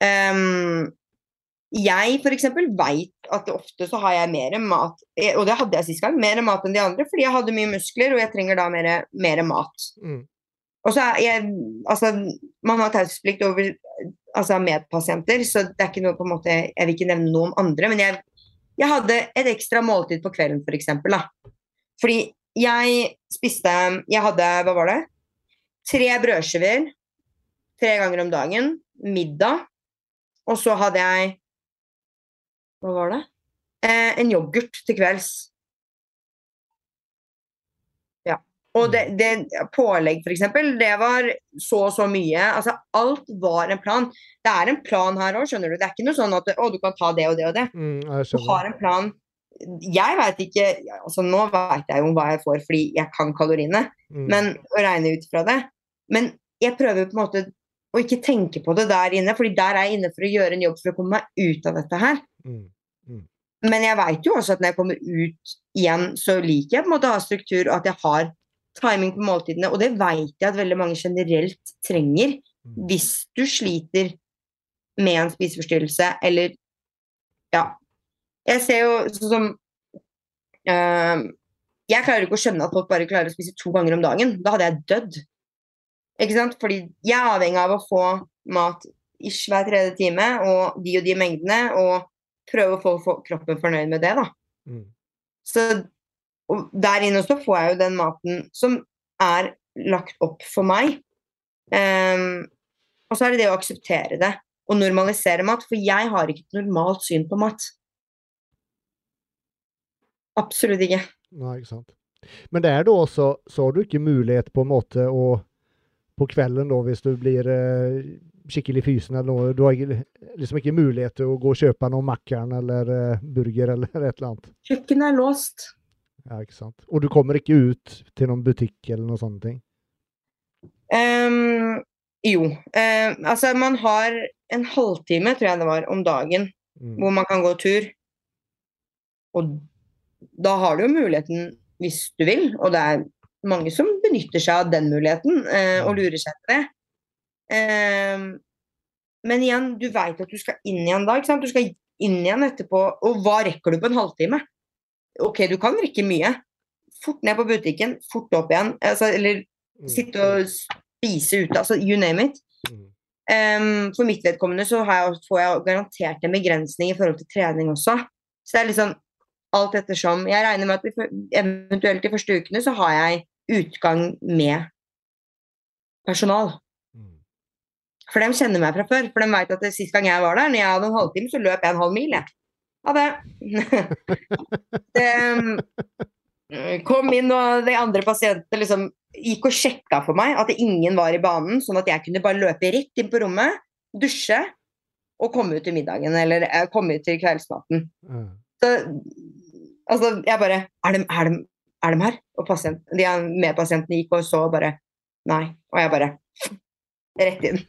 Ehm, jeg eksempel vet at ofte så har jeg mer mat, eh, og det hadde jeg sist gang, mer mat enn de andre, fordi jeg hadde mye muskler, og jeg trenger da mer, mer mat. Mm. Og så er jeg, altså, Man har taushetsplikt over altså medpasienter, så det er ikke noe på en måte, jeg vil ikke nevne noe om andre. Men jeg, jeg hadde et ekstra måltid på kvelden, f.eks. For eksempel, da. Fordi jeg spiste Jeg hadde, hva var det? Tre brødskiver tre ganger om dagen. Middag. Og så hadde jeg Hva var det? Eh, en yoghurt til kvelds. Ja. Og det, det pålegg, f.eks., det var så og så mye. Altså, alt var en plan. Det er en plan her òg, skjønner du. Det er ikke noe sånn at å, du kan ta det og det og det. Mm, Du har en plan. Jeg veit ikke altså Nå veit jeg jo hva jeg får fordi jeg kan kaloriene, Mm. men å regne ut fra det. Men jeg prøver på en måte å ikke tenke på det der inne, fordi der er jeg inne for å gjøre en jobb for å komme meg ut av dette her. Mm. Men jeg veit jo også at når jeg kommer ut igjen, så liker jeg på en måte å ha struktur, og at jeg har timing på måltidene. Og det veit jeg at veldig mange generelt trenger Mm. hvis du sliter med en spiseforstyrrelse eller Ja. Jeg ser jo sånn som øh, Jeg klarer ikke å skjønne at folk bare klarer å spise to ganger om dagen. Da hadde jeg dødd. Ikke sant? Fordi jeg er avhengig av å få mat ish hver tredje time, og de og de mengdene, og prøve å få, få kroppen fornøyd med det, da. Mm. Så der inne også får jeg jo den maten som er lagt opp for meg. Um, og så er det det å akseptere det og normalisere mat, for jeg har ikke et normalt syn på mat. Absolutt ikke. Nei, ikke sant. Men det er da også så har du ikke mulighet på en måte å på kvelden da, hvis du blir eh, skikkelig fysen eller noe, du har liksom ikke mulighet til å gå og kjøpe noe Mac-eren eller eh, burger eller et eller annet. Kjøkkenet er låst. Ja, ikke sant. Og du kommer ikke ut til noen butikk eller noen sånne ting. Um, jo. Ehm, altså, man har en halvtime, tror jeg det var, om dagen Mm. hvor man kan gå tur. Og da har du jo muligheten hvis du vil, og det er mange som benytter seg av den muligheten eh, og Mm. lurer seg til det. Ehm, men igjen, du veit at du skal inn igjen da? Du skal inn igjen etterpå, og hva rekker du på en halvtime? Ok, du kan rekke mye. Fort ned på butikken, fort opp igjen. Altså, eller Mm. sitte og spise ute, altså you name it. Um, for mitt vedkommende så har jeg, får jeg garantert en begrensning i forhold til trening også. Så det er liksom alt ettersom. Jeg regner med at vi, eventuelt de første ukene så har jeg utgang med personal. For de kjenner meg fra før. For de vet at det, sist gang jeg var der, når jeg hadde en halvtime, så løp jeg en halv mil. Jeg. Ha det. det kom inn, og de andre pasientene liksom gikk og sjekka for meg at ingen var i banen, sånn at jeg kunne bare løpe rett inn på rommet, dusje og komme ut til middagen, eller eh, komme ut til kveldsmaten. Mm. Så altså, jeg bare Er de, er de, er de her? Og pasient, de medpasientene gikk og så og bare Nei. Og jeg bare Rett inn.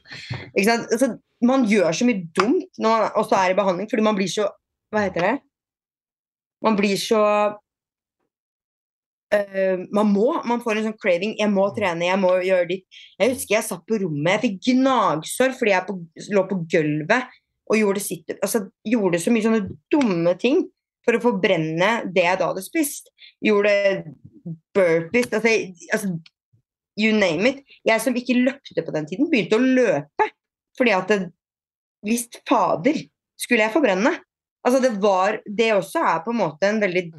Ikke sant? Altså, man gjør så mye dumt når man også er i behandling, fordi man blir så Hva heter det? Man blir så uh, man må, man får en sånn craving. Jeg må trene, jeg må gjøre ditt. Jeg husker jeg satt på rommet, jeg fikk gnagsår fordi jeg på, lå på gulvet og gjorde, sitt, altså, gjorde så mye sånne dumme ting for å forbrenne det jeg da hadde spist. Gjorde burpees altså, altså, You name it. Jeg som ikke løpte på den tiden, begynte å løpe. Fordi at Hvis fader skulle jeg forbrenne. Altså det var Det også er på en måte en veldig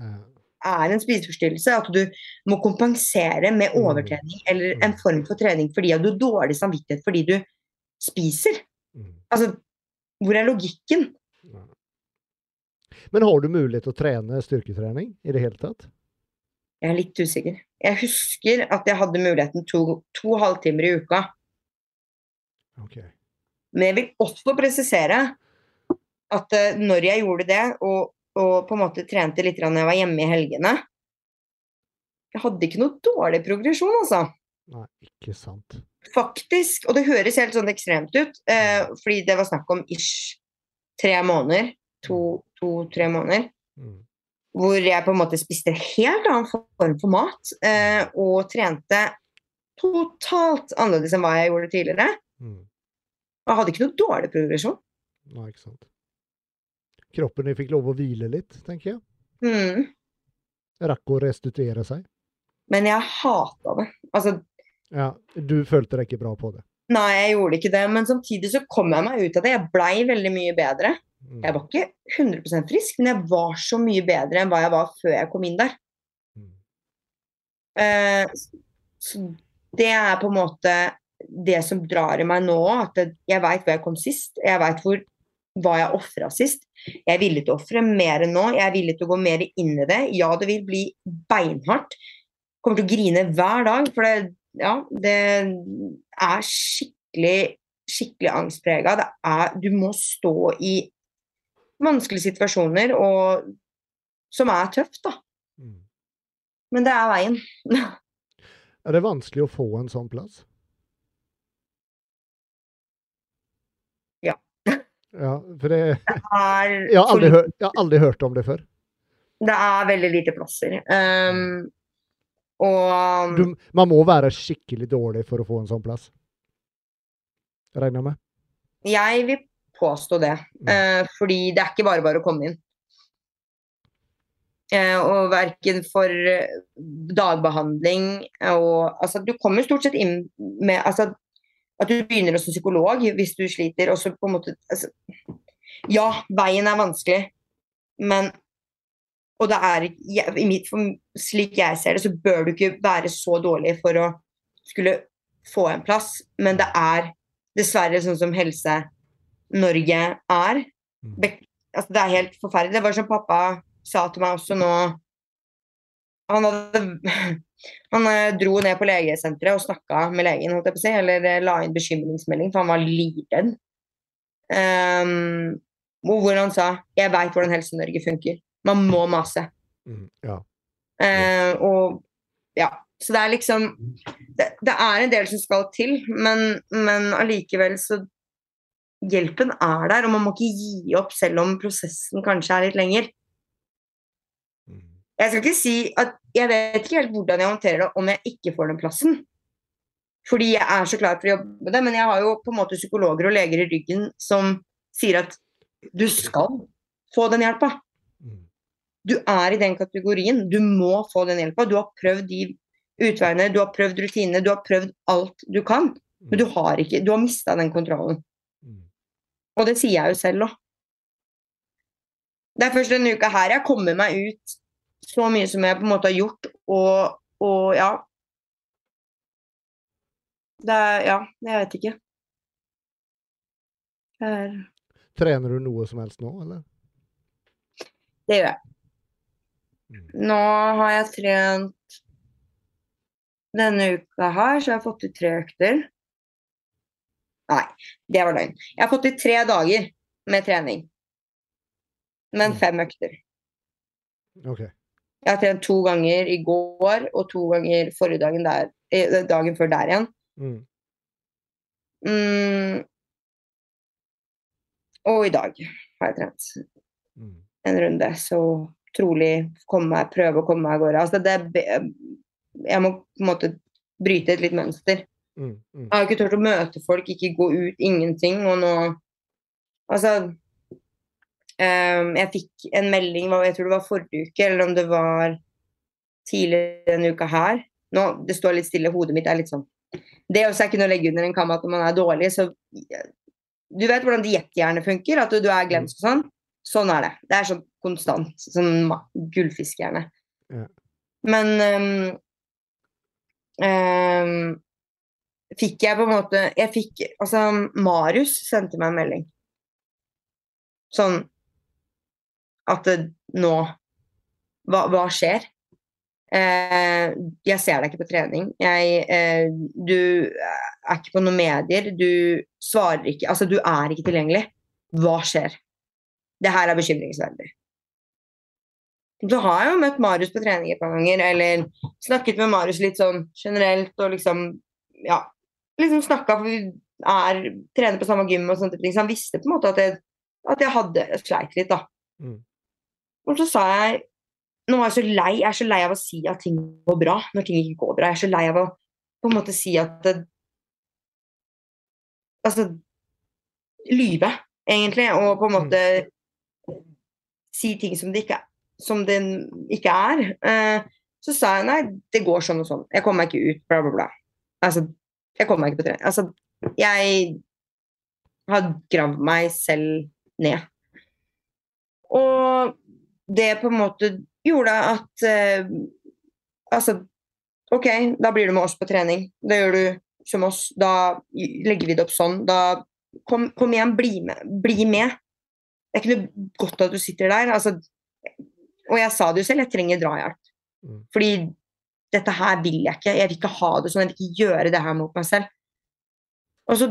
er en spiseforstyrrelse. At du må kompensere med Mm. overtrening eller en form for trening fordi du har dårlig samvittighet fordi du spiser. Mm. Altså, hvor er logikken? Men har du mulighet til å trene styrketrening i det hele tatt? Jeg er litt usikker. Jeg husker at jeg hadde muligheten to, to halvtimer i uka. Ok. Men jeg vil også presisere at eh, når jeg gjorde det, og, og på en måte trente litt når jeg var hjemme i helgene Jeg hadde ikke noe dårlig progresjon, altså. Nei, ikke sant. Faktisk. Og det høres helt sånn ekstremt ut, eh, fordi det var snakk om ish tre måneder. To-tre måneder. Mm. Hvor jeg på en måte spiste en helt annen form for mat. Eh, og trente totalt annerledes enn hva jeg gjorde tidligere. Mm. Og jeg hadde ikke noe dårlig progresjon. Nei, ikke sant. Kroppen fikk lov å hvile litt, tenker jeg. Mm. Rakk å restituere seg. Men jeg hata det. Altså, Ja, du følte deg ikke bra på det. nei, jeg gjorde ikke det. Men samtidig så kom jeg meg ut av det. Jeg blei veldig mye bedre. Mm. Jeg var ikke 100 frisk, men jeg var så mye bedre enn hva jeg var før jeg kom inn der. Mm. Eh, så det er på en måte det som drar i meg nå, at jeg veit hvor jeg kom sist. Jeg veit hva jeg ofra sist. Jeg er villig til å ofre mer enn nå. Jeg er villig til å gå mer inn i det. Ja, det vil bli beinhardt. Kommer til å grine hver dag, for det, ja, det er skikkelig skikkelig angstprega. Du må stå i vanskelige situasjoner og som er tøft, da. Mm. Men det er veien. Er det vanskelig å få en sånn plass? Ja. Ja, for det, er jeg, har aldri jeg har aldri hørt om det før. Det er veldig lite plasser. Um, og Du, man må være skikkelig dårlig for å få en sånn plass. Regner jeg med. jeg vil påstå det. Mm. eh, fordi det er ikke bare bare å komme inn. Eh, og verken for eh, dagbehandling og Altså, du kommer stort sett inn med altså, At du begynner som psykolog hvis du sliter, og så på en måte altså, Ja, veien er vanskelig, men Og det er jeg- i mitt, for, Slik jeg ser det, så bør du ikke være så dårlig for å skulle få en plass, men det er dessverre sånn som Helse-Norge er. Mm. Altså, det er helt forferdelig. Det var som pappa sa til meg også nå Han, hadde, han eh, dro ned på legesenteret og snakka med legen, holdt jeg på å si, eller eh, la inn bekymringsmelding, for han var livredd. Um, hvor han sa 'Jeg veit hvordan Helse-Norge funker'. Man må mase. Mm. Ja. Uh, og ja. Så det er liksom det, det er en del som skal til, men, men allikevel så Hjelpen er der, og man må ikke gi opp selv om prosessen kanskje er litt lenger. Mm. Jeg skal ikke si at jeg vet ikke helt hvordan jeg håndterer det om jeg ikke får den plassen. Fordi jeg er så klar for å jobbe med det, men jeg har jo på en måte psykologer og leger i ryggen som sier at du skal få den hjelpa. Mm. Du er i den kategorien. Du må få den hjelpa. Du har prøvd de utveiene, du har prøvd rutinene, du har prøvd alt du kan. Men du har ikke Du har mista den kontrollen. Og det sier jeg jo selv òg. Det er først denne uka her jeg kommer meg ut så mye som jeg på en måte har gjort, og, og ja. Det er Ja, jeg vet ikke. Det er Trener du noe som helst nå, eller? Det gjør jeg. Mm. Nå har jeg trent Denne uka her så jeg har jeg fått ut tre økter. Nei, det var løgn. Jeg har fått til tre dager med trening. Men Mm. fem økter. OK. Jeg har trent to ganger i går og to ganger forrige dagen der, eh, dagen før der igjen. Mm. Mm. Og i dag har jeg trent Mm. en runde, så trolig komme prøve å komme meg av gårde. Altså det, jeg må på en måte bryte et litt mønster. Mm. Mm. Jeg har ikke turt å møte folk, ikke gå ut, ingenting. Og nå Altså um, Jeg fikk en melding, jeg tror det var forrige uke, eller om det var tidligere denne uka her. Nå, Det står litt stille, hodet mitt er litt sånn Det også er ikke noe å legge under en kam at når man er dårlig, så Du vet hvordan diettjernet funker? At du, du er glemsk og sånn? Sånn er det. Det er sånn konstant. Sånn gullfiskhjerne. Ja. Men um, ehm, fikk jeg på en måte Jeg fikk Altså, Marius sendte meg en melding. Sånn at det, nå hva, hva skjer? Eh, jeg ser deg ikke på trening. Jeg, eh, du er ikke på noen medier. Du svarer ikke Altså, du er ikke tilgjengelig. Hva skjer? Det her er bekymringsverdig. Så har jeg jo møtt Marius på trening et par ganger, eller snakket med Marius litt sånn generelt, og liksom Ja, liksom snakka, for vi er, trener på samme gym og sånne ting. Så han visste på en måte at jeg, at jeg hadde sleit litt, da. Mm. Og så sa jeg Nå er jeg så lei, jeg er så lei av å si at ting går bra når ting ikke går bra. Jeg er så lei av å på en måte si at det, Altså lyve, egentlig, og på en måte si ting som det ikke, som det ikke er. Eh, så sa jeg nei, det går sånn og sånn. Jeg kommer meg ikke ut, bla, bla, bla. Altså, jeg kommer meg ikke på trening. Altså, jeg har gravd meg selv ned. Og det på en måte gjorde at eh, Altså, OK, da blir du med oss på trening. Det gjør du som oss. Da legger vi det opp sånn. Da Kom, kom igjen, bli med. Bli med. Det er ikke noe godt at du sitter der. Altså, og jeg sa det jo selv, jeg trenger drahjelp. Mm. Fordi dette her vil jeg ikke. Jeg vil ikke ha det sånn. Jeg vil ikke gjøre det her mot meg selv. Og så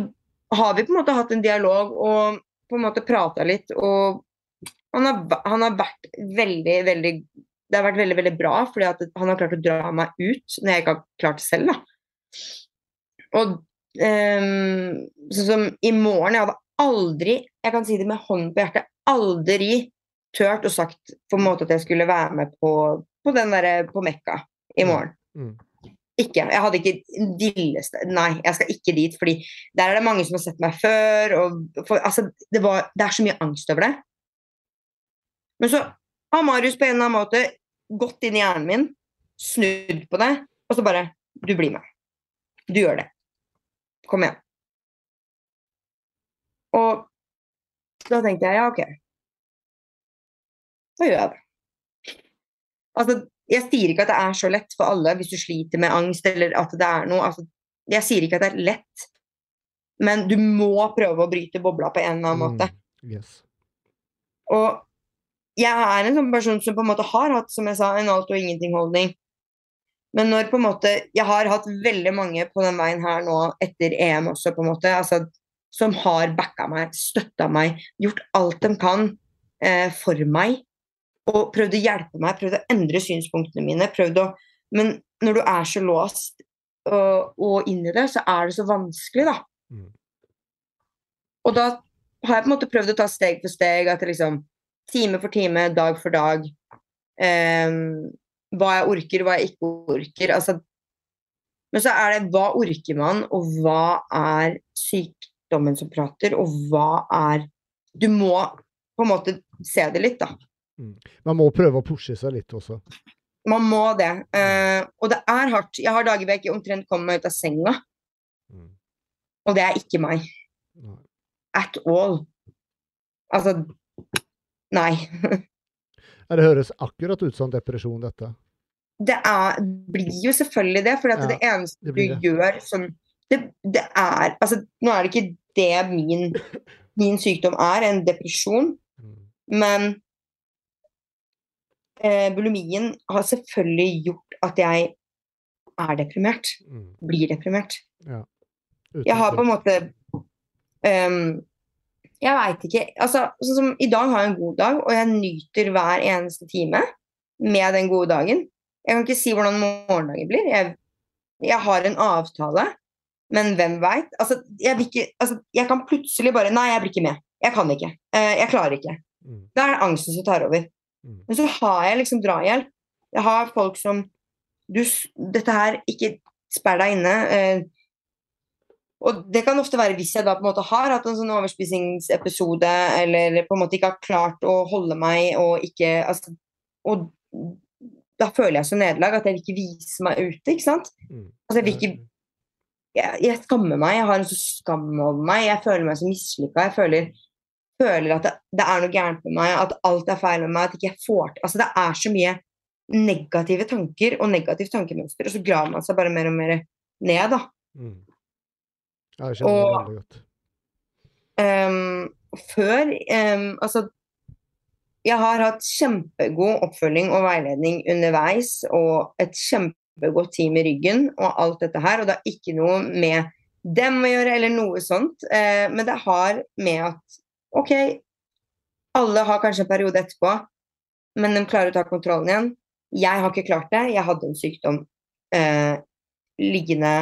har vi på en måte hatt en dialog og på en måte prata litt, og han har, han har vært veldig, veldig Det har vært veldig, veldig bra, fordi han har klart å dra meg ut når jeg ikke har klart det selv, da. Og um, sånn som i morgen Jeg hadde aldri, jeg kan si det med hånden på hjertet, aldri turt og sagt på en måte at jeg skulle være med på, på den derre på Mekka i morgen. Mm. Ikke. Jeg hadde ikke villeste Nei, jeg skal ikke dit, fordi der er det mange som har sett meg før. Og for, altså, det, var, det er så mye angst over det. Men så har Marius på en eller annen måte gått inn i hjernen min, snudd på det, og så bare Du blir med. Du gjør det. Kom igjen. Og da tenkte jeg ja, OK. Da gjør jeg det. Altså, jeg sier ikke at det er så lett for alle hvis du sliter med angst eller at det er noe altså, Jeg sier ikke at det er lett, men du må prøve å bryte bobla på en eller annen måte. Mm. Yes. Og jeg er en sånn person som på en måte har hatt, som jeg sa, en alt og ingenting-holdning. Men når på en måte Jeg har hatt veldig mange på den veien her nå etter EM også, på en måte, altså, som har backa meg, støtta meg, gjort alt de kan eh, for meg. Og prøvd å hjelpe meg, prøvd å endre synspunktene mine. prøvd å Men når du er så låst og, og inn i det, så er det så vanskelig, da. Mm. Og da har jeg på en måte prøvd å ta steg for steg. At liksom time for time, dag for dag. eh, hva jeg orker, hva jeg ikke orker. Altså, men så er det hva orker man, og hva er sykdommen som prater, og hva er Du må på en måte se det litt, da. Man må prøve å pushe seg litt også. Man må det. Eh, og det er hardt. Jeg har dager hvor jeg ikke omtrent kommer meg ut av senga. Mm. Og det er ikke meg. Nei. At all. Altså Nei. Det høres akkurat ut som depresjon, dette. Det er, blir jo selvfølgelig det, for Ja, det eneste det du det. gjør som det, det er Altså, nå er det ikke det min, min sykdom er, en depresjon, Mm. men eh, bulimien har selvfølgelig gjort at jeg er deprimert. Mm. Blir deprimert. Ja. Jeg har på en måte um, Jeg veit ikke altså, sånn som I dag har jeg en god dag, og jeg nyter hver eneste time med den gode dagen. Jeg kan ikke si hvordan morgendagen blir. Jeg, jeg har en avtale, men hvem veit? Altså, jeg, vil ikke- altså, jeg kan plutselig bare Nei, jeg blir ikke med. Jeg kan ikke. Eh, jeg klarer ikke. Mm. Da er det angsten som tar over. Mm. Men så har jeg liksom drahjelp. Jeg har folk som du, Dette her, ikke sperr deg inne. Eh, og det kan ofte være hvis jeg da på en måte har hatt en sånn overspisingsepisode, eller på en måte ikke har klart å holde meg og ikke altså, Og da føler jeg så nederlag at jeg vil ikke vise meg ute, ikke sant? Mm. Altså, jeg vil ikke jeg, jeg skammer meg. Jeg har en så skam over meg. Jeg føler meg så mislykka. Jeg føler, føler at det, det er noe gærent med meg, at alt er feil med meg. At ikke jeg får til Altså, det er så mye negative tanker og negativt tankemønster, og så graver man seg bare mer og mer ned, da. Mm. Ja, jeg kjenner det veldig godt. Um, før um, Altså, jeg har hatt kjempegod oppfølging og veiledning underveis, og et kjempegodt team i ryggen, og alt dette her. Og det har ikke noe med dem å gjøre, eller noe sånt. Eh, men det har med at OK, alle har kanskje en periode etterpå, men de klarer å ta kontrollen igjen. Jeg har ikke klart det. Jeg hadde en sykdom eh, liggende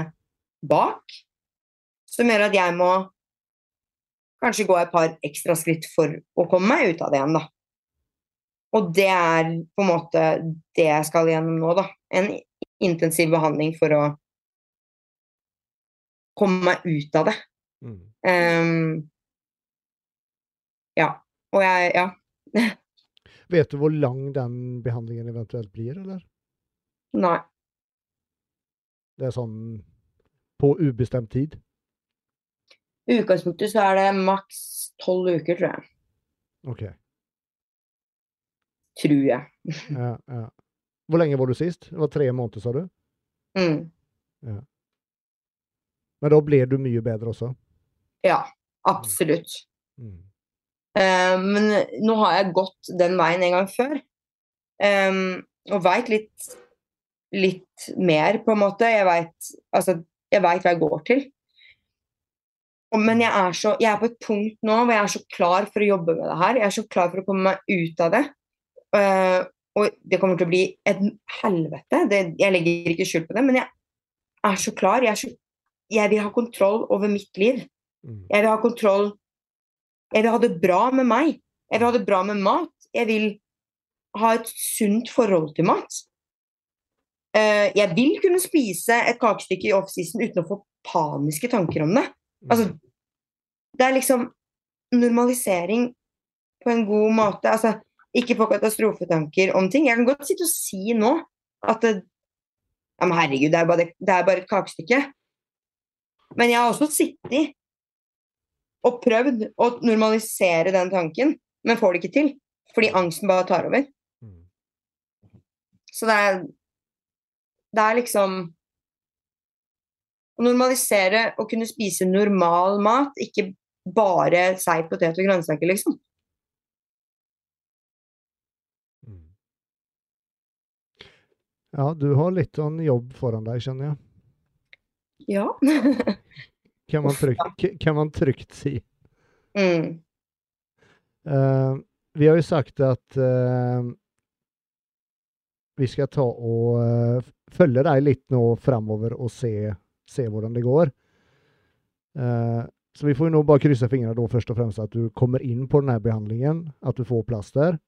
bak, som gjør at jeg må kanskje gå et par ekstra skritt for å komme meg ut av det igjen, da. Og det er på en måte det jeg skal gjennom nå, da. En intensiv behandling for å komme meg ut av det. Mm. Ehm, ja. Og jeg Ja. Vet du hvor lang den behandlingen eventuelt blir, eller? Nei. Det er sånn på ubestemt tid? I utgangspunktet så er det maks tolv uker, tror jeg. OK. Tror jeg. Ja, ja. Hvor lenge var du sist? Det var tre måneder, sa du? Mm. Men da ble du mye bedre også? Ja. Absolutt. Mm. Eh, men nå har jeg gått den veien en gang før. Em, og veit litt, litt mer, på en måte. Jeg veit altså, hva jeg går til. Men jeg er, så, jeg er på et punkt nå hvor jeg er så klar for å jobbe med det her. Jeg er så klar for å komme meg ut av det. Eh, og det kommer til å bli et helvete. Det, jeg legger ikke skjul på det, men jeg er så klar. Jeg, er så, jeg vil ha kontroll over mitt liv. Mm. Jeg vil ha kontroll Jeg vil ha det bra med meg. Jeg vil ha det bra med mat. Jeg vil ha et sunt forhold til mat. Eh, jeg vil kunne spise et kakestykke i offseason uten å få paniske tanker om det. Altså, det er liksom normalisering på en god måte. Altså, ikke få katastrofetanker om ting. Jeg kan godt sitte og si nå at det, ja, herregud, det er, bare, det er bare et kakestykke. Men jeg har også sittet og prøvd å normalisere den tanken, men får det ikke til. Fordi angsten bare tar over. Mm. Så det er Det er liksom Å normalisere å kunne spise normal mat, ikke bare seig, potet og grønnsaker, liksom. Mm. Ja, du har litt sånn jobb foran deg, skjønner jeg. Ja. Kan man trygt, kan man trygt si. mm. Uh, vi har ju sagt att uh, vi skal ta og uh, følge deg litt nå framover og se, se hvordan det går. Uh, så vi får jo bare bara kryssa fingrene først og fremst at att du kommer inn på denne behandlingen, at du får plaster. Og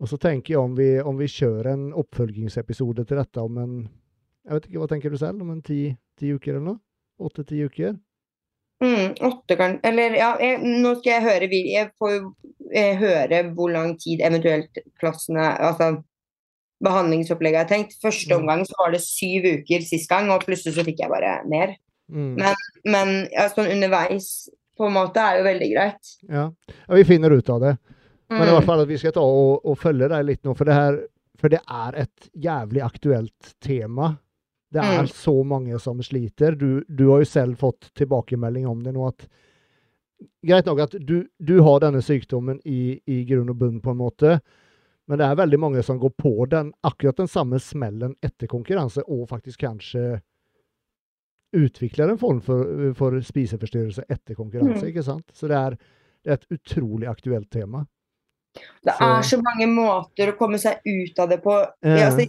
Och så tenker jeg om vi, om vi kjører en oppfølgingsepisode til dette om en, jeg vet ikke, Hva tenker du selv? om en ti, ti uker eller noe? 8-10 uker? Mm, åtte kan Eller ja, jeg, nå skal jeg høre Jeg får jo eh, høre hvor lang tid eventuelt plassene Altså behandlingsopplegget er tenkt. Første Mm. omgang så var det syv uker sist gang, og plutselig så fikk jeg bare mer. Mm. Men, men ja, sånn underveis på en måte er jo veldig greit. Ja. ja, vi finner ut av det. Men i hvert Mm. fall at vi skal ta og, og følge deg litt nå, for det, her, for det er et jævlig aktuelt tema. Det er Mm. så mange som sliter. Du, du har jo selv fått tilbakemelding om det nå at Greit nok at du, du har denne sykdommen i, i grunn og bunn, på en måte, men det er veldig mange som går på den, akkurat den samme smellen etter konkurranse, og faktisk kanskje utvikler en form for, for spiseforstyrrelse etter konkurranse, Mm. ikke sant? Så det er, det er et utrolig aktuelt tema. Det Så- er så mange måter å komme seg ut av det på. Ja. Altså,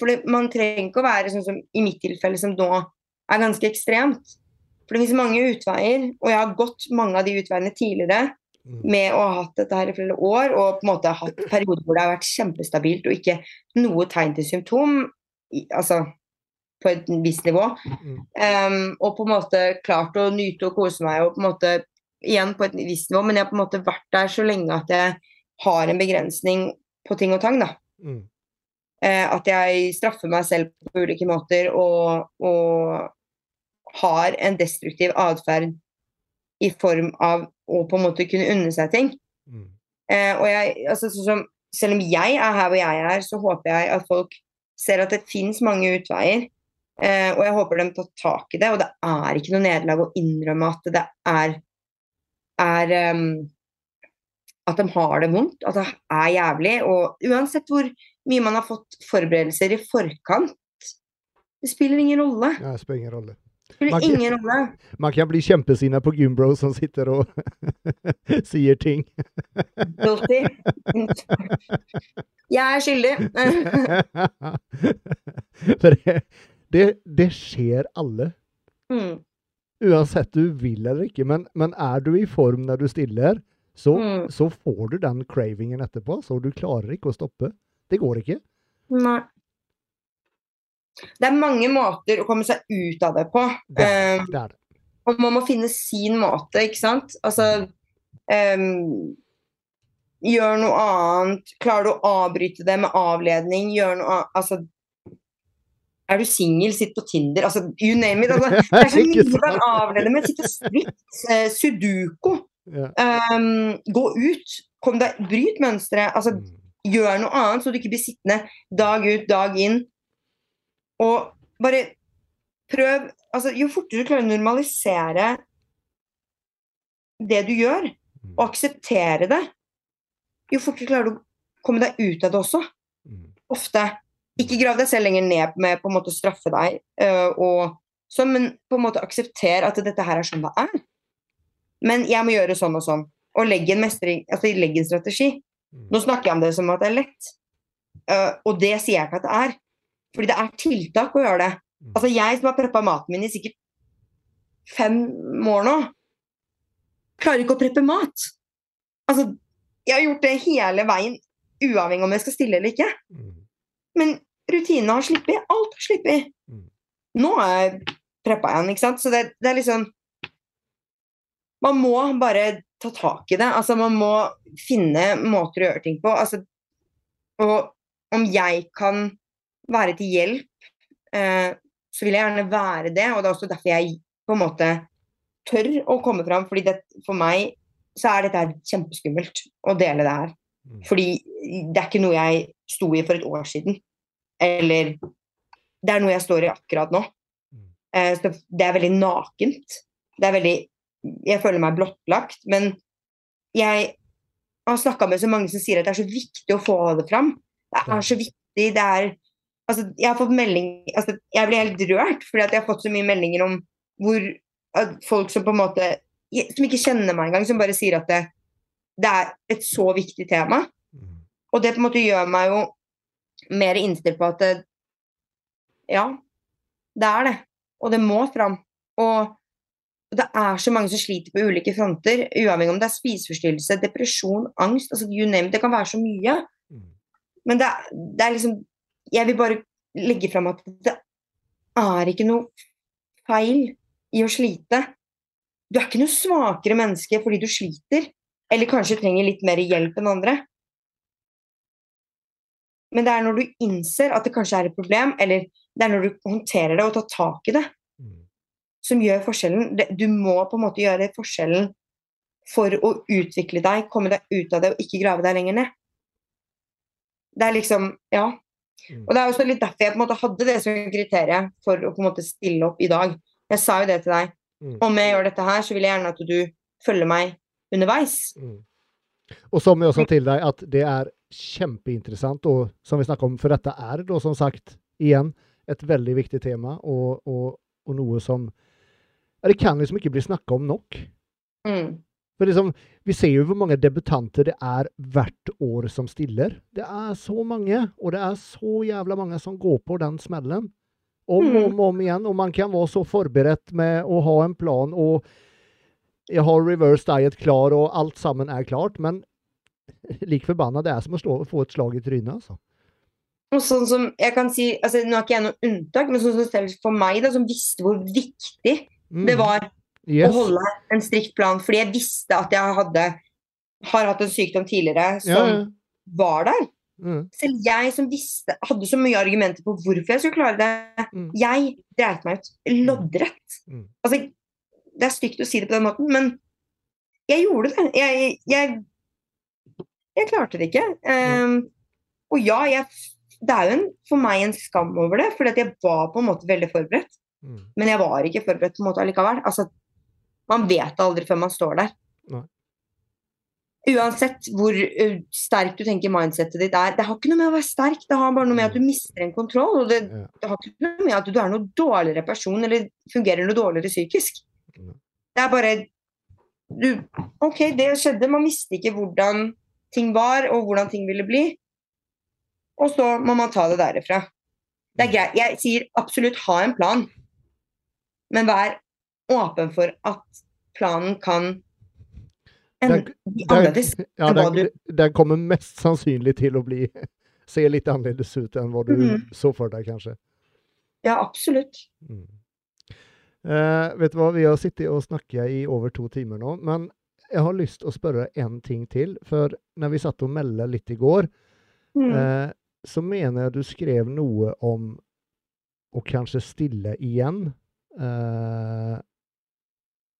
for man trenger ikke å være sånn som i mitt tilfelle, som nå er ganske ekstremt. For det finnes mange utveier, og jeg har gått mange av de utveiene tidligere Mm. med å ha hatt dette her i flere år, og på en måte hatt perioder hvor det har vært kjempestabilt og ikke noe tegn til symptom, altså på et visst nivå. Um, og på en måte klart å nyte og kose meg, og på en måte igjen på et visst nivå, men jeg har på en måte vært der så lenge at jeg har en begrensning på ting og tang, da. Mm. Eh, at jeg straffer meg selv på ulike måter og, og har en destruktiv atferd i form av å på en måte kunne unne seg ting. Mm. Eh, og jeg, altså, som, selv om jeg er her hvor jeg er, så håper jeg at folk ser at det finnes mange utveier. Eh, og jeg håper de tar tak i det. Og det er ikke noe nederlag å innrømme at det er, er um, At de har det vondt, at det er jævlig. Og uansett hvor mye man har fått forberedelser i forkant, det spiller ingen rolle. Ja, det spiller ingen rolle. Spiller Man ingen rolle. Man kan bli kjempesinna på gymbro som sitter og sier ting. Guilty. Jeg er skyldig. For det, det, det skjer alle. Mm. Uansett du vil eller ikke. Men, men er du i form når du stiller, så, Mm. så får du den cravingen etterpå. Så du klarer ikke å stoppe. Det går ikke. Nei. Det er mange måter å komme seg ut av det på. Det Um, det det. og man må finne sin måte, ikke sant? Altså um, Gjør noe annet. Klarer du å avbryte det med avledning? Gjør noe annet Altså Er du singel, sitt på Tinder. Altså, you name it. Altså, det er så mye du kan avlede med. Sitt og stritt. eh, Sudoku. Ja. Um, gå ut. Kom deg, bryt mønsteret. Altså, Mm. Gjør noe annet, så du ikke blir sittende dag ut, dag inn. Og bare prøv altså, Jo fortere du klarer å normalisere det du gjør, Mm. og akseptere det, jo fortere klarer du å komme deg ut av det også. Mm. Ofte. Ikke grav deg selv lenger ned med på en måte å straffe deg, øh, og sånn, men på en måte akseptere at dette her er sånn det er. Men jeg må gjøre sånn og sånn. Og legge en, mestring, altså legge en strategi. Mm. Nå snakker jeg om det som at det er lett. uh, og det sier jeg ikke at det er. Fordi det er tiltak å gjøre det. Mm. Altså jeg som har preppa maten min i sikkert fem år nå, klarer ikke å preppe mat. Altså, jeg har gjort det hele veien, uavhengig om jeg skal stille eller ikke. Mm. Men rutinene har sluppet. Alt har sluppet. Nå er jeg preppa igjen, ikke sant. Så det, det er liksom Man må bare ta tak i det. Altså, man må finne måter å gjøre ting på. Altså, og om jeg kan være til hjelp, eh, så vil jeg gjerne være det. Og det er også derfor jeg på en måte tør å komme fram. fordi det, for meg så er dette kjempeskummelt å dele det her. Mm. Fordi det er ikke noe jeg sto i for et år siden. Eller Det er noe jeg står i akkurat nå. Mm. Eh, så det er veldig nakent. Det er veldig Jeg føler meg blottlagt. Men jeg har snakka med så mange som sier at det er så viktig å få det fram. Det er så viktig. Det er Altså, jeg har fått melding altså, Jeg blir helt rørt fordi at jeg har fått så mye meldinger om hvor folk som på en måte Som ikke kjenner meg engang, som bare sier at det, det er et så viktig tema. Mm. Og det på en måte gjør meg jo mer innstilt på at det, ja, det er det. Og det må fram. Og det er så mange som sliter på ulike fronter, uavhengig om det er spiseforstyrrelse, depresjon, angst, altså you name. Det kan være så mye. Mm. Men det, det er liksom Jeg vil bare legge fram at det er ikke noe feil i å slite. Du er ikke noe svakere menneske fordi du sliter, eller kanskje trenger litt mer hjelp enn andre. Men det er når du innser at det kanskje er et problem, eller det er når du håndterer det og tar tak i det. Som gjør forskjellen. Du må på en måte gjøre forskjellen for å utvikle deg, komme deg ut av det og ikke grave deg lenger ned. Det er liksom Ja. Mm. Og det er også litt derfor jeg på en måte hadde det som kriterium for å på en måte stille opp i dag. Jeg sa jo det til deg. Mm. Om jeg gjør dette her, så vil jeg gjerne at du følger meg underveis. Mm. Og som jeg også til deg, at det er kjempeinteressant, og som vi snakket om, for dette er da som sagt igjen et veldig viktig tema, og, og, og noe som Det kan liksom ikke bli snakka om nok. Mm. For liksom, vi ser jo hvor mange debutanter det er hvert år som stiller. Det er så mange, og det er så jævla mange som går på den smellen. Om og om, om igjen. Og man kan være så forberedt med å ha en plan, og jeg har reverse diet klar, og alt sammen er klart. Men lik forbanna, det er som å slå, få et slag i trynet, altså. Og sånn som jeg kan si, altså Nå er ikke jeg noe unntak, men sånn som for meg, da, som visste hvor viktig. Det var Yes. å holde en strikt plan, fordi jeg visste at jeg hadde har hatt en sykdom tidligere som Ja, ja. var der. Mm. Selv jeg som visste, hadde så mye argumenter på hvorfor jeg skulle klare det. Mm. Jeg dreit meg ut loddrett. Mm. Altså, det er stygt å si det på den måten, men jeg gjorde det. Jeg, jeg, jeg klarte det ikke. Um, og ja, jeg, det er jo en, for meg en skam over det, fordi jeg var på en måte veldig forberedt. Mm. Men jeg var ikke forberedt på en måte allikevel. Altså, man vet aldri før man står der. Nei. Uansett hvor ø, sterkt du tenker mindsettet ditt er. Det har ikke noe med å være sterk, det har bare noe med at du mister en kontroll. Og det, Ja. det har ikke noe med at du er noe dårligere person eller fungerer noe dårligere psykisk. Nei. Det er bare du, OK, det skjedde. Man visste ikke hvordan ting var, og hvordan ting ville bli. Og så må man ta det derifra. Det er greit. Jeg sier absolutt ha en plan, men vær åpen for at planen kan en, bli annerledes. Ja, den, den kommer mest sannsynlig til å bli se litt annerledes ut enn hva du mm. så for deg, kanskje. Ja, absolutt. Mm. Uh, vet du hva, vi har sittet og snakket i over to timer nå, men jeg har lyst til å spørre en ting til. For når vi satt og meldte litt i går, Mm. uh, så mener jeg du skrev noe om å kanskje stille igjen. Eh,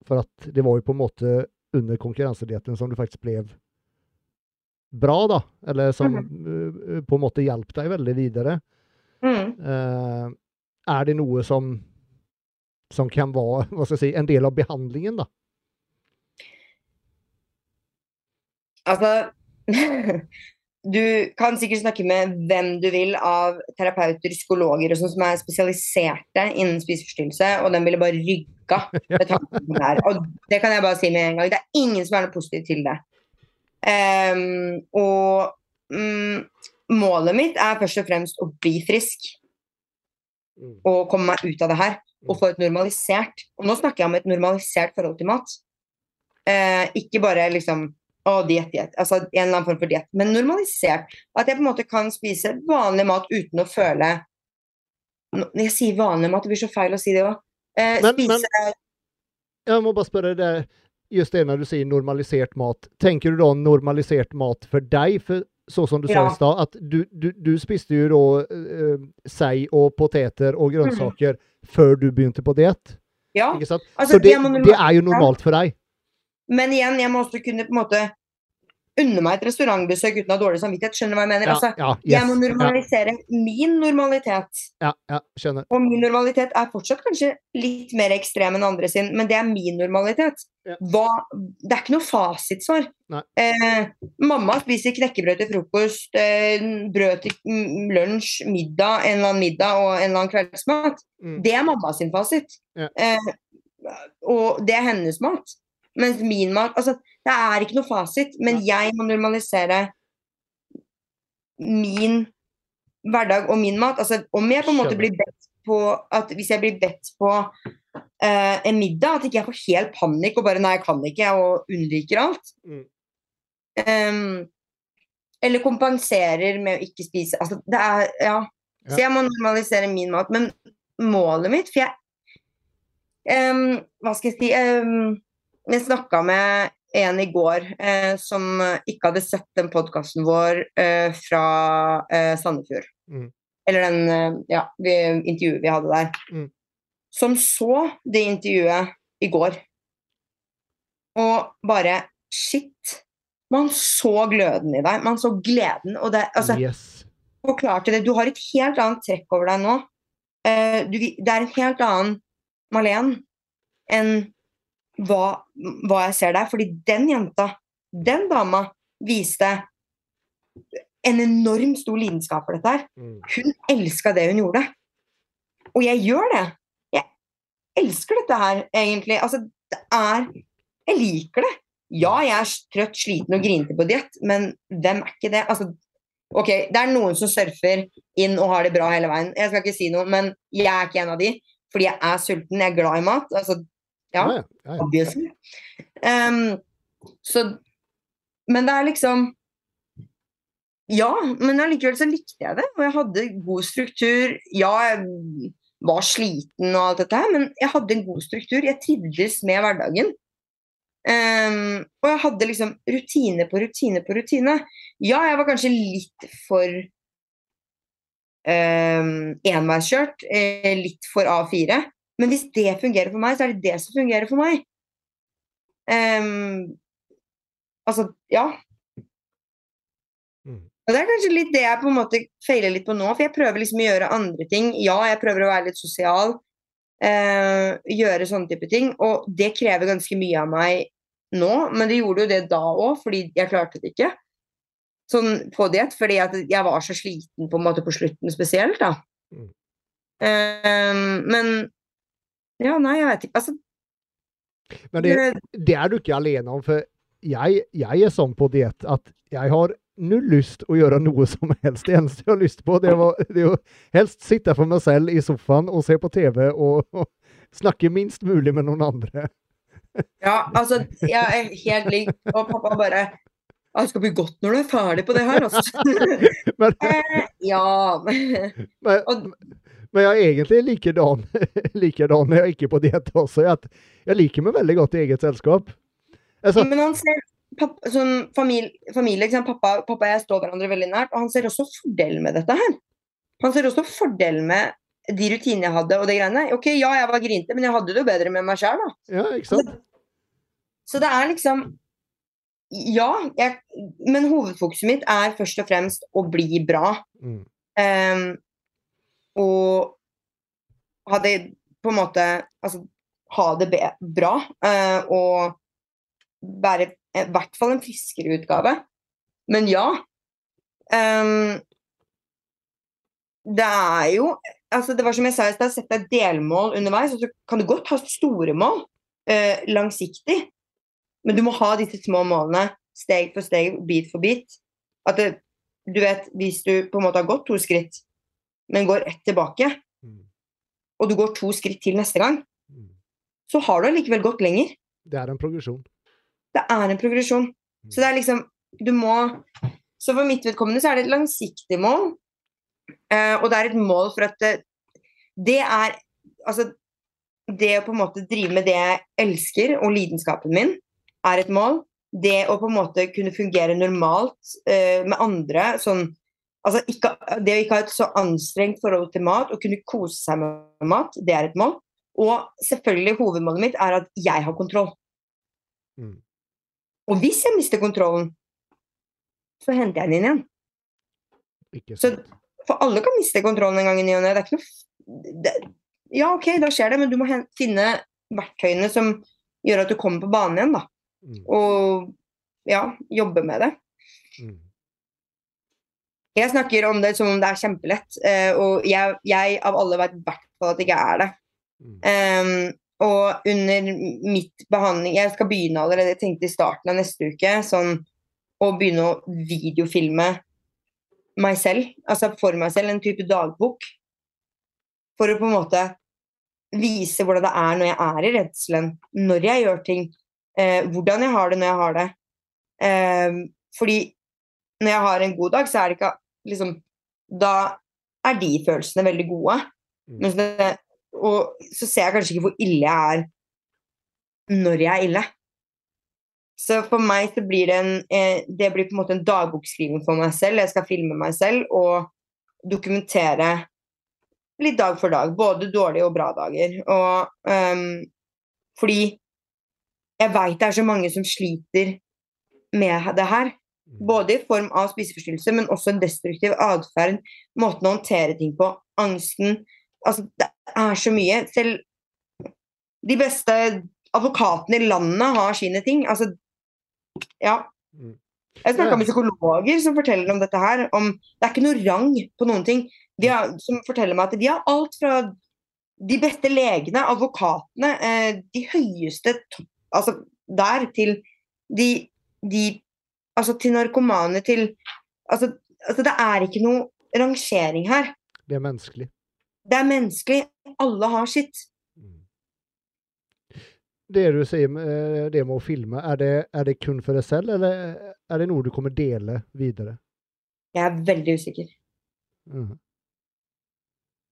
for at det var jo på en måte under konkurransedietten som du faktisk ble bra, da. Eller som eh, på en måte hjalp deg veldig videre. Mm. Eh, er det noe som, som kan være si, en del av behandlingen, da? Altså Du kan sikkert snakke med hvem du vil av terapeuter, psykologer og sånn som er spesialiserte innen spiseforstyrrelse, og den ville bare rygga med tanken på det her. Og det kan jeg bare si med en gang. Det er ingen som er noe positivt til det. Um, og um, målet mitt er først og fremst å bli frisk Mm. og komme meg ut av det her. Og få et normalisert Og nå snakker jeg om et normalisert forhold til mat. Uh, ikke bare liksom å, diett, diett. Altså en eller annen form for diett. Men normalisert. At jeg på en måte kan spise vanlig mat uten å føle Når jeg sier vanlig mat, det blir så feil å si det òg. Eh, Men- spise Jeg må bare spørre deg, just det når du sier normalisert mat. Tenker du da normalisert mat for deg? For så som du sa i stad, at du, du, du spiste jo da eh, sei og poteter og grønnsaker før du begynte på diett. Ja. Altså, Så det, det, det er jo normalt for deg. Men igjen, jeg må også kunne på en måte unne meg et restaurantbesøk uten å ha dårlig samvittighet. Skjønner du hva jeg mener? Ja, altså, ja, jeg må normalisere normalisere min normalitet. ja, ja. Og min normalitet er fortsatt kanskje litt mer ekstrem enn andre sin, men det er min normalitet. Ja. Hva, det er ikke noe fasitsvar. Eh, mamma spiser knekkebrød til frokost, eh, brød til mm, lunsj, middag, en eller annen middag og en eller annen kveldsmat. Mm. Det er mamma sin fasit. Ja. Eh, og det er hennes mat. Mens min mat Altså, det er ikke noe fasit, men jeg må normalisere min hverdag og min mat. Altså, om jeg på en måte blir bedt på at Hvis jeg blir bedt på uh, en middag, at ikke jeg får helt panikk og bare Nei, jeg kan ikke, og unnviker alt. Mm. Um, eller kompenserer med å ikke spise. Altså, det er Ja. Så jeg må normalisere min mat. Men målet mitt For jeg um, Hva skal jeg si em, Jeg snakka med en i går eh, som ikke hadde sett den podkasten vår eh, fra eh, Sandefjord. Mm. Eller den eh, ja, vi, intervjuet vi hadde der. Mm. som så det intervjuet i går. Og bare Shit. Man så gløden i deg. Man så gleden. Og det, altså, yes. forklarte det. Du har et helt annet trekk over deg nå. Eh, du, det er en helt annen Malene enn hva, hva jeg ser der. Fordi den jenta, den dama, viste en enorm stor lidenskap for dette her. Mm. Hun elska det hun gjorde. Og jeg gjør det. Jeg elsker dette her, egentlig. Altså, det er Jeg liker det. Ja, jeg er trøtt, sliten og grinete på diett, men hvem er ikke det? Altså, ok, Det er noen som surfer inn og har det bra hele veien. Jeg skal ikke si noe, men jeg er ikke en av de. Fordi jeg er sulten, jeg er glad i mat. Altså, ja, Ja, ja, obviously. Um, så Men det er liksom Ja, men allikevel så likte jeg det. Og jeg hadde god struktur. Ja, jeg var sliten og alt dette her, men jeg hadde en god struktur. Jeg trivdes med hverdagen. Um, og jeg hadde liksom rutine på rutine på rutine. Ja, jeg var kanskje litt for um, enveiskjørt, eh, litt for A4. Men hvis det fungerer for meg, så er det det som fungerer for meg. Um, altså, ja. Mm. Og det er kanskje litt det jeg på en måte feiler litt på nå, for jeg prøver liksom å gjøre andre ting. Ja, jeg prøver å være litt sosial, uh, gjøre sånne type ting, og det krever ganske mye av meg nå, men det gjorde jo det da òg, fordi jeg klarte det ikke. Sånn på diett, fordi at jeg var så sliten på en måte på slutten spesielt, da. Mm. Um, men ja, nei, jeg vet ikke. Altså, Men det, det, det er du ikke alene om, for jeg, jeg er sånn på diett at jeg har null lyst å gjøre noe som helst. Det eneste jeg har lyst på, det, var, det er å helst sitte for meg selv i sofaen og se på TV og, og snakke minst mulig med noen andre. Ja, altså, jeg er helt lik. Og pappa bare Det skal bli godt når du er ferdig på det her, altså. Men, eh, ja. men, Og- men jeg er egentlig likedan, likedan når jeg ikke er på diett også. At jeg liker meg veldig godt i eget selskap. Altså, Men han ser pappa, sånn familie, familie liksom. Pappa, pappa og jeg står hverandre veldig nært, og han ser også fordelen med dette her. Han ser også fordelen med de rutinene jeg hadde og det greiene. Ok, ja, jeg var grinte, men jeg hadde det jo bedre med meg sjøl, da. ja, ikke sant? Så det er liksom Ja, jeg, men hovedfokuset mitt er først og fremst å bli bra. Mm. Ehm, og ha det på en måte Altså ha det bra. eh, og være i hvert fall en friskere utgave. Men ja. Um, det er jo altså Det var som jeg sa i stad, sett deg delmål underveis. Og så kan du godt ha store mål eh, langsiktig, men du må ha disse små målene steg for steg, bit for bit. At det, du vet, hvis du på en måte har gått to skritt, men går ett tilbake, Mm. og du går to skritt til neste gang, Mm. så har du allikevel gått lenger. Det er en progresjon. Det er en progresjon. Så det er liksom Du må Så for mitt vedkommende så er det et langsiktig mål. Eh, og det er et mål for at det, det er Altså det å på en måte drive med det jeg elsker, og lidenskapen min, er et mål. Det å på en måte kunne fungere normalt uh, med andre, sånn Altså ikke, det å ikke ha et så anstrengt forhold til mat, og kunne kose seg med mat, det er et mål. Og selvfølgelig hovedmålet mitt er at jeg har kontroll. Mm. Og hvis jeg mister kontrollen, så henter jeg den inn igjen. Så- For alle kan miste kontrollen en gang i ny og ne. Det er ikke noe det, Ja, OK, da skjer det, men du må hen- finne verktøyene som gjør at du kommer på banen igjen, da. Mm. Og ja, jobbe med det. Mm. Jeg snakker om det som om det er kjempelett, eh, og jeg, jeg av alle vet i hvert fall at det ikke er det. Mm. Ehm, og under mitt behandling Jeg skal begynne allerede, jeg tenkte i starten av neste uke, sånn å begynne å videofilme meg selv, altså for meg selv, en type dagbok. For å på en måte vise hvordan det er når jeg er i redselen, når jeg gjør ting, eh, hvordan jeg har det når jeg har det. Ehm, fordi når jeg har en god dag, så er det ikke liksom Da er de følelsene veldig gode. Mm. Det, og så ser jeg kanskje ikke hvor ille jeg er når jeg er ille. Så for meg så blir det en eh, Det blir på en måte en dagbokskriving for meg selv. Jeg skal filme meg selv og dokumentere litt dag for dag. Både dårlige og bra dager. Og um, fordi jeg veit det er så mange som sliter med det her. Mm. Både i form av spiseforstyrrelse, men også en destruktiv atferd. Måten å håndtere ting på. Angsten. Altså, det er så mye. Selv de beste advokatene i landet har sine ting. Altså, ja. Mm. Jeg snakka med psykologer som forteller om dette her. Om, det er ikke noe rang på noen ting. De har, som forteller meg at de har alt fra de beste legene, advokatene, eh, de høyeste topp, altså der, til de, de Altså til narkomane, til altså, altså det er ikke noe rangering her. Det er menneskelig. Det er menneskelig. Alle har sitt. Mm. Det du sier med eh, det med å filme, er det, er det kun for deg selv, eller er det noe du kommer dele videre? Jeg er veldig usikker. Mm.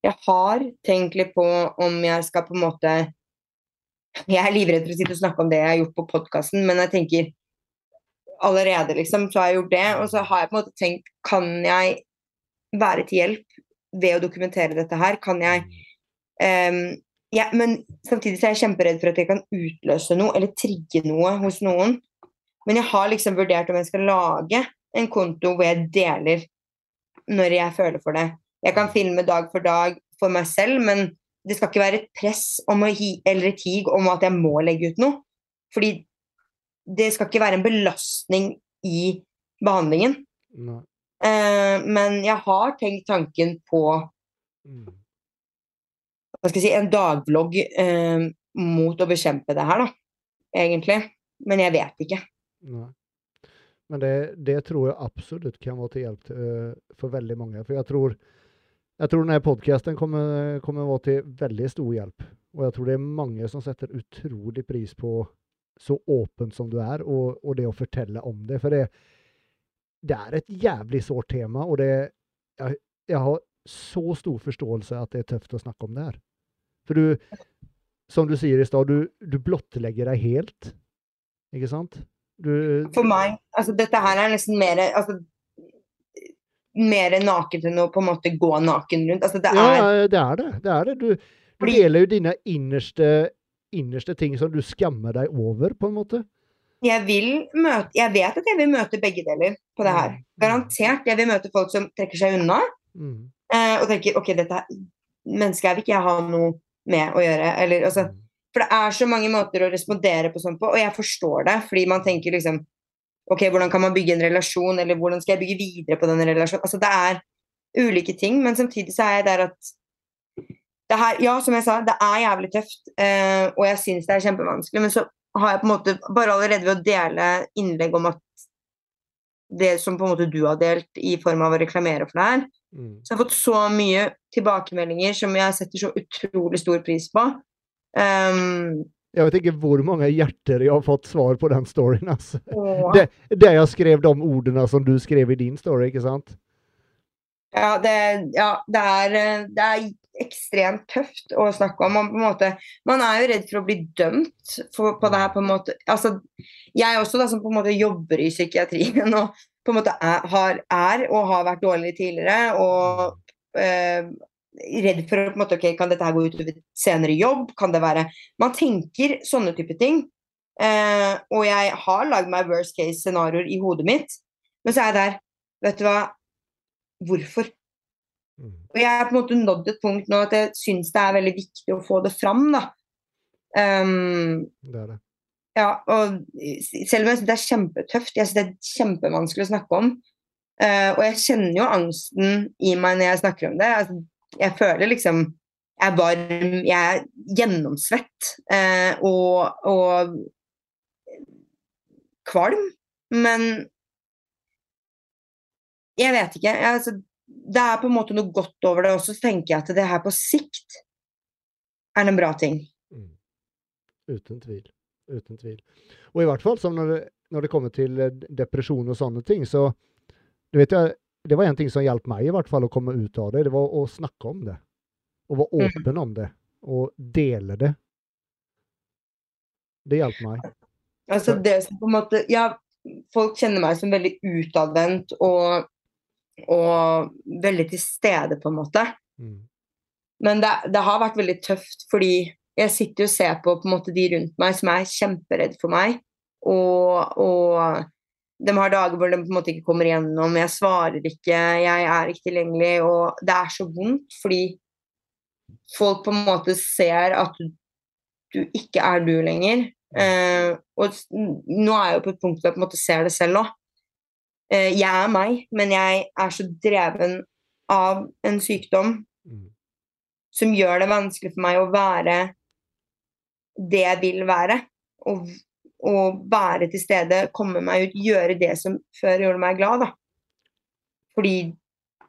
Jeg har tenkt litt på om jeg skal på en måte Jeg er livredd for å sitte og snakke om det jeg har gjort på podkasten, men jeg tenker allerede, liksom, så har jeg gjort det. Og så har jeg på en måte tenkt Kan jeg være til hjelp ved å dokumentere dette her? Kan jeg um, ja, men samtidig så er jeg kjemperedd for at jeg kan utløse noe eller trigge noe hos noen. Men jeg har liksom vurdert om jeg skal lage en konto hvor jeg deler når jeg føler for det. Jeg kan filme dag for dag for meg selv, men det skal ikke være et press om å hi eller et hig om at jeg må legge ut noe. Fordi det skal ikke være en belastning i behandlingen. Eh, men jeg har tenkt tanken på Mm. hva skal jeg si, en dagvlogg eh, mot å bekjempe det her, da. Egentlig. Men jeg vet ikke. Nei. Men det, det tror jeg absolutt kan være til hjelp eh, for veldig mange. For jeg tror, jeg tror denne podkasten kommer, kommer være til veldig stor hjelp. Og jeg tror det er mange som setter utrolig pris på så åpen som du er, og, og det å fortelle om det. For det, det er et jævlig sårt tema, og det, jeg, jeg har så stor forståelse at det er tøft å snakke om det her. For du, som du sier i stad, du, du blottlegger deg helt. Ikke sant? Du, For meg, altså dette her er nesten mer altså, mer naken enn å på en måte gå naken rundt. Altså det er Ja, det er det. det, er det. Du, du deler jo dine innerste, innerste ting som du skammer deg over, på en måte. Jeg vil møte Jeg vet at jeg vil møte begge deler på det her. Mm. Garantert. Jeg vil møte folk som trekker seg unna Mm. eh, og tenker OK, dette mennesket her vil ikke jeg ha noe med å gjøre. Eller altså Mm. For det er så mange måter å respondere på sånn på, og jeg forstår det. Fordi man tenker liksom OK, hvordan kan man bygge en relasjon, eller hvordan skal jeg bygge videre på den relasjonen? Altså, det er ulike ting, men samtidig så er jeg der at her, Ja, som jeg sa, det er jævlig tøft, eh, og jeg syns det er kjempevanskelig, men så har jeg på en måte bare allerede ved å dele innlegg om at det som på en måte du har delt i form av å reklamere for det her, Mm. så jeg har fått så mye tilbakemeldinger som jeg setter så utrolig stor pris på. Um, Jeg vet ikke hvor mange hjerter jeg har fått svar på den storyen. Altså. Det, det jeg skrev de ordene som du skrev i din story, ikke sant? ja, det, ja det, er, eh, det er ekstremt tøft å snakke om. Man, måte, man er jo redd for å bli dømt for, på det her. på en måte. Altså, jeg også, da, som på en måte jobber i psykiatrien og på en måte er, har, er og har vært dårlig tidligere, og eh, redd for på en måte, ok, Kan dette her gå utover senere jobb? Kan det være Man tenker sånne type ting. Eh, og jeg har lagd meg worst case scenarioer i hodet mitt, men så er jeg der Vet du hva? Hvorfor? Mm. Og jeg har på en måte nådd et punkt nå at jeg syns det er veldig viktig å få det fram, da. Um, Det er det. ja, og selv om jeg syns det er kjempetøft, jeg syns det er kjempevanskelig å snakke om. Uh, og jeg kjenner jo angsten i meg når jeg snakker om det. Altså, jeg føler liksom Jeg er varm, jeg er gjennomsvett uh, og, og kvalm. Men jeg vet ikke. Jeg, altså, det er på en måte noe godt over det også, så tenker jeg at det her på sikt er en bra ting. Mm. Uten tvil. Uten tvil. Og i hvert fall som når når det kommer til eh, depresjon og sånne ting, så du vet jeg, Det var en ting som hjalp meg i hvert fall å komme ut av det. Det var å snakke om det. Å være Mm. åpen om det. Og dele det. Det hjalp meg. Altså det som på en måte Ja, folk kjenner meg som veldig utadvendt og, og veldig til stede, på en måte. Mm. Men det, det, har vært veldig tøft, fordi jeg sitter og ser på, på en måte, de rundt meg som er kjemperedd for meg. Og, og, de har dager hvor de på en måte ikke kommer igjennom. Jeg svarer ikke, jeg er ikke tilgjengelig. Og det er så vondt, fordi folk på en måte ser at du, du ikke er du lenger. Eh, og nå er jeg jo på et punkt hvor jeg på en måte ser det selv òg. Eh, jeg er meg, men jeg er så dreven av en sykdom mm. som gjør det vanskelig for meg å være det jeg vil være. Og, og være til stede, komme meg ut, gjøre det som før gjorde meg glad. da. Fordi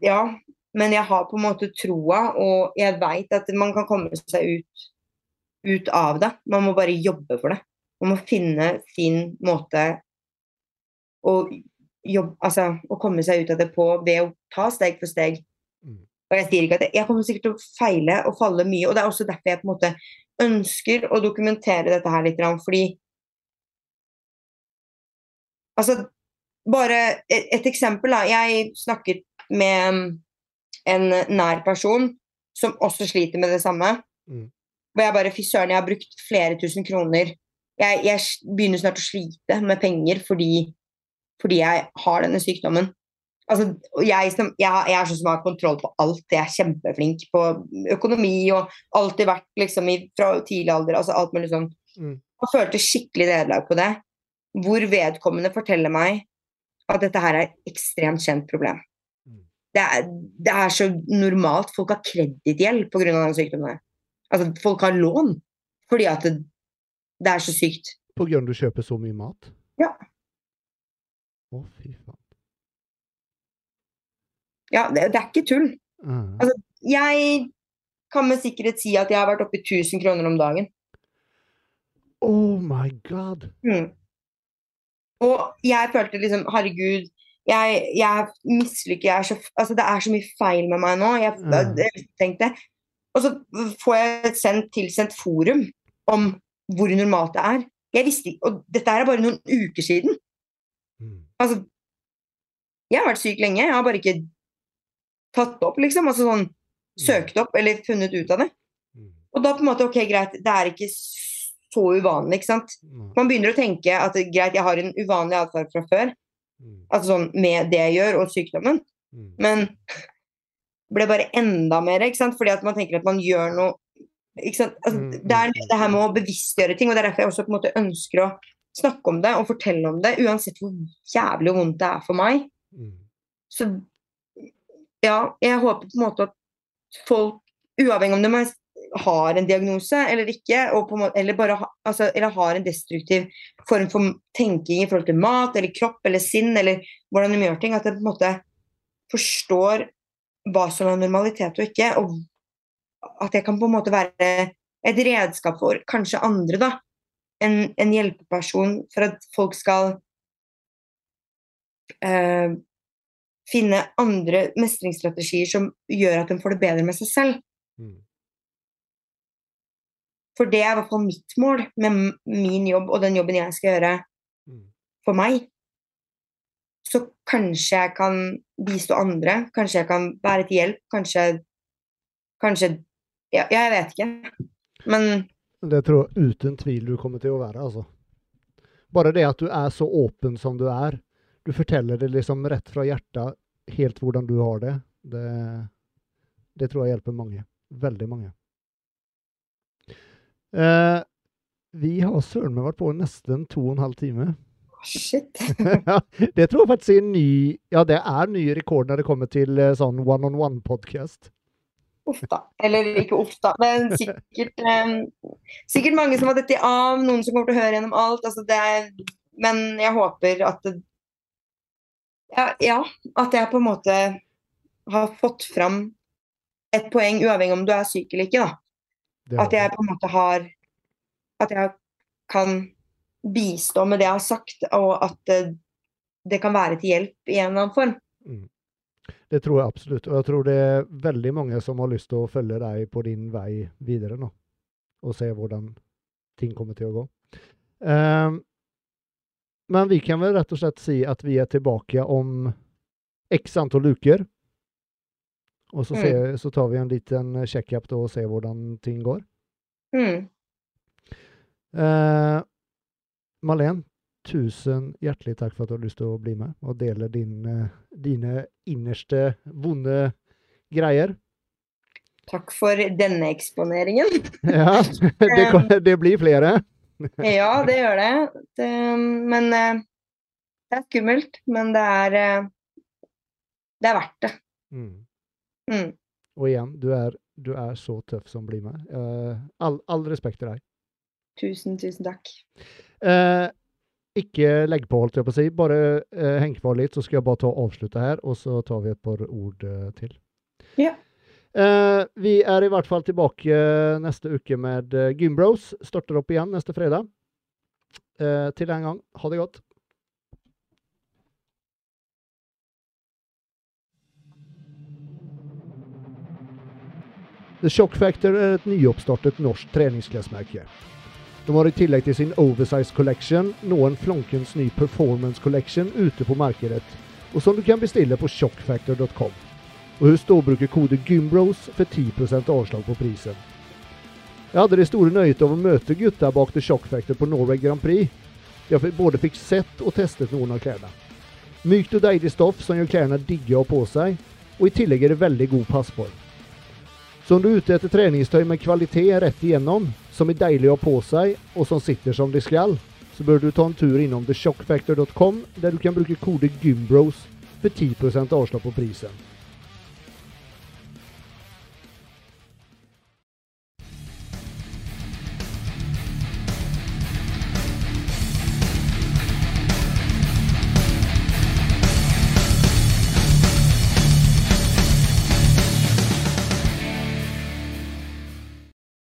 Ja, men jeg har på en måte troa, og jeg veit at man kan komme seg ut, ut av det. Man må bare jobbe for det. Man må finne sin måte å jobb, altså, å komme seg ut av det på ved å ta steg for steg. Mm. Og Jeg sier ikke at jeg, jeg kommer sikkert til å feile og falle mye. og Det er også derfor jeg på en måte ønsker å dokumentere dette her litt. Fordi Altså, bare et, et eksempel. da, Jeg snakket med en nær person som også sliter med det samme. Mm. Og jeg bare Fy søren, jeg har brukt flere tusen kroner. Jeg, jeg begynner snart å slite med penger fordi fordi jeg har denne sykdommen. Altså, jeg, som, jeg, jeg, er sånn som har kontroll på alt. Jeg er kjempeflink på økonomi og alltid vært liksom i, fra tidlig alder. altså alt mulig sånn. Mm. Og følte skikkelig nederlag på det. Hvor vedkommende forteller meg at dette her er et ekstremt kjent problem. Mm. Det, er, det er, så normalt. Folk har kredittgjeld pga. denne sykdommen. Altså, folk har lån fordi at det, det er så sykt. På grunn av at du kjøper så mye mat? Ja. Å, fy faen. Ja, det, det, er ikke tull. Mm. Altså, jeg kan med sikkerhet si at jeg har vært oppe i 1000 kroner om dagen. Oh my god. Mm. Og jeg følte liksom Herregud, jeg, jeg mislykker jeg så, altså, Det er så mye feil med meg nå. Jeg, mm. jeg tenkte Og så får jeg sendt, tilsendt forum om hvor normalt det er. Jeg visste, og dette er bare noen uker siden. Mm. Altså, jeg har vært syk lenge, jeg har bare ikke tatt det opp, liksom. Altså sånn mm. søkt opp eller funnet ut av det. Mm. Og da på en måte, ok, greit, det er ikke så uvanlig, ikke sant. Man begynner å tenke at greit, jeg har en uvanlig atferd fra før. Altså sånn med det jeg gjør, og sykdommen. Men ble bare enda mer, ikke sant. Fordi at man tenker at man gjør noe ikke sant? Altså, det er det her med å bevisstgjøre ting, og det er derfor jeg også på en måte ønsker å snakke om det og fortelle om det, uansett hvor jævlig vondt det er for meg. Mm. Så ja, jeg håper på en måte at folk, uavhengig om de har en diagnose eller ikke, måte, eller bare ha, altså, eller har en destruktiv form for tenking i forhold til mat eller kropp eller sinn, eller hvordan de gjør ting, at de på en måte forstår hva som er normalitet og ikke, og at jeg kan på en måte være et redskap for kanskje andre, da, en, en hjelpeperson for at folk skal eh, finne andre mestringsstrategier som gjør at de får det bedre med seg selv. Mm. For det er i hvert fall mitt mål med min jobb og den jobben jeg skal gjøre mm. for meg. Så kanskje jeg kan bistå andre, kanskje jeg kan være til hjelp, kanskje Kanskje ja, Jeg vet ikke. Men det tror jeg uten tvil du kommer til å være, altså. Bare det at du er så åpen som du er. Du forteller det liksom rett fra hjertet, helt hvordan du har det. Det, det tror jeg hjelper mange. Veldig mange. Eh, vi har søren meg vært på nesten to og en halv time. Shit. det tror jeg faktisk er ny Ja, det er ny rekord når det kommer til eh, sånn one-on-one-podkast. Uff da. Eller ikke uff da, men sikkert, um, sikkert mange som har dette av. Noen som kommer til å høre gjennom alt. Altså er, men jeg håper at det, ja, ja, at jeg på en måte har fått fram et poeng, uavhengig om du er syk eller ikke. da. At jeg på en måte har At jeg kan bistå med det jeg har sagt, og at det, det kan være til hjelp i en eller annen form. Mm. Det tror jeg absolutt. Og jeg tror det er veldig mange som har lyst til å følge deg på din vei videre nå. Og se hvordan ting kommer til å gå. Um, men vi kan vel rett og slett si at vi er tilbake om x antall uker. Og så, Mm. ser, så tar vi en liten checkup og ser hvordan ting går. Mm. Uh, Malene, tusen hjertelig takk for at du har lyst til å bli med og dele din, eh, dine innerste vonde greier. Takk for denne eksponeringen. Ja, det, kan- det blir flere. Ja, det gjør det. det men eh, det er skummelt. Men det er eh, Det er verdt det. Mm. Mm. Og igjen, du er, du er så tøff som blir med. Eh, all, all respekt til deg. Tusen, tusen takk. Eh, ikke legg på, holdt jeg på å si. Bare eh, heng kvar litt, så skal jeg bare ta og avslutte her, og så tar vi et par ord eh, til. Ja. Eh, vi er i hvert fall tilbake neste uke med uh, Gymbros. Starter opp igjen neste fredag. Eh, til den gang, ha det godt. The Shock Factor er et nyoppstartet norsk treningsklesmerke. De har i tillegg til sin Oversize Collection nå en flankens ny Performance Collection ute på markedet, og som du kan bestille på shockfactor.com. Og husk da å kode GYMBROS for 10 avslag på prisen. Jeg hadde det store nøyet av å møte gutta bak The Shock Factor på Norway Grand Prix. Jeg både fikk sett og testet noen av klærne. Mykt og deilig stoff som gjør klærne digge å på seg, og i tillegg er det veldig god passform. Så om du er ute etter treningstøy med kvalitet rett igjennom, som er deilig å ha på seg, og som sitter som det skal, så bør du ta en tur innom theshockfactor.com, der du kan bruke kode GYMBROS for 10% avslag på prisen.